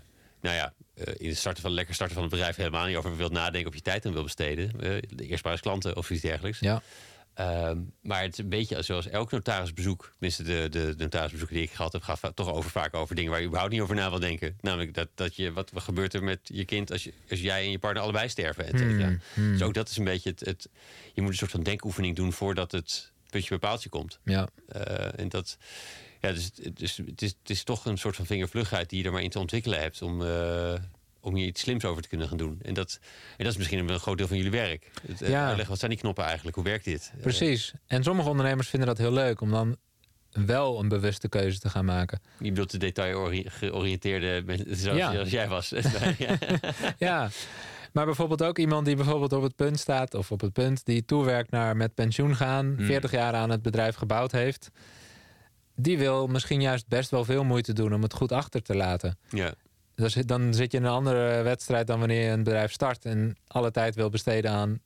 nou ja, in het starten van lekker starten van het bedrijf helemaal niet over wilt nadenken of je tijd aan wil besteden. eerst maar eens klanten of iets dergelijks. Ja. Ehm, maar het is een beetje zoals elk notarisbezoek. Tenminste, de, de, de notarisbezoeken die ik gehad heb, gaat toch over, vaak over dingen waar je überhaupt niet over na wil denken. Namelijk dat, dat je, wat, wat gebeurt er met je kind als, je, als jij en je partner allebei sterven, et cetera. Hmm, hmm. Dus ook dat is een beetje het, het. Je moet een soort van denkoefening doen voordat het puntje bij paaltje komt. Ja, Eh, en dat. Ja, dus, het- dus het, is, het is toch een soort van vingervlugheid die je er maar in te ontwikkelen hebt om, eh, om hier iets slims over te kunnen gaan doen. En dat, en dat is misschien een groot deel van jullie werk. Het, eh, Ja. uitleggen, wat zijn die knoppen eigenlijk? Hoe werkt dit? Eh, precies. En sommige ondernemers vinden dat heel leuk om dan wel een bewuste keuze te gaan maken. je bedoelt de detail-georiënteerde mensen zoals, Ja. zoals jij was. *laughs* ja. Ja, maar bijvoorbeeld ook iemand die bijvoorbeeld op het punt staat... of op het punt die toewerkt naar met pensioen gaan... Hmm. 40 jaar aan het bedrijf gebouwd heeft... die wil misschien juist best wel veel moeite doen om het goed achter te laten. ja. Dan zit, dan zit je in een andere wedstrijd dan wanneer je een bedrijf start... en alle tijd wil besteden aan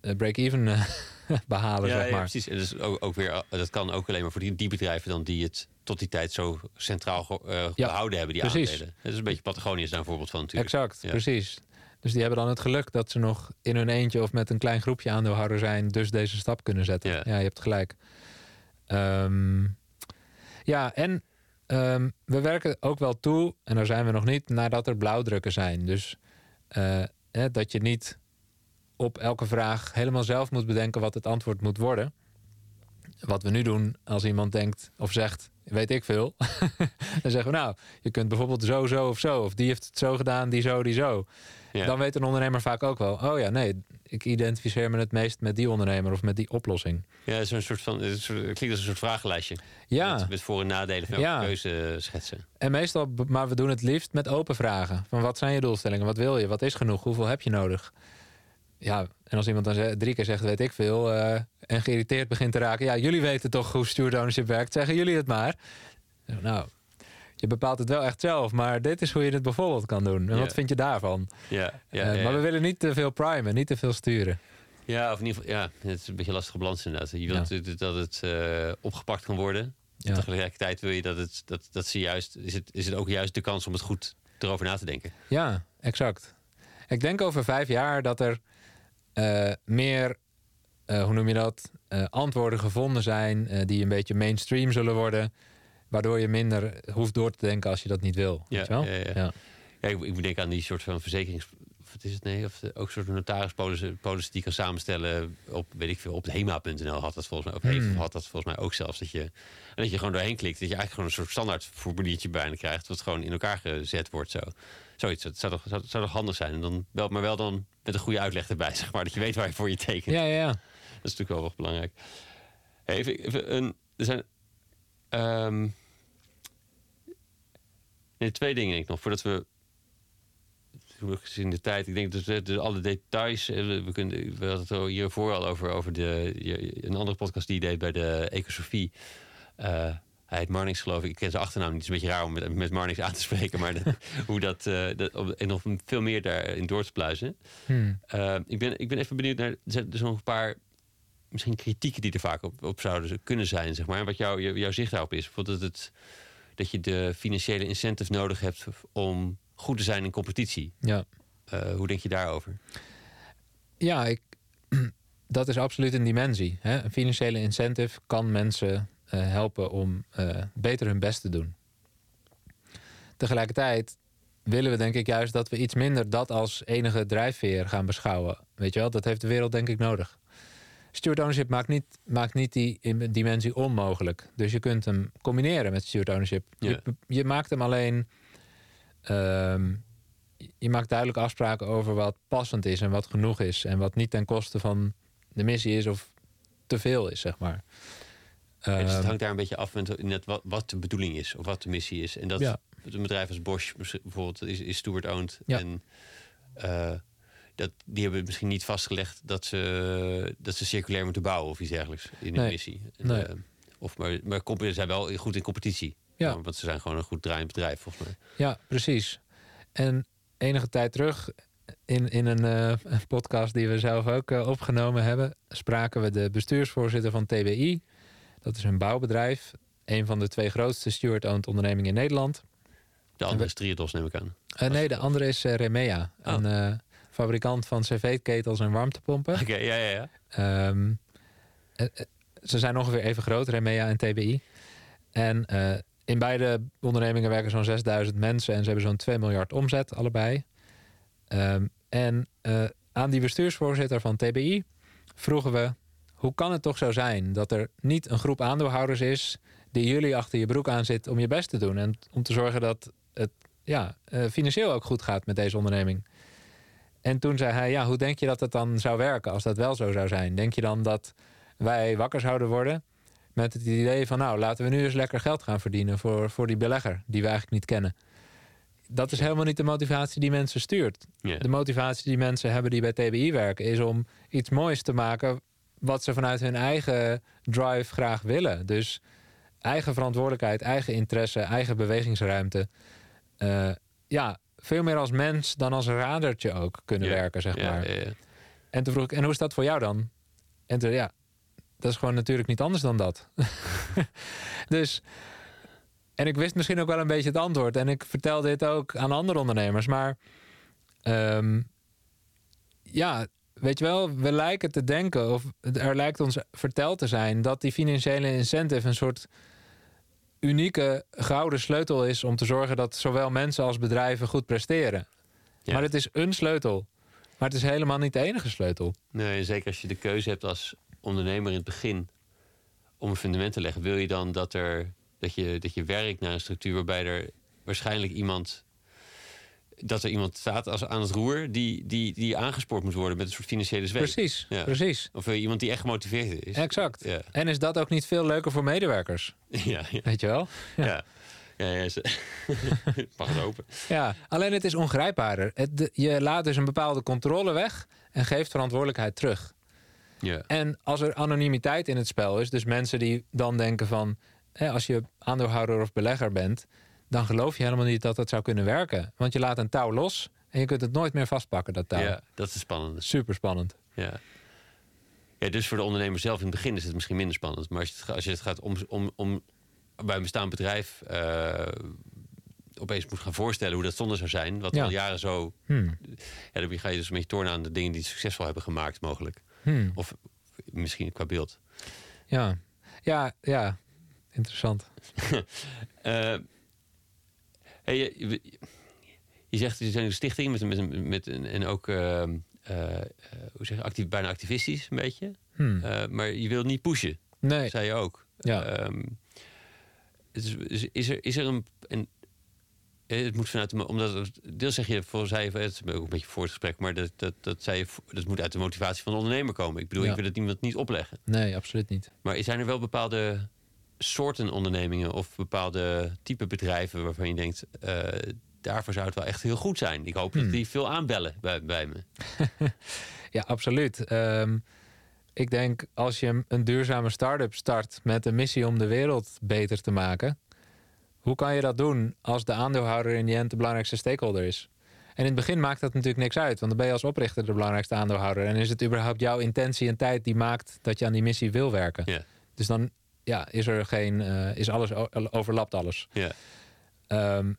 eh, break-even eh, *laughs* behalen, ja, zeg ja, maar. precies. En dus ook, ook weer, dat kan ook alleen maar voor die, die bedrijven dan die het tot die tijd zo centraal ge- eh, Ja, gehouden hebben, die precies. aandelen. Dat is een beetje Patagonië is daar een voorbeeld van natuurlijk. Exact, Ja. precies. Dus die hebben dan het geluk dat ze nog in hun eentje of met een klein groepje aandeelhouder zijn, dus deze stap kunnen zetten. Ja. Ja, je hebt gelijk. Ehm, ja, en ehm, we werken ook wel toe, en daar zijn we nog niet, nadat er blauwdrukken zijn. Dus eh, hè, dat je niet op elke vraag helemaal zelf moet bedenken wat het antwoord moet worden. Wat we nu doen als iemand denkt of zegt, weet ik veel. *laughs* dan zeggen we nou, je kunt bijvoorbeeld zo, zo of zo. Of die heeft het zo gedaan, die zo, die zo. Ja. Dan weet een ondernemer vaak ook wel, oh ja, nee, ik identificeer me het meest met die ondernemer of met die oplossing. Ja, zo'n soort van, het is een soort- het klinkt als een soort vragenlijstje. Ja, Met, met voor- en nadelen van Ja. keuze schetsen. en meestal, maar we doen het liefst met open vragen. Van wat zijn je doelstellingen? Wat wil je? Wat is genoeg? Hoeveel heb je nodig? Ja, en als iemand dan drie keer zegt, weet ik veel, eh, en geïrriteerd begint te raken. Ja, jullie weten toch hoe steward ownership werkt. Zeggen jullie het maar. Nou, je bepaalt het wel echt zelf, maar dit is hoe je het bijvoorbeeld kan doen. En wat vind je daarvan? Ja, ja, Eh, maar we willen niet te veel primen, niet te veel sturen. Ja, of in ieder geval, ja, het is een beetje lastige balans inderdaad. Je wilt natuurlijk dat het eh, opgepakt kan worden. Ja. Tegelijkertijd wil je dat het, dat, dat ze juist, is het, is het ook juist de kans om het goed erover na te denken. Ja, exact. Ik denk over vijf jaar dat er eh, meer, hoe noem je dat, antwoorden gevonden zijn die een beetje mainstream zullen worden. Waardoor je minder hoeft door te denken als je dat niet wil. Ja, weet je wel? ja, ja. ja. Ja, ik, ik bedenk aan die soort van verzekerings... Wat is het? Nee, of de, ook soort van notarispolissen polissen die kan samenstellen op, weet ik veel, op HEMA.nl had dat volgens mij, of heeft, Hmm. had dat volgens mij ook zelfs. Dat je, en dat je gewoon doorheen klikt, dat je eigenlijk gewoon een soort standaard formuliertje bijna krijgt, wat gewoon in elkaar gezet wordt zo. Zoiets, dat zou toch, zou, zou toch handig zijn. En dan wel, maar wel dan met een goede uitleg erbij, *laughs* zeg maar, dat je weet waar je voor je tekent. ja, ja, ja. Dat is natuurlijk wel erg belangrijk. Hey, even, even een, er zijn ehm, nee, twee dingen denk ik nog voordat we gezien de tijd. Ik denk dat de, de- alle details. eh, We, kunnen, we hadden het hiervoor al over, over de, een andere podcast die je deed bij de Ecosofie. Eh hij heet Marnix, geloof ik. Ik ken zijn achternaam niet. Het is een beetje raar om met, met Marnix aan te spreken. Maar *laughs* hoe dat, eh, dat. En nog veel meer daarin door te pluizen. Hm. Uh, ik, ben, ik ben even benieuwd naar. Er zijn dus nog een paar. Misschien kritieken die er vaak op, op zouden kunnen zijn, zeg maar. En wat jou, jou- jouw zicht daarop is. Bijvoorbeeld dat, het, dat je de financiële incentive nodig hebt om goed te zijn in competitie. ja. Uh, hoe denk je daarover? Ja, ik, *clears throat* dat is absoluut een dimensie. Hè? Een financiële incentive kan mensen eh, helpen om eh, beter hun best te doen. Tegelijkertijd willen we denk ik juist dat we iets minder dat als enige drijfveer gaan beschouwen. Weet je wel, dat heeft de wereld denk ik nodig. Steward ownership maakt niet, maakt niet die im- dimensie onmogelijk. Dus je kunt hem combineren met steward ownership. Ja. Je, je maakt hem alleen... ehm, je maakt duidelijk afspraken over wat passend is en wat genoeg is. En wat niet ten koste van de missie is of te veel is, zeg maar. Ja, dus het Ehm, hangt daar een beetje af met net wat, wat de bedoeling is of wat de missie is. En dat Ja. een bedrijf als Bosch bijvoorbeeld is, is steward-owned. Ja. En uh, dat, die hebben misschien niet vastgelegd dat ze, dat ze circulair moeten bouwen of iets dergelijks in hun Nee. missie. En, Nee. uh, of maar, maar ze zijn wel goed in competitie. Ja. Want ze zijn gewoon een goed draaiend bedrijf, volgens mij. Ja, precies. En enige tijd terug, in, in een eh, een podcast die we zelf ook eh, opgenomen hebben, spraken we de bestuursvoorzitter van TBI. Dat is een bouwbedrijf. Een van de twee grootste steward-owned ondernemingen in Nederland. De andere is Triodos, neem ik aan. Eh, nee, de andere is eh, Remea. Oh. Een eh, fabrikant van cv-ketels en warmtepompen. Oké, ja, ja, ja. Ehm, ze zijn ongeveer even groot, Remea en TBI. En in beide ondernemingen werken zo'n 6000 mensen en ze hebben zo'n 2 miljard omzet, allebei. Ehm, en aan die bestuursvoorzitter van TBI vroegen we: hoe kan het toch zo zijn dat er niet een groep aandeelhouders is die jullie achter je broek aan zit om je best te doen en om te zorgen dat het ja, financieel ook goed gaat met deze onderneming? En toen zei hij: Ja, hoe denk je dat het dan zou werken als dat wel zo zou zijn? Denk je dan dat wij wakker zouden worden met het idee van: Nou, laten we nu eens lekker geld gaan verdienen voor, voor die belegger die we eigenlijk niet kennen? dat is helemaal niet de motivatie die mensen stuurt. De motivatie die mensen hebben die bij TBI werken, is om iets moois te maken wat ze vanuit hun eigen drive graag willen. Dus eigen verantwoordelijkheid, eigen interesse, eigen bewegingsruimte. Uh, ja, veel meer als mens dan als radertje ook kunnen werken, zeg maar. En toen vroeg ik, en hoe is dat voor jou dan? En toen, ja, dat is gewoon natuurlijk niet anders dan dat. *laughs* dus en ik wist misschien ook wel een beetje het antwoord. En ik vertel dit ook aan andere ondernemers. Maar um, ja, weet je wel, we lijken te denken, of er lijkt ons verteld te zijn, dat die financiële incentive een soort unieke gouden sleutel is om te zorgen dat zowel mensen als bedrijven goed presteren. Maar het is een sleutel. Maar het is helemaal niet de enige sleutel. Nee, zeker als je de keuze hebt als ondernemer in het begin om een fundament te leggen, wil je dan dat er dat je, dat je werkt naar een structuur waarbij er waarschijnlijk iemand. Dat er iemand staat als aan het roer die, die, die aangespoord moet worden met een soort financiële zweep. Precies, precies. Of iemand die echt gemotiveerd is. Exact. Ja. En is dat ook niet veel leuker voor medewerkers? *laughs* Ja, ja. Weet je wel? Ja. ja. Ja, *laughs* mag het open. Ja, alleen het is ongrijpbaarder. Het, je laat dus een bepaalde controle weg en geeft verantwoordelijkheid terug. Ja. En als er anonimiteit in het spel is, dus mensen die dan denken van als je aandeelhouder of belegger bent, dan geloof je helemaal niet dat dat zou kunnen werken. Want je laat een touw los en je kunt het nooit meer vastpakken, dat touw. Ja, dat is spannend. Super spannend. Ja. ja, dus voor de ondernemer zelf in het begin is het misschien minder spannend. Maar als je het, als je het gaat om, om, om bij een bestaand bedrijf uh, opeens moet gaan voorstellen hoe dat zonder zou zijn, wat al jaren zo. Hmm. Ja, dan ga je dus een beetje tornen aan de dingen die succesvol hebben gemaakt, mogelijk. Hmm. Of misschien qua beeld. Ja, ja, ja interessant. uh, *laughs* hey, je, je, zegt, er zijn een stichting met, met, met, en ook uh, uh, hoe zeg je, actief, bijna activistisch een beetje. Hmm. maar je wilt niet pushen. Nee. zei je ook. Ja. Um, is, is, er, is er een, een het moet vanuit de, omdat deel zeg je voor zij het is ook een beetje voor het gesprek, maar dat, dat, dat, zij, dat moet uit de motivatie van de ondernemer komen. Ik bedoel, ik wil het iemand niet opleggen. Nee, absoluut niet. Maar zijn er wel bepaalde soorten ondernemingen of bepaalde type bedrijven waarvan je denkt, uh, daarvoor zou het wel echt heel goed zijn. Ik hoop dat hmm. die veel aanbellen bij, bij me. *laughs* ja, absoluut. Um, ik denk als je een duurzame start-up start met een missie om de wereld beter te maken, hoe kan je dat doen als de aandeelhouder in die end de belangrijkste stakeholder is? En in het begin maakt dat natuurlijk niks uit, want dan ben je als oprichter de belangrijkste aandeelhouder. En is het überhaupt jouw intentie en tijd die maakt dat je aan die missie wil werken? Dus dan ja, is er geen, uh, is alles, overlapt alles. Ja. Um,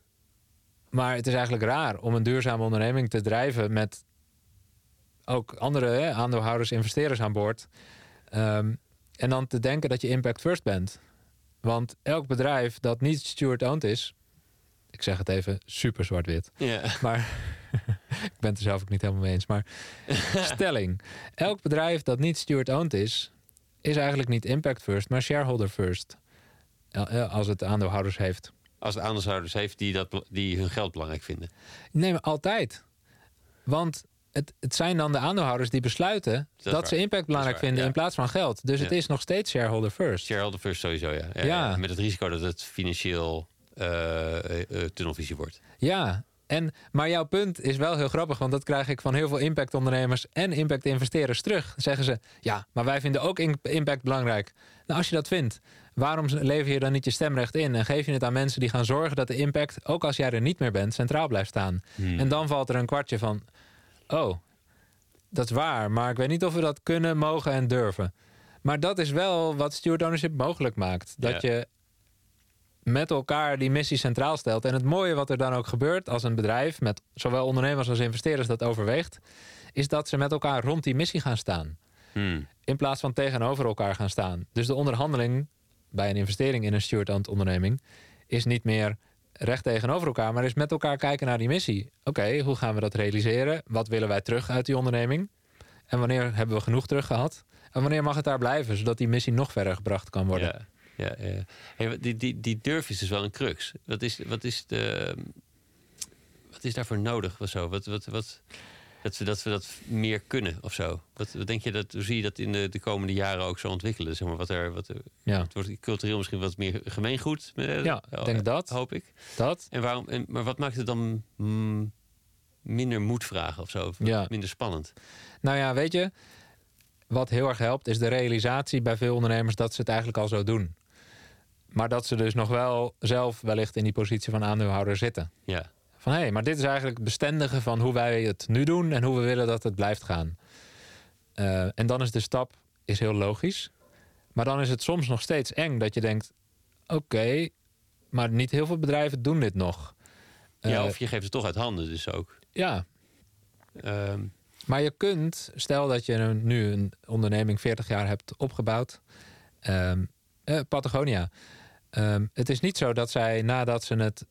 maar het is eigenlijk raar om een duurzame onderneming te drijven met ook andere hè, aandeelhouders, investeerders aan boord. Um, en dan te denken dat je impact first bent. Want elk bedrijf dat niet steward-owned is, ik zeg het even super zwart-wit. Ja. Maar *laughs* ik ben het er zelf ook niet helemaal mee eens. Maar *laughs* stelling: elk bedrijf dat niet steward-owned is, is eigenlijk niet impact first, maar shareholder first. Als het aandeelhouders heeft. Als het aandeelhouders heeft die, dat, die hun geld belangrijk vinden. Nee, maar altijd. Want het, het zijn dan de aandeelhouders die besluiten dat, ze impact belangrijk vinden in plaats van geld. Dus het is nog steeds shareholder first. Shareholder first sowieso, ja. ja, Met het risico dat het financieel uh, tunnelvisie wordt. Ja, en, maar jouw punt is wel heel grappig, want dat krijg ik van heel veel impact-ondernemers en impact-investeerders terug. zeggen ze, ja, maar wij vinden ook impact belangrijk. Nou, als je dat vindt, waarom lever je dan niet je stemrecht in en geef je het aan mensen die gaan zorgen dat de impact, ook als jij er niet meer bent, centraal blijft staan? Hmm. En dan valt er een kwartje van, oh, dat is waar, maar ik weet niet of we dat kunnen, mogen en durven. Maar dat is wel wat steward ownership mogelijk maakt. Dat je met elkaar die missie centraal stelt. En het mooie wat er dan ook gebeurt als een bedrijf, met zowel ondernemers als investeerders dat overweegt, is dat ze met elkaar rond die missie gaan staan. Hmm. In plaats van tegenover elkaar gaan staan. Dus de onderhandeling bij een investering in een steward onderneming is niet meer recht tegenover elkaar, maar is met elkaar kijken naar die missie. Oké, hoe gaan we dat realiseren? Wat willen wij terug uit die onderneming? En wanneer hebben we genoeg terug gehad? En wanneer mag het daar blijven, zodat die missie nog verder gebracht kan worden? Ja, ja, ja. Hey, die, die, die durf is dus wel een crux. Wat is, wat is, de, wat is daarvoor nodig of zo? Wat, wat, wat, dat, we, dat we dat meer kunnen of zo? Wat, wat denk je dat, hoe zie je dat in de, de komende jaren ook zo ontwikkelen? Zeg maar, wat er, wat Ja, Het wordt cultureel misschien wat meer gemeengoed. eh, Ja, ik denk dat. Hoop ik. dat. En waarom, en, maar wat maakt het dan mm, minder moed vragen of zo? Of Ja. Minder spannend? Nou ja, weet je, wat heel erg helpt is de realisatie bij veel ondernemers dat ze het eigenlijk al zo doen. Maar dat ze dus nog wel zelf wellicht in die positie van aandeelhouder zitten. Ja. Van hé, hey, maar dit is eigenlijk het bestendige van hoe wij het nu doen en hoe we willen dat het blijft gaan. Eh, en dan is de stap is heel logisch. Maar dan is het soms nog steeds eng dat je denkt: oké, maar niet heel veel bedrijven doen dit nog. ja, Eh, of je geeft het toch uit handen dus ook. ja, Ehm, Maar je kunt, stel dat je nu een onderneming 40 jaar hebt opgebouwd. ehm, eh, Patagonia. Ehm, het is niet zo dat zij nadat ze het,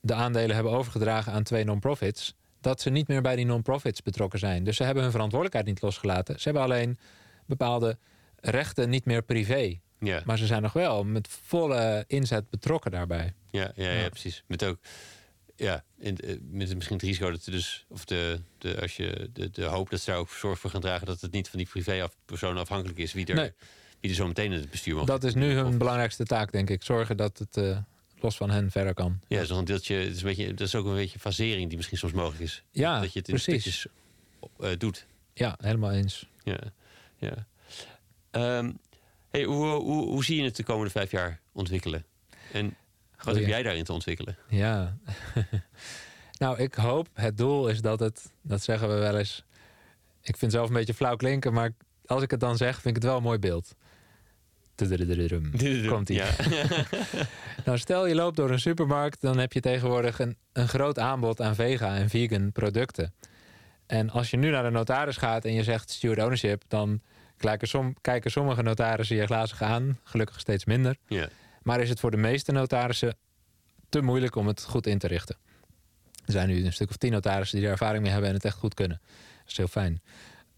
de aandelen hebben overgedragen aan twee non-profits. dat ze niet meer bij die non-profits betrokken zijn. Dus ze hebben hun verantwoordelijkheid niet losgelaten. Ze hebben alleen bepaalde rechten niet meer privé. ja. Maar ze zijn nog wel met volle inzet betrokken daarbij. Ja, ja, ja, Ja. precies. Met ook, ja, in, eh, met misschien het risico dat ze dus, of de, de, als je de, de hoop dat ze daar ook zorg voor gaan dragen dat het niet van die privé-persoon afhankelijk is wie er, Nee. Er zo meteen in het bestuur mag. Dat is nu hun belangrijkste taak, denk ik. Zorgen dat het eh, los van hen verder kan. Ja, zo'n deeltje, het is een beetje, dat is ook een beetje fasering die misschien soms mogelijk is. Ja, dat je het in precies. stukjes eh, doet. Ja, helemaal eens. Ja, ja. Ehm, hey, hoe, hoe, hoe zie je het de komende vijf jaar ontwikkelen? En wat Goeie. heb jij daarin te ontwikkelen? Ja. *laughs* nou, ik hoop, het doel is dat het, dat zeggen we wel eens. Ik vind het zelf een beetje flauw klinken, maar als ik het dan zeg, vind ik het wel een mooi beeld. Komt-ie. Ja. Nou, stel je loopt door een supermarkt, dan heb je tegenwoordig een, een groot aanbod aan vega en vegan producten. En als je nu naar de notaris gaat en je zegt steward ownership, dan kijken, kijken sommige notarissen je glazig aan, gelukkig steeds minder. ja. Maar is het voor de meeste notarissen te moeilijk om het goed in te richten. Er zijn nu een stuk of tien notarissen die er ervaring mee hebben en het echt goed kunnen. Dat is heel fijn.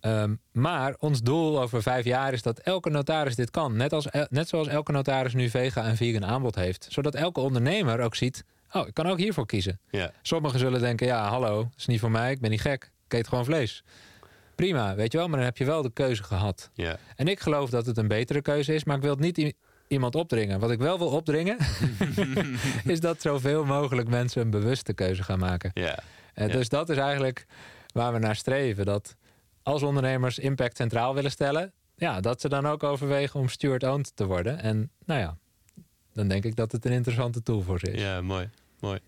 Ehm, maar ons doel over vijf jaar is dat elke notaris dit kan. Net, als, net zoals elke notaris nu vega en vegan aanbod heeft. Zodat elke ondernemer ook ziet, oh, ik kan ook hiervoor kiezen. ja. Sommigen zullen denken, ja, hallo, dat is niet voor mij, ik ben niet gek. Ik eet gewoon vlees. Prima, weet je wel, maar dan heb je wel de keuze gehad. ja. En ik geloof dat het een betere keuze is, maar ik wil het niet iemand opdringen. Wat ik wel wil opdringen, *laughs* *laughs* is dat zoveel mogelijk mensen een bewuste keuze gaan maken. ja. En Ja. Dus dat is eigenlijk waar we naar streven. Dat als ondernemers impact centraal willen stellen, ja, dat ze dan ook overwegen om steward-owned te worden. En nou ja, dan denk ik dat het een interessante tool voor ze is. Ja, mooi. mooi.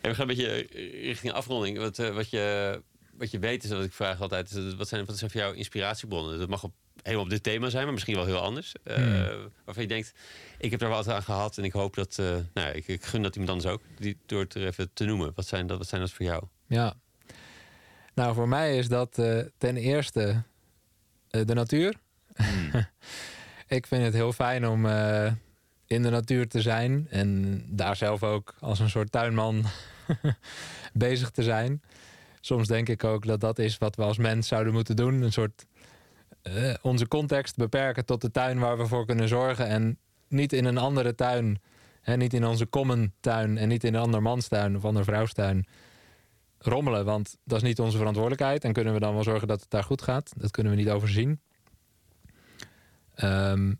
En we gaan een beetje richting afronding. Wat, eh, wat, je, wat je weet is dat ik vraag altijd... is, wat zijn, wat zijn voor jou inspiratiebronnen? Dat mag op, helemaal op dit thema zijn, maar misschien wel heel anders. Eh, Hmm. Waarvan je denkt, ik heb er wat aan gehad... en ik hoop dat... eh, nou, ik, ik gun dat iemand anders ook, die, door het er even te noemen. Wat zijn dat, wat zijn dat voor jou? Ja. Nou, voor mij is dat eh, ten eerste eh, de natuur. *laughs* ik vind het heel fijn om eh, in de natuur te zijn en daar zelf ook als een soort tuinman *laughs* bezig te zijn. Soms denk ik ook dat dat is wat we als mens zouden moeten doen. Een soort onze context beperken tot de tuin waar we voor kunnen zorgen. En niet in een andere tuin. Hè, niet in onze common tuin en niet in een ander manstuin of ander vrouwstuin rommelen. Want dat is niet onze verantwoordelijkheid. En kunnen we dan wel zorgen dat het daar goed gaat. Dat kunnen we niet overzien. Ehm,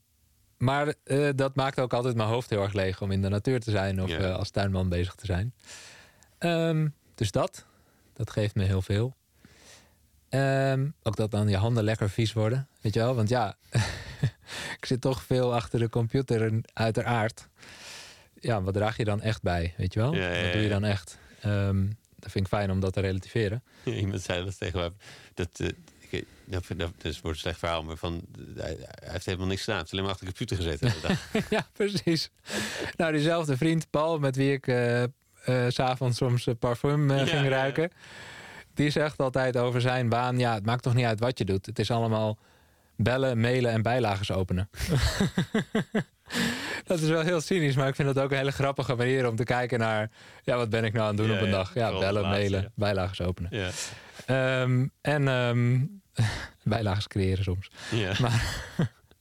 maar eh, dat maakt ook altijd mijn hoofd heel erg leeg om in de natuur te zijn of Ja. eh, als tuinman bezig te zijn. Ehm, dus dat, dat geeft me heel veel. Ehm, ook dat dan je handen lekker vies worden, weet je wel? Want ja, *laughs* ik zit toch veel achter de computer en uiteraard. Ja, wat draag je dan echt bij, weet je wel? Ja, ja, Wat doe je dan echt? Ehm, dat vind ik fijn om dat te relativeren. Iemand zei dat tegen me. Dat, ik, dat, is wordt een slecht verhaal, maar van, hij, hij heeft helemaal niks gedaan. Hij heeft alleen maar achter de computer gezeten. *laughs* ja, precies. Nou, diezelfde vriend Paul, met wie ik s s'avonds soms parfum Ja, ging ruiken. Die zegt altijd over zijn baan: ja, het maakt toch niet uit wat je doet. Het is allemaal bellen, mailen en bijlages openen. *laughs* dat is wel heel cynisch, maar ik vind dat ook een hele grappige manier om te kijken naar... ja, wat ben ik nou aan het doen Ja, op een ja, dag? Ja, bellen, laatste, mailen, ja. bijlages openen. Ja. Ehm, en ehm *laughs* bijlages creëren soms. Ja. *laughs*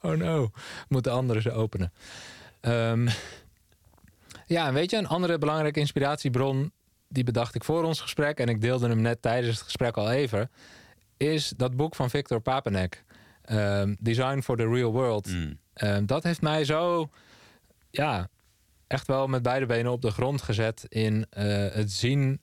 Oh no, moeten anderen ze openen. Ehm, ja, en weet je, een andere belangrijke inspiratiebron... die bedacht ik voor ons gesprek... en ik deelde hem net tijdens het gesprek al even... is dat boek van Victor Papenek. Design for the Real World. Mm. Dat heeft mij zo... ja, echt wel met beide benen op de grond gezet... in eh, het zien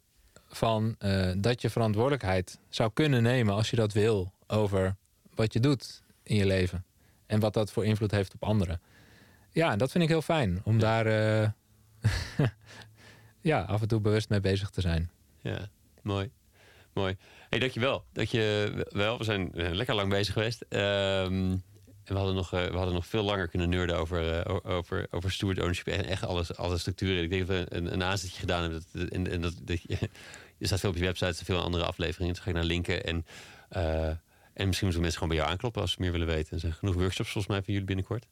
van eh, dat je verantwoordelijkheid zou kunnen nemen... als je dat wil, over wat je doet in je leven. En wat dat voor invloed heeft op anderen. Ja, en dat vind ik heel fijn. Om daar eh, *laughs* ja, af en toe bewust mee bezig te zijn. Ja, mooi. Mooi. Hey, dankjewel. Dat je wel, we zijn lekker lang bezig geweest. Ehm, en we hadden, nog, eh, we hadden nog veel langer kunnen nerden over, eh, over, over steward ownership en echt alles, alle structuren. Ik denk dat we een, aanzetje gedaan hebben. En, dat, dat *laughs* je, staat veel op je website, er veel andere afleveringen. Dus ga ik naar linken. En, eh, en misschien moeten mensen gewoon bij jou aankloppen als ze meer willen weten. Er zijn genoeg workshops volgens mij van jullie binnenkort.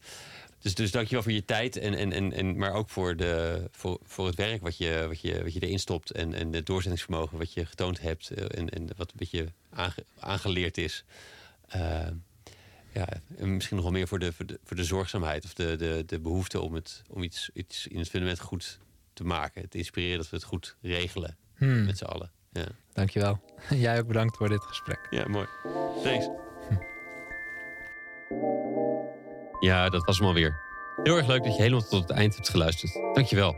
Dus, dus dankjewel voor je tijd, en, en, en, en, maar ook voor, de, voor, voor het werk wat je, wat, je, wat je erin stopt. En, en het doorzettingsvermogen wat je getoond hebt. En, en wat een beetje aange- aangeleerd is. Eh, ja, en misschien nog wel meer voor de, voor de, voor de zorgzaamheid of de, de, de behoefte om, het, om iets, iets in het fundament goed te maken. Te inspireren dat we het goed regelen Hmm, met z'n allen. Ja, dankjewel. *laughs* Jij ook bedankt voor dit gesprek. ja mooi. Thanks. Ja, dat was hem alweer. Heel erg leuk dat je helemaal tot het eind hebt geluisterd. Dankjewel.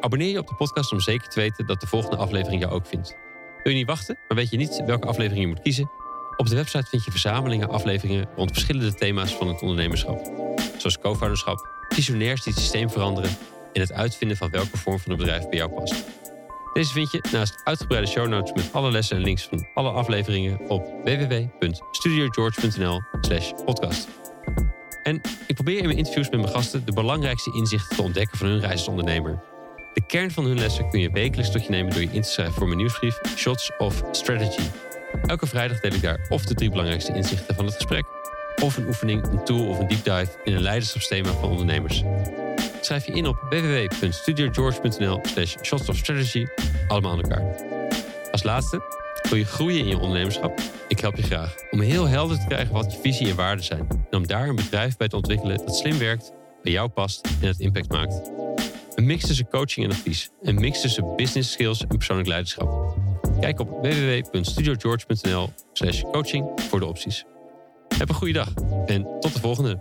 Abonneer je op de podcast om zeker te weten dat de volgende aflevering jou ook vindt. Wil je niet wachten, maar weet je niet welke aflevering je moet kiezen? Op de website vind je verzamelingen afleveringen rond verschillende thema's van het ondernemerschap. Zoals co-founderschap, visionairs die het systeem veranderen en het uitvinden van welke vorm van een bedrijf bij jou past. Deze vind je naast uitgebreide show notes met alle lessen en links van alle afleveringen op www.studiogeorge.nl slash podcast. En ik probeer in mijn interviews met mijn gasten de belangrijkste inzichten te ontdekken van hun reis als ondernemer. De kern van hun lessen kun je wekelijks tot je nemen door je in te schrijven voor mijn nieuwsbrief Shots of Strategy. Elke vrijdag deel ik daar of de drie belangrijkste inzichten van het gesprek, of een oefening, een tool of een deep dive in een leiderschapsthema van ondernemers. Schrijf je in op www.studiogeorge.nl slash shots allemaal aan elkaar. Als laatste, wil je groeien in je ondernemerschap? Ik help je graag om heel helder te krijgen wat je visie en waarden zijn. En om daar een bedrijf bij te ontwikkelen dat slim werkt, bij jou past en het impact maakt. Mix tussen coaching en advies. Een mix tussen business skills en persoonlijk leiderschap. Kijk op www.studiogeorge.nl slash coaching voor de opties. Heb een goede dag en tot de volgende.